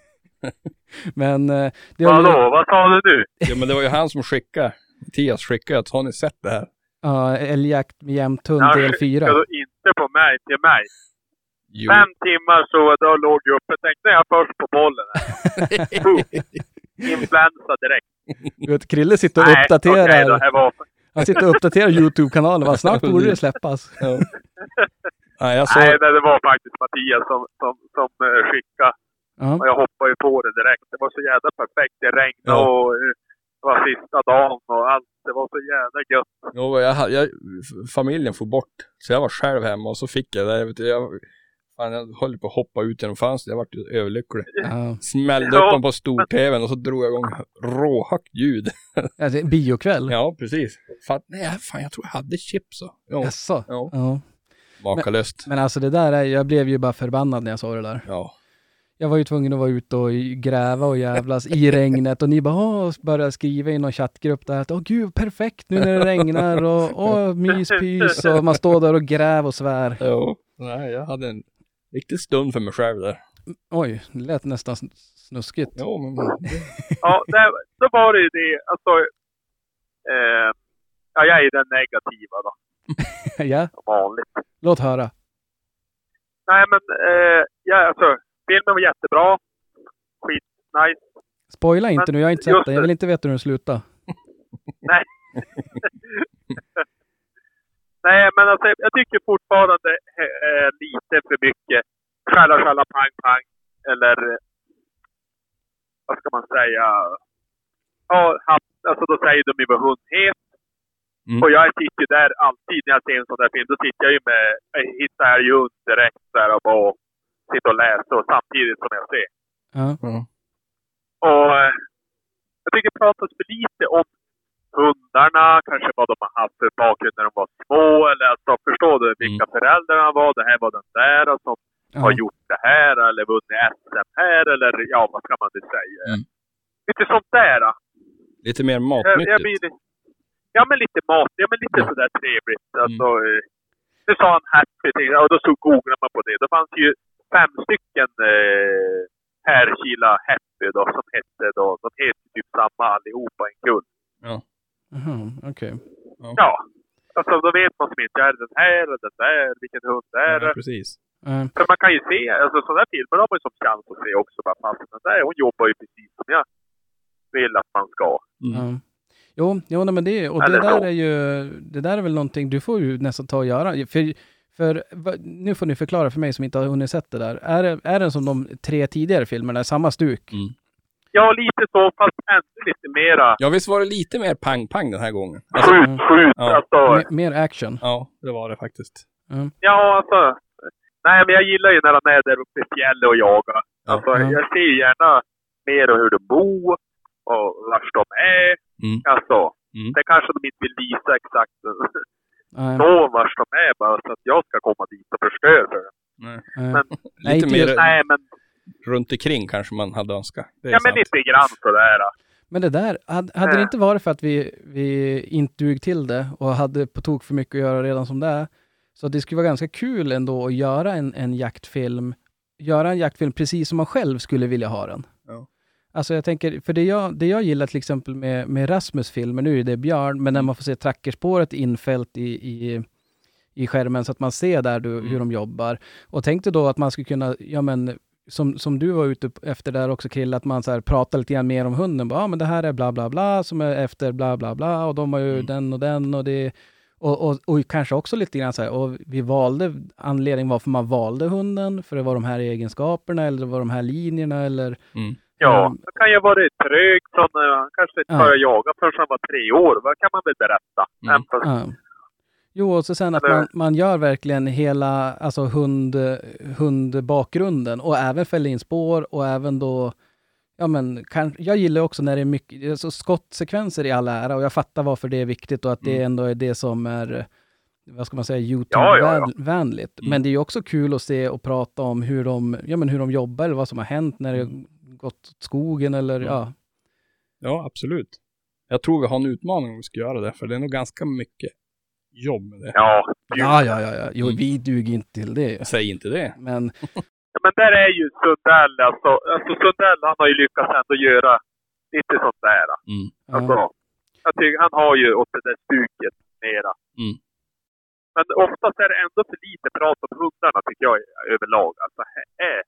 Men eh, det har ju, vad sa du nu? Ja, men det var ju han som skickade, Mattias skickade att har ni sett det här? ja, älgjakt med jämthund del 4. Ska du inte på mig, till mig. Jo. Fem timmar så då låg jag uppe. Tänkte jag först på bollen. Influensa direkt. Du vet, Krille sitter och Nej, uppdaterar, okej då, var... han sitter och uppdaterar YouTube-kanalen, snart borde det släppas. Ja. Nej, jag såg, Nej, det, var faktiskt Mattias som, som, som eh, skickade. Och jag hoppade ju på det direkt. Det var så jävla perfekt. Det regnade Ja. och eh, det var sista dagen och allt. Det var så jävla gött. jo, jag, jag, familjen får bort, så jag var själv hemma och så fick jag det. Jag, jag, fan, jag höll på att hoppa ut genom fönstret, jag vart ju överlycklig. Ja. Smällde upp den på stor-tvn och så drog jag igång råhögt ljud. Alltså, biokväll? Ja, precis. Fan, nej, fan, jag tror jag hade chips. Så. Ja, Jaså? Ja. Ja. makalöst. Men alltså det där, är, jag blev ju bara förbannad när jag såg det där. Ja. Jag var ju tvungen att vara ute och gräva och jävlas i regnet och ni bara började skriva i någon chattgrupp där att åh gud perfekt nu när det regnar och åh myspys och man står där och gräver och svär. Jo. Nej, jag hade en riktig stund för mig själv där. Oj, det lät nästan sn- snuskigt. Jo, men Ja, det, då var det ju det. Alltså, eh, ja, jag är den negativa då, ja, som vanligt. låt höra. Nej, men eh, ja, alltså, filmen var jättebra. Skit nice. Spoila inte Men nu, jag har inte sett den. Jag vill inte veta hur den slutar. Nej. Nej, men alltså, jag tycker fortfarande eh, lite för mycket skälla, skälla, pang, pang. Eller vad ska man säga? Ja, alltså då säger de ju vad hund het. Mm. Och jag sitter ju där alltid när jag ser en sån där film. Då sitter jag ju med, jag hittar ju hund direkt där och bara sitter och läser och samtidigt som jag ser. Ja. Och eh, jag tycker det pratas för lite om hundarna, kanske vad de har haft för bakgrund när de var små. Eller alltså, förstår du vilka föräldrarna var? Det här var den där som har Ja. gjort det här eller vunnit SM här eller ja, vad ska man nu säga? Mm. Lite sånt där. då. lite mer Jag, jag matnyttigt. blir, li- ja, men lite mat. Ja, men lite Ja. sådär trevligt. Alltså, eh, nu sa han happy till, och då så googlade man på det. Då fanns ju fem stycken eh, Härkila Happy då, som hette då, de heter typ samma allihopa en kull. Jaha, okej. Ja. Alltså då vet man som inte, är det den här eller den där, vilken hund det är. Ja, precis. Ja. För man kan ju se, alltså sådana här filmer har man ju som chans att se också. Bara, fast den där, hon jobbar ju precis som jag vill att man ska. Mm. Ja. Jo, jo nej, men det, och det där är ju, det där är väl någonting du får ju nästan ta och göra. För, för va- nu får ni förklara för mig som inte har hunnit sett det där. Är, det, är den som de tre tidigare filmerna, samma stuk? Mm. Ja, lite så, fast ännu lite mera Ja, visst var det lite mer pang-pang den här gången? Alltså, skjut, skjut. Ja. Alltså, Mer, mer action? ja, det var det faktiskt. ja, alltså. Nej, men jag gillar ju när de är där uppe i fjället och jagar. Ja. Alltså, Ja. Jag ser ju gärna mer om hur de bor och vart de är. Mm. Alltså, Mm. det kanske de inte vill visa exakt Nej, så vart de är bara så att jag ska komma dit och förstöra för dem. Nej. Men- Lite mer Nej, men, runt omkring kanske man hade önskat. Det är ja, men sant. lite grann sådär. Men det där, hade, hade det Äh. inte varit för att vi, vi inte dug till det och hade på tok för mycket att göra redan som det är, så det skulle vara ganska kul ändå att göra en, en jaktfilm, göra en jaktfilm precis som man själv skulle vilja ha den. Ja. Alltså jag tänker, för det jag, det jag gillar till exempel med, med Rasmus filmer, nu är det Björn, men när man får se trackerspåret infällt i, i, i skärmen så att man ser där du, hur de jobbar. Och tänkte då att man skulle kunna, ja men som, som du var ute efter där också Krille, att man så här pratar lite grann mer om hunden. Ja, ah, men det här är bla bla bla som är efter bla bla bla och de har ju Mm. den och den och det och, och, och kanske också lite grann så här, och vi valde anledningen varför man valde hunden, för det var de här egenskaperna eller det var de här linjerna eller Mm. Ja, Mm. det kan ju ha varit trög från han kanske inte Ja. började jaga förrän han var tre år. Vad kan man väl berätta? Mm. Ja. Jo, och så sen att man, man gör verkligen hela alltså hund, hundbakgrunden och även fäller in spår och även då Ja men kan, jag gillar också när det är mycket, alltså skottsekvenser i all ära och jag fattar varför det är viktigt och att det Mm. ändå är det som är, vad ska man säga, Ja, ja, ja. YouTube-vänligt. Mm. Men det är ju också kul att se och prata om hur de, ja men hur de jobbar eller vad som har hänt när det Mm. gått åt skogen eller ja. Ja, absolut. Jag tror vi har en utmaning om vi ska göra det, för det är nog ganska mycket jobb med det. Ja, Ja, ja, ja, ja. Jo, Mm. vi duger inte till det. Säg inte det. Men Ja, Men där är ju Sundell, alltså, alltså Sundell han har ju lyckats ändå göra lite sånt där. Mm. Alltså, ja, jag tycker han har ju åt det där stuket mera. Mm. Men oftast är det ändå för lite prat om hundarna tycker jag överlag. Alltså, äh,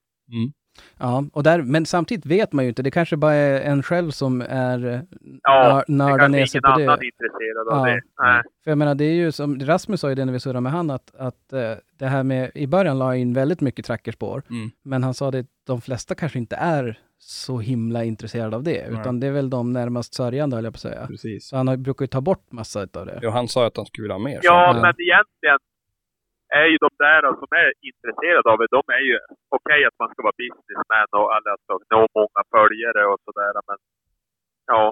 ja, och där, men samtidigt vet man ju inte. Det kanske bara är en själv som är eh, ja, nör- det nördar kanske ner sig ingen på det. annan är intresserad av Ja. det. Nej. För jag menar, det är ju som Rasmus sa ju det när vi surrade med han, att, att eh, det här med, i början la jag in väldigt mycket trackerspår, Mm. men han sa det, de flesta kanske inte är så himla intresserade av det, Nej. utan det är väl de närmast sörjande, höll jag på att säga. Precis. Så han har, brukar ju ta bort massa av det. Ja, han sa att han skulle vilja ha mer. Ja, Ja. men egentligen är ju de där som är intresserade av det, de är ju okej att man ska vara businessman och eller alltså, nå många följare och sådär. Men ja,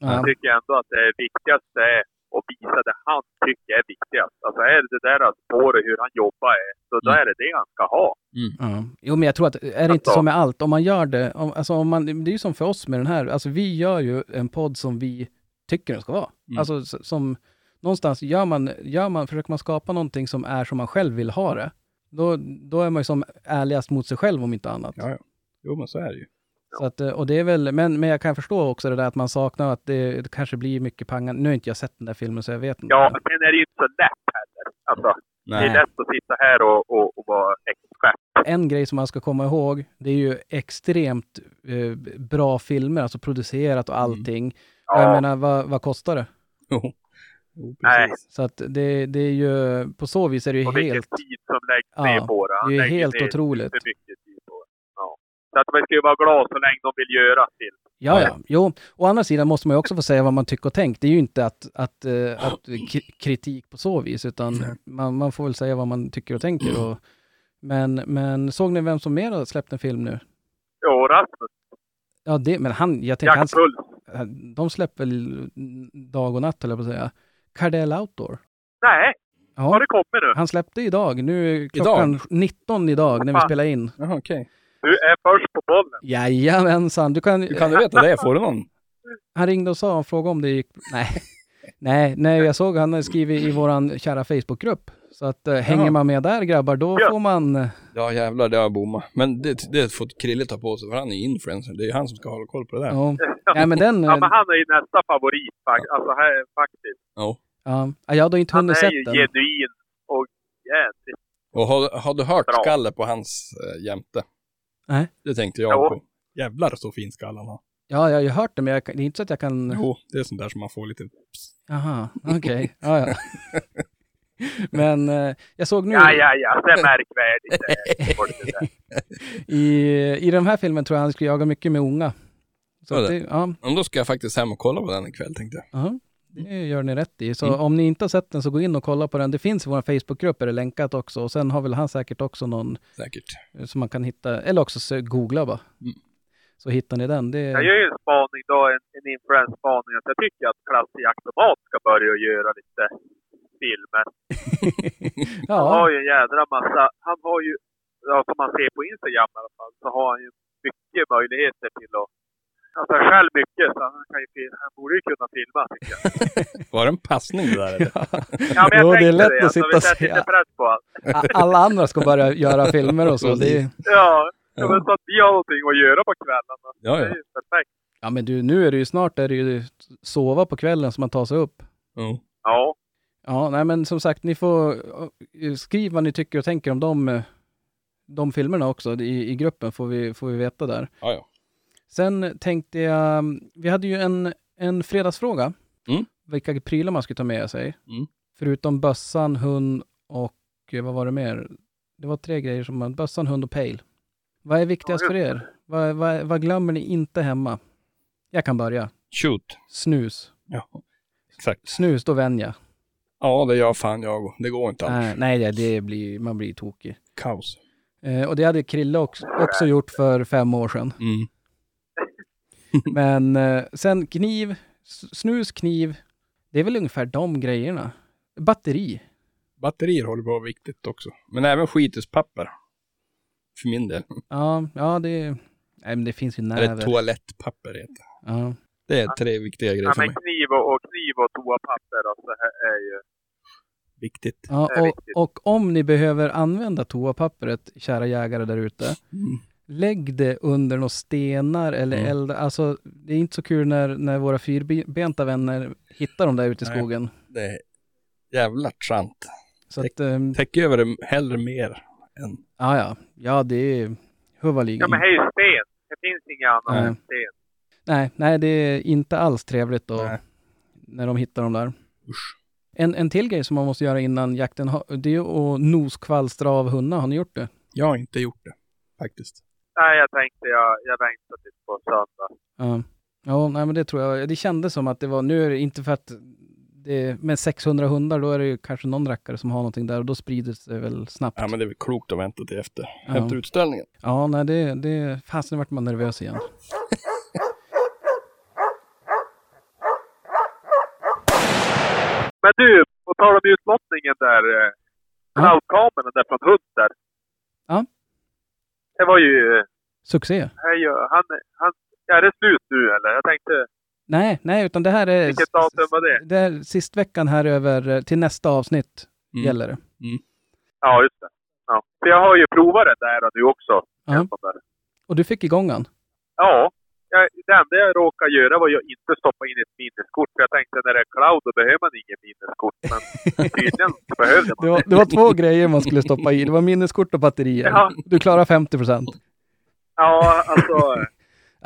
Ja, jag tycker ändå att det viktigaste är att visa det han tycker är viktigast. Alltså är det det där spåret hur han jobbar är, så då Mm. är det det han ska ha. Ja. Jo, men jag tror att, är det inte Alltså- så med allt, om man gör det, om, alltså om man, det är ju som för oss med den här, alltså vi gör ju en podd som vi tycker den ska vara. Mm. Alltså som, någonstans gör man, gör man, försöker man skapa någonting som är som man själv vill ha det, då, då är man ju som ärligast mot sig själv om inte annat. Ja, ja. Jo, men så är det ju. Så att, eh, och det är väl, men, men jag kan förstå också det där att man saknar att det, det kanske blir mycket pangar. Nu har inte jag sett den där filmen så jag vet inte. Ja, är det ju inte så lätt heller. Alltså, det är Nej. lätt att sitta här och, och, och vara expert. En grej som man ska komma ihåg, det är ju extremt eh, bra filmer, alltså producerat och allting. Och jag Ja, menar, vad, vad kostar det? Jo. Jo, Nej. Så att det, det är ju, på så vis är det ju och vilken helt, tid som läggs Ja, ner på det. Han det är ju helt ner otroligt. För mycket tid på det. Ja. Så att man ska ju vara glad så länge de vill göra film. ja ja, jo. Å andra sidan måste man ju också få säga vad man tycker och tänker. Det är ju inte att, att, eh, att k- kritik på så vis, utan man, man får väl säga vad man tycker och tänker. Och, men, men såg ni vem som mer har släppt en film nu? Jo, Rasmus. Ja, det, men han, jag tänker, han, Jaktpuls. de släpper väl dag och natt, höll jag på att säga. Cardell Outdoor. Nej, har Ja, det kommit nu? han släppte idag. Nu är klockan 19 idag när vi spelar in. Jaha, okej. Du är först på bollen. Jajamensan, du kan... Hur kan du veta det? Får du någon? Han ringde och sa och frågade om det gick... Nej. Nej, nej, jag såg han skrivit i våran kära Facebookgrupp. Så att eh, hänger man med där grabbar, då Ja. får man... Ja, jävlar, det har jag bommat. Men det, det får Krille ta på sig, för han är influencer. Det är han som ska hålla koll på det där. Ja, ja men den... Ja, men han är ju nästa favorit alltså, här, faktiskt. Ja. Ja, jag har inte Han hunnit är sett ju den. genuin och jädrigt. Och har, har du hört Bra. skalle på hans äh, jämte? Nej. Det tänkte jag Jo. på. Jävlar så fin skalle han har. Ja, jag har ju hört det, men jag, det är inte så att jag kan... Jo, det är sånt där som man får lite... Jaha, okej. Ja, ja. Men eh, jag såg nu Ja, ja, ja. Det är märkvärdigt. är i, i den här filmen tror jag han skulle jaga mycket med unga. Så att det? det, ja, Men då ska jag faktiskt hem och kolla på den ikväll tänkte jag. aha. Det gör ni rätt i. Så Mm. om ni inte har sett den så gå in och kolla på den. Det finns i vår Facebookgrupp, är det länkat också. Och sen har väl han säkert också någon Säkert. eh, som man kan hitta, eller också så googla bara. Mm. Så hittar ni den. Det, Jag gör ju en spaning då, en, en influensspaning, att jag tycker att Klasse Automat ska börja göra lite filmer. Han har ja, ju en jädra massa, han har ju, ja, som man ser på Instagram i alla fall, så har han ju mycket möjligheter till att Alltså själv mycket, så han, kan ju, han borde ju kunna filma tycker jag. Var det en passning det där eller? Ja, men jag Jo, det är lätt det. att sitta alltså, och säga. på alla andra ska börja göra filmer och så. Det är, Ja, ja. men så att vi har någonting att göra på kvällarna. Ja, Det ja. är ju perfekt. ja men du, nu är det ju snart är det ju sova på kvällen så man tar sig upp. Jo. Ja. Ja, nej men som sagt, ni får eh, skriva vad ni tycker och tänker om de, eh, de filmerna också i, i gruppen, får vi, får vi veta där. Ja, ja. Sen tänkte jag, vi hade ju en, en fredagsfråga. Mm. Vilka prylar man skulle ta med sig. Mm. Förutom bössan, hund och eh, vad var det mer? Det var tre grejer som man, bössan, hund och pejl. Vad är viktigast Ja, för er? Vad, vad, vad glömmer ni inte hemma? Jag kan börja. Shoot. Snus. Ja. Exakt. Snus, då vänjer jag. Ja, det gör fan jag Det går inte alls. Nej, nej det, det blir, man blir tokig. Kaos. Eh, och det hade Krille också, också gjort för fem år sedan. Mm. Men eh, sen kniv, snus, kniv, det är väl ungefär de grejerna. Batteri. Batterier håller på att vara viktigt också. Men även skitispapper. För min del. Ja, ja det, nej, men det finns ju Eller näver. toalettpapper heter det. Ja. Det är tre viktiga grejer ja för men mig. kniv och, och kniv och toapapper alltså, det är ju... Viktigt. Ja, och, viktigt. och om ni behöver använda toapapperet, kära jägare där ute, Mm. Lägg det under några stenar eller Mm. elda. Alltså, det är inte så kul när, när våra fyrbenta vänner hittar dem där ute i Nej. skogen. Det är jävla sant. Så att, ehm, Täck över det hellre mer än... ja, ja, ja, det är huvudligen. Ja men det är ju sten. Det finns inga annat Nej. än sten. Nej, nej, det är inte alls trevligt då, Nej. när de hittar dem där. Usch. En, en till grej som man måste göra innan jakten, det är att noskvalstra av hundar. Har ni gjort det? Jag har inte gjort det. Faktiskt. Nej, jag tänkte jag, jag väntar tills på söndag. Ja. Ja, nej men det tror jag. Det kändes som att det var, nu är det inte för att det, med 600 hundar, då är det ju kanske någon rackare som har någonting där och då sprider det sig väl snabbt. Ja men det är väl klokt att vänta till efter, Ja. efter utställningen. Ja, nej det, det, fasen vart man nervös igen. Men du, på tal om utlottningen där. eh, Ja. Cloudkameran där från Hunter. Ja. Det var ju... Succé. Hej, han, han, är det slut nu eller? Jag tänkte, Nej, nej, utan det här är... vilket datum var det? Det är sist veckan här över, eh, till nästa avsnitt Mm. gäller det. Ja, just det. Ja. För jag har ju provat det där nu också. Sån där. Och du fick igång den? Ja. Jag, det enda jag råkade göra var att inte stoppa in ett minneskort. För jag tänkte när det är cloud då behöver man inget minneskort. Men tydligen behövde man Det var, det var två grejer man skulle stoppa i. Det var minneskort och batterier. Ja. Du klarar 50 procent. Ja, alltså.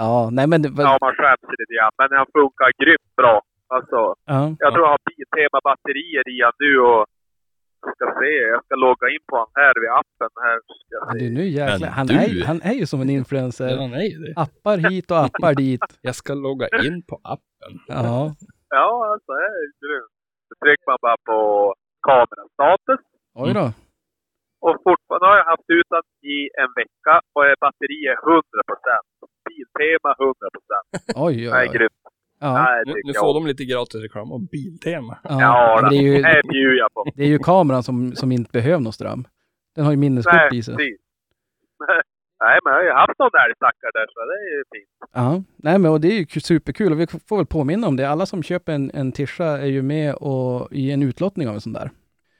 Ja, nej men det var... ja, man skäms lite grann. Men han funkar grymt bra. Alltså, Ja. jag tror jag har Biltema batterier i han nu och jag ska se. Jag ska logga in på han här vid appen. Här ska du, nu jäklar. Han du- är, ju- han är ju som en influencer. Ja, nej, det. Appar hit och appar dit. Jag ska logga in på appen. Ja. Ja, alltså det är grymt. Då trycker man bara på kamerastatus. Oj då. Och fortfarande har jag haft ut den i en vecka och är batteriet 100 Biltema 100 Oj, Det oj, är oj. grymt. Ja. Nej, Nu, nu får de lite gratis reklam och Biltema. Ja, Ja, det, är ju, det bjuder jag på. det är ju kameran som, som inte behöver någon ström. Den har ju minneskort Nej, i sig. Nej, men jag har ju haft någon älgstackare där så det är ju fint. Ja, nej men och det är ju ku- superkul och vi får väl påminna om det. Alla som köper en, en tischa är ju med och, i en utlottning av en sån där.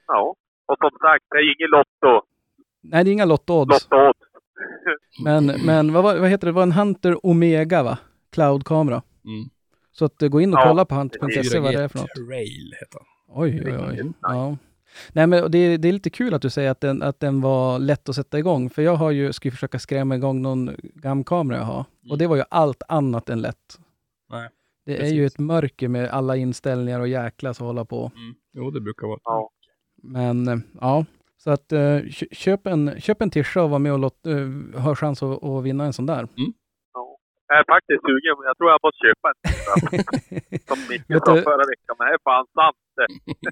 Ja. Och som sagt, det är ju ingen Lotto. Nej, det är inga Lotto-odds. Lotto Men, men vad, vad heter det? Det var en Hunter Omega va? Cloud-kamera. Mm. Så att eh, gå in och Ja, kolla på hunter.se 4G vad det är för något. Trail heter. Oj, oj, oj. Ja. Nej, men det, det är lite kul att du säger att den, att den var lätt att sätta igång. För jag har ju, ska ju försöka skrämma igång någon gamkamera jag har. Och det var ju allt annat än lätt. Nej, Det är precis. ju ett mörker med alla inställningar och jäklas och hålla på. Mm. Jo, det brukar vara. Ja. Men eh, ja, så att eh, kö- köp, en, köp en tischa och var med och låt, ha chans att, att vinna en sån där. Ja. Jag är faktiskt sugen, men jag tror jag måste köpa en. Som Micke sa förra veckan, men det är fan sant.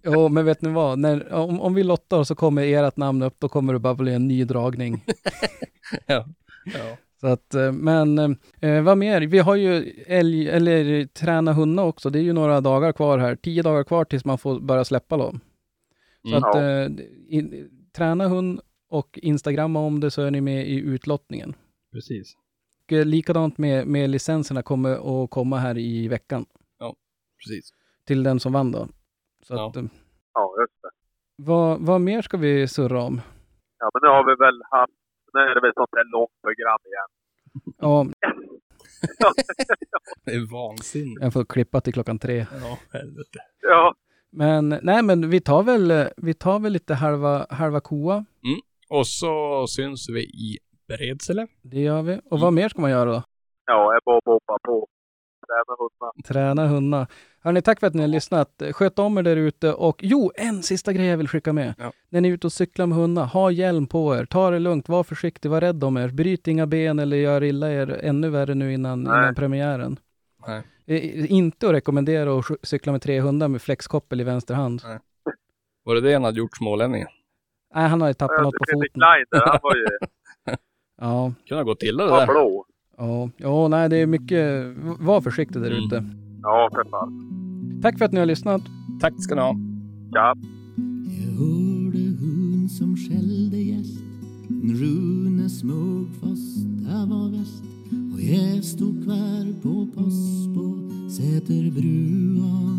Jo, men vet ni vad? När, om, om vi lottar så kommer ert namn upp, då kommer det bara bli en ny dragning. Ja. ja. Så att, eh, men eh, vad mer? Vi har ju älg, eller träna hundar också. Det är ju några dagar kvar här. Tio dagar kvar tills man får börja släppa dem. Så Mm. att eh, in, träna hund och instagramma om det så är ni med i utlottningen. Precis. Och eh, likadant med, med licenserna kommer att komma här i veckan Precis. till den som vann då. Så Ja. att, eh, Ja, just det. vad, vad mer ska vi surra om? Ja, men nu har vi väl haft, nu är det väl sånt där långt program igen. Ja, Det är vansinnigt. jag får klippa till klockan tre. Ja, helvete. Ja, Men nej, men vi tar väl, eh, vi tar väl lite halva, halva koa. Och så syns vi i Bredsele. Det gör vi. Och vad mer ska man göra då? ja, jag bara bobbar på. Träna hundar. Träna hundar. Hörni, tack för att ni har lyssnat. Sköt om er där ute och jo, en sista grej jag vill skicka med. Ja. När ni är ute och cyklar med hundar, ha hjälm på er. Ta det lugnt, var försiktig, var rädd om er. Bryt inga ben eller gör illa er ännu värre nu innan, Nej. innan premiären. Nej. Eh, Inte att rekommendera att cykla med tre hundar med flexkoppel i vänster hand. Nej. Var det det han hade gjort smålänningen? Nej, han har ju tappat Ja, något på foten. Klein där, han var ju Ja, Kunde ha gått illa det där. blå. ja, ja, nej, det är mycket. Var försiktig där Mm. ute. Ja, för fan. Tack för att ni har lyssnat. Tack ska ni ha. Ja. Jag hörde hon som skällde gäst Rune smög fast det var väst och jag stod kvar på post på Säterbrua